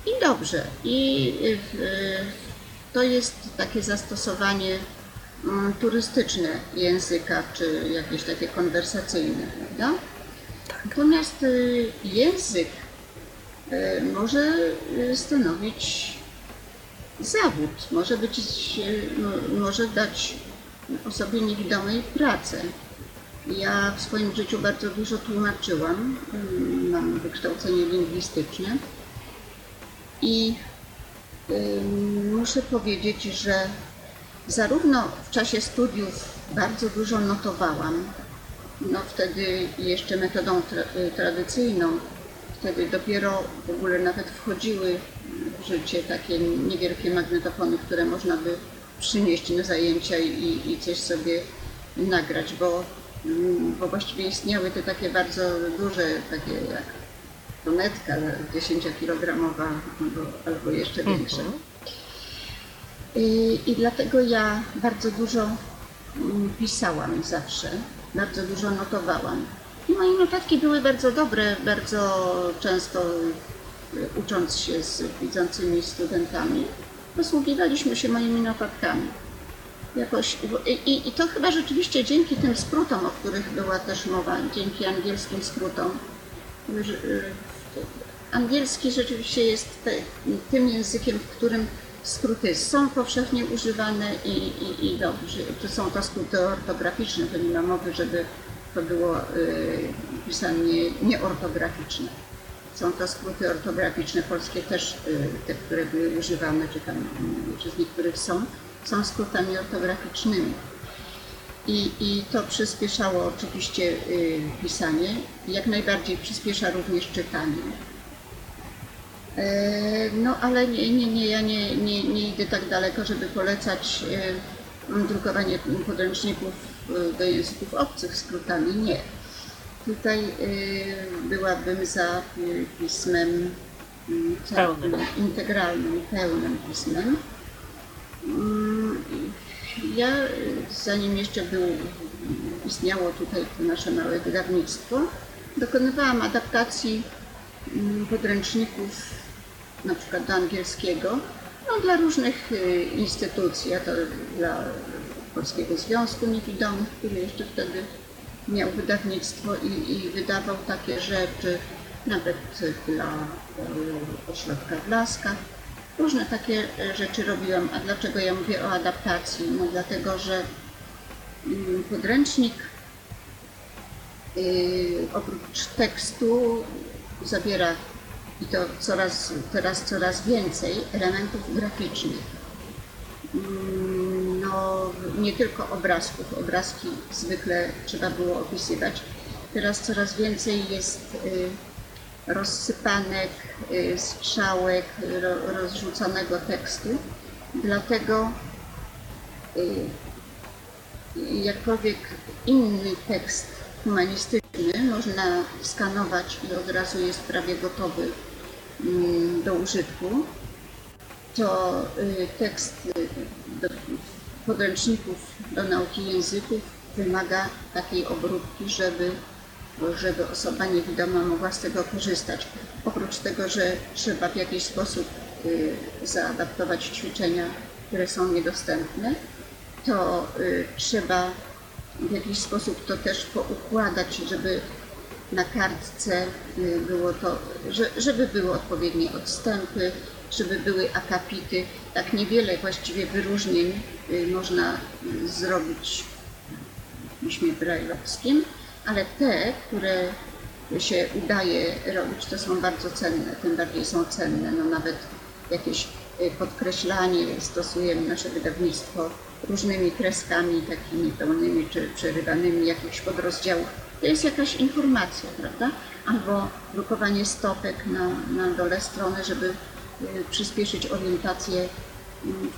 i dobrze. I y, to jest takie zastosowanie turystyczne języka, czy jakieś takie konwersacyjne, prawda? Natomiast y, język y, może stanowić zawód, może być, y, mo- może dać osobie niewidomej pracę. Ja w swoim życiu bardzo dużo tłumaczyłam, mm, mam wykształcenie lingwistyczne i muszę powiedzieć, że zarówno w czasie studiów bardzo dużo notowałam, no wtedy jeszcze metodą tra- y, tradycyjną, wtedy dopiero w ogóle nawet wchodziły w życie takie niewielkie magnetofony, które można by przynieść na zajęcia i, i coś sobie nagrać, bo, mm, bo właściwie istniały te takie bardzo duże, takie jak tonetka 10-kilogramowa albo, albo jeszcze większe. I, dlatego ja bardzo dużo mm, pisałam zawsze, bardzo dużo notowałam. I moje notatki były bardzo dobre, bardzo często y, ucząc się z widzącymi studentami, posługiwaliśmy się moimi notatkami. jakoś. I, I to chyba rzeczywiście dzięki tym skrótom, o których była też mowa, dzięki angielskim skrótom. y, Angielski rzeczywiście jest te, tym językiem, w którym skróty są powszechnie używane i, i, i dobrze. To są to skróty ortograficzne, to nie ma mowy, żeby to było y, pisane nieortograficzne. Są to skróty ortograficzne, polskie też, y, te, które były używane, czy tam y, czy z niektórych są, są skrótami ortograficznymi. I, I to przyspieszało oczywiście y, pisanie, jak najbardziej przyspiesza również czytanie. E, No ale nie, nie, nie ja nie, nie, nie idę tak daleko, żeby polecać e, drukowanie podręczników e, do języków obcych skrótami. Nie. Tutaj byłabym za pismem mm, Pełnym. integralnym, pełnym pismem. Mm, Ja, zanim jeszcze był, istniało tutaj to nasze małe wydawnictwo, dokonywałam adaptacji mm, podręczników na przykład do angielskiego, no, dla różnych y, instytucji, a to dla Polskiego Związku Niewidomych, który jeszcze wtedy miał wydawnictwo i, i wydawał takie rzeczy, nawet dla y, ośrodka w Laskach. Różne takie y, rzeczy robiłam. A dlaczego ja mówię o adaptacji? No dlatego, że mm, podręcznik y, oprócz tekstu zawiera i to coraz, teraz coraz więcej elementów graficznych. Mm, No, nie tylko obrazków, obrazki zwykle trzeba było opisywać. Teraz coraz więcej jest y, rozsypanek, y, strzałek, ro, rozrzuconego tekstu. Dlatego y, jakkolwiek inny tekst humanistyczny można skanować i od razu jest prawie gotowy do użytku, to y, tekst y, do podręczników do nauki języków wymaga takiej obróbki, żeby, żeby osoba niewidoma mogła z tego korzystać. Oprócz tego, że trzeba w jakiś sposób y, zaadaptować ćwiczenia, które są niedostępne, to trzeba w jakiś sposób to też poukładać, żeby na kartce y, było to, że, żeby były odpowiednie odstępy, żeby były akapity. Tak niewiele właściwie wyróżnień y, można zrobić w piśmie brajlowskim, ale te, które się udaje robić, to są bardzo cenne, tym bardziej są cenne. No nawet jakieś y, podkreślanie stosujemy nasze wydawnictwo różnymi kreskami takimi pełnymi czy przerywanymi jakichś podrozdziałów. To jest jakaś informacja, prawda? Albo drukowanie stopek na, na dole strony, żeby y, przyspieszyć orientację y,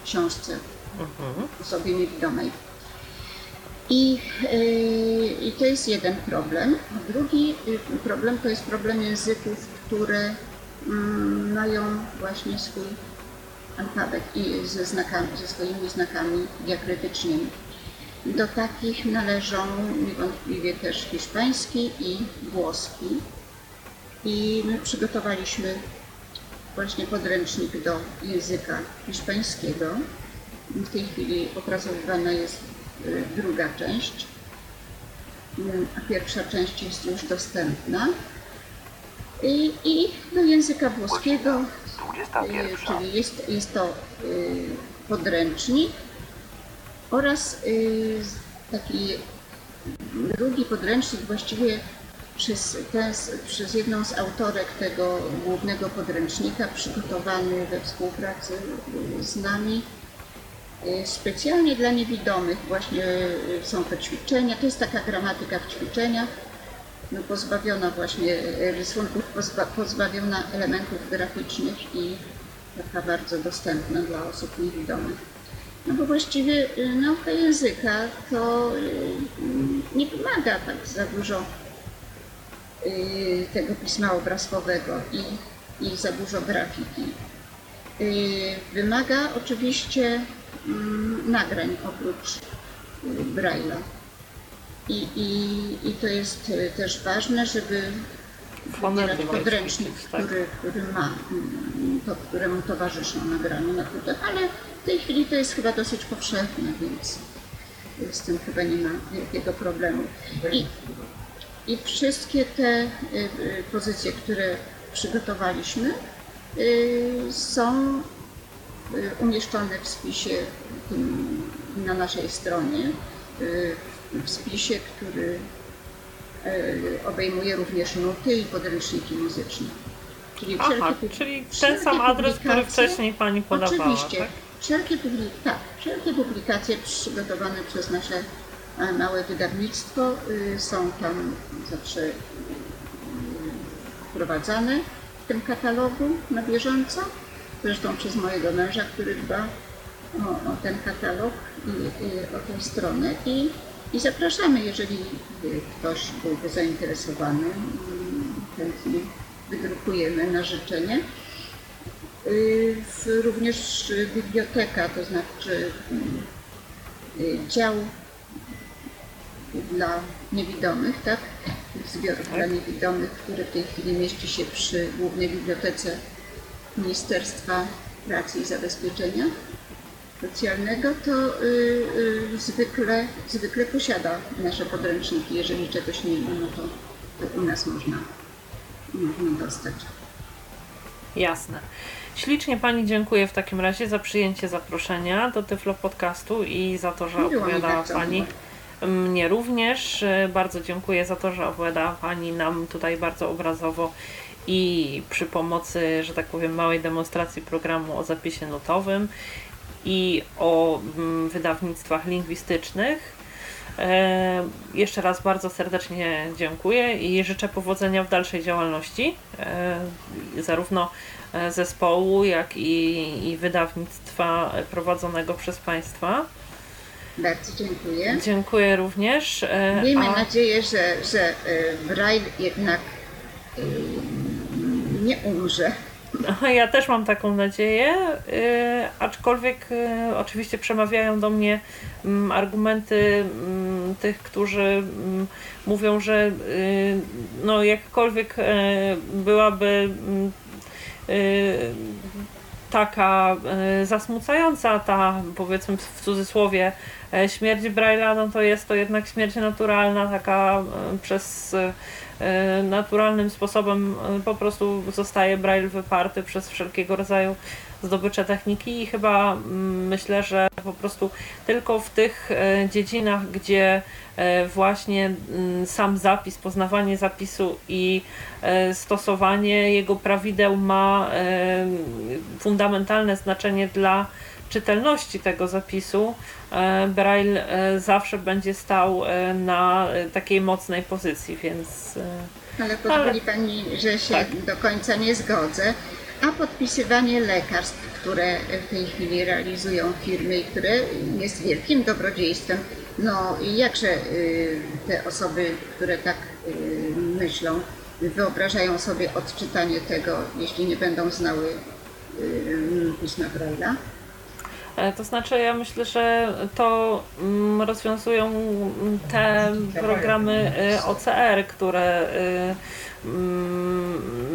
w książce osobie niewidomej. I, yy, I to jest jeden problem. Drugi y, problem to jest problem języków, które mm, mają właśnie swój alfabet i ze znakami, ze swoimi znakami diakrytycznymi. Do takich należą niewątpliwie też hiszpański i włoski. I my przygotowaliśmy właśnie podręcznik do języka hiszpańskiego. W tej chwili opracowywana jest y, druga część, Y, a pierwsza część jest już dostępna. I, i do języka włoskiego Godzina 21. Y, czyli jest, jest to y, podręcznik oraz y, taki drugi podręcznik właściwie przez, ten, przez jedną z autorek tego głównego podręcznika przygotowany we współpracy y, z nami y, specjalnie dla niewidomych właśnie są to ćwiczenia, to jest taka gramatyka w ćwiczeniach, no, pozbawiona właśnie rysunków, pozba, pozbawiona elementów graficznych i taka bardzo dostępna dla osób niewidomych. No bo właściwie y, nauka języka to y, nie wymaga tak za dużo y, tego pisma obrazkowego i, i za dużo grafiki. Wymaga oczywiście mm, nagrań oprócz Braille'a. I, i, I to jest też ważne, żeby wybierać podręcznik, tak. który, który ma mm, to, któremu towarzyszą nagrania na płytach, ale W tej chwili to jest chyba dosyć powszechne, więc z tym chyba nie ma wielkiego problemu. I, i wszystkie te y, y, pozycje, które przygotowaliśmy, y, są umieszczone w spisie na naszej stronie, w spisie, który obejmuje również nuty i podręczniki muzyczne. Czyli Aha, wszelkie czyli ten sam adres, który wcześniej Pani podawała, Oczywiście. tak? Wszelkie, publi- tak, wszelkie publikacje przygotowane przez nasze e, małe wydawnictwo y, są tam zawsze y, wprowadzane w tym katalogu na bieżąco. Zresztą przez mojego męża, który dba o, o ten katalog i, o tę stronę. I, I zapraszamy, jeżeli ktoś byłby zainteresowany, chętnie wydrukujemy na życzenie. Y, Również biblioteka, to znaczy y, dział dla niewidomych, tak? Zbiorów dla niewidomych, który w tej chwili mieści się przy Głównej Bibliotece Ministerstwa Pracy i Zabezpieczenia Socjalnego, to y, y, zwykle, zwykle posiada nasze podręczniki. Jeżeli czegoś nie ma, no to, to u nas można, można dostać. Jasne. Ślicznie Pani dziękuję w takim razie za przyjęcie zaproszenia do Tyflo Podcastu i za to, że Miło opowiadała Pani mnie również. Bardzo dziękuję za to, że opowiadała Pani nam tutaj bardzo obrazowo i przy pomocy, że tak powiem, małej demonstracji programu o zapisie nutowym i o mm, wydawnictwach lingwistycznych. E, jeszcze raz bardzo serdecznie dziękuję i życzę powodzenia w dalszej działalności, e, zarówno zespołu, jak i, i wydawnictwa prowadzonego przez Państwa. Bardzo dziękuję. Dziękuję również. e, Miejmy a- nadzieję, że, że y, Braille jednak nie umrze. Ja też mam taką nadzieję, aczkolwiek oczywiście przemawiają do mnie mm, argumenty mm, tych, którzy mm, mówią, że y, no jakkolwiek byłaby taka y, zasmucająca ta powiedzmy w cudzysłowie e, śmierć Braille'a, no to jest to jednak śmierć naturalna, taka y, przez y, y, naturalnym sposobem y, po prostu zostaje Braille wyparty przez wszelkiego rodzaju zdobycze techniki i chyba mm, myślę, że po prostu tylko w tych e, dziedzinach, gdzie e, właśnie mm, sam zapis, poznawanie zapisu i e, stosowanie jego prawideł ma fundamentalne znaczenie dla czytelności tego zapisu, Braille zawsze będzie stał na takiej mocnej pozycji, więc Ale pozwoli Pani, że się Tak. do końca nie zgodzę. A podpisywanie lekarstw, które w tej chwili realizują firmy i które jest wielkim dobrodziejstwem, no i jakże y, te osoby, które tak y, myślą, wyobrażają sobie odczytanie tego, jeśli nie będą znały y, pisma Braille'a? E, To znaczy, ja myślę, że to mm, rozwiązują te programy OCR, które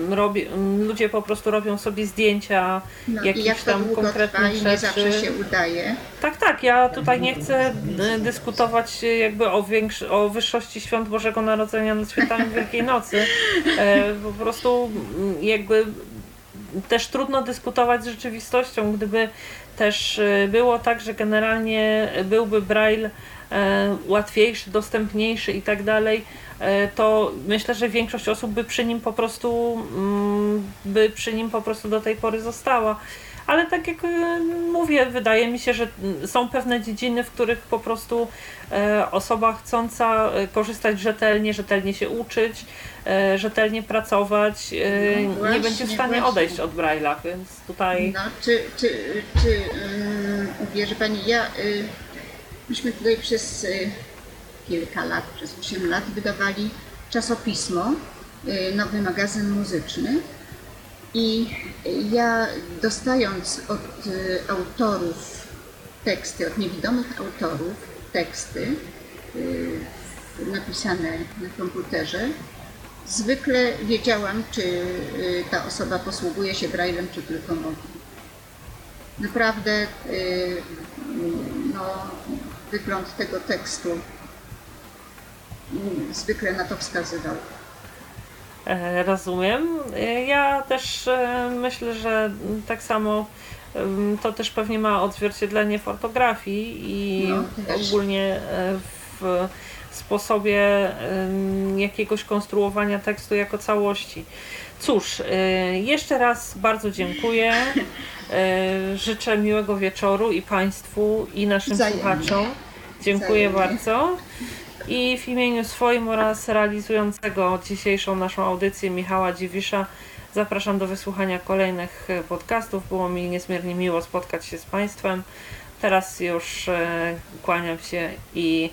robi, mm, ludzie po prostu robią sobie zdjęcia No jakichś jak tam trwa konkretnych i nie zawsze rzeczy. się udaje. Tak, tak. Ja tutaj nie chcę e, dyskutować e, jakby o, większy, o wyższości świąt Bożego Narodzenia nad świętami Wielkiej Nocy. E, Po prostu mm, jakby też trudno dyskutować z rzeczywistością, gdyby też e, było tak, że generalnie byłby Braille łatwiejszy, dostępniejszy i tak dalej, e, to myślę, że większość osób by przy nim po prostu mm, by przy nim po prostu do tej pory została. Ale tak jak e, mówię, wydaje mi się, że mm, są pewne dziedziny, w których po prostu e, osoba chcąca e, korzystać rzetelnie, rzetelnie się uczyć, e, rzetelnie pracować, e, No nie właśnie, będzie w stanie właśnie. odejść od Braille'a, więc tutaj No, czy, czy, czy um, uwierzy Pani, ja, y, myśmy tutaj przez y, kilka lat, przez 8 lat wydawali czasopismo, y, nowy magazyn muzyczny i ja dostając od y, autorów teksty, od niewidomych autorów teksty napisane na komputerze, zwykle wiedziałam, czy ta osoba posługuje się braillem, czy tylko mówi. naprawdę no, wygląd tego tekstu mm, zwykle na to wskazywał. E, Rozumiem. E, Ja też e, myślę, że tak samo to też pewnie ma odzwierciedlenie w ortografii i No, ogólnie w sposobie jakiegoś konstruowania tekstu jako całości. Cóż, e, jeszcze raz bardzo dziękuję. E, Życzę miłego wieczoru i Państwu, i naszym Wzajemnie. słuchaczom. Dziękuję Wzajemnie. bardzo. I w imieniu swoim oraz realizującego dzisiejszą naszą audycję Michała Dziwisza zapraszam do wysłuchania kolejnych podcastów. Było mi niezmiernie miło spotkać się z Państwem. Teraz już e, kłaniam się i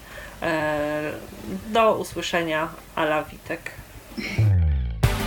do usłyszenia. Ala Witek.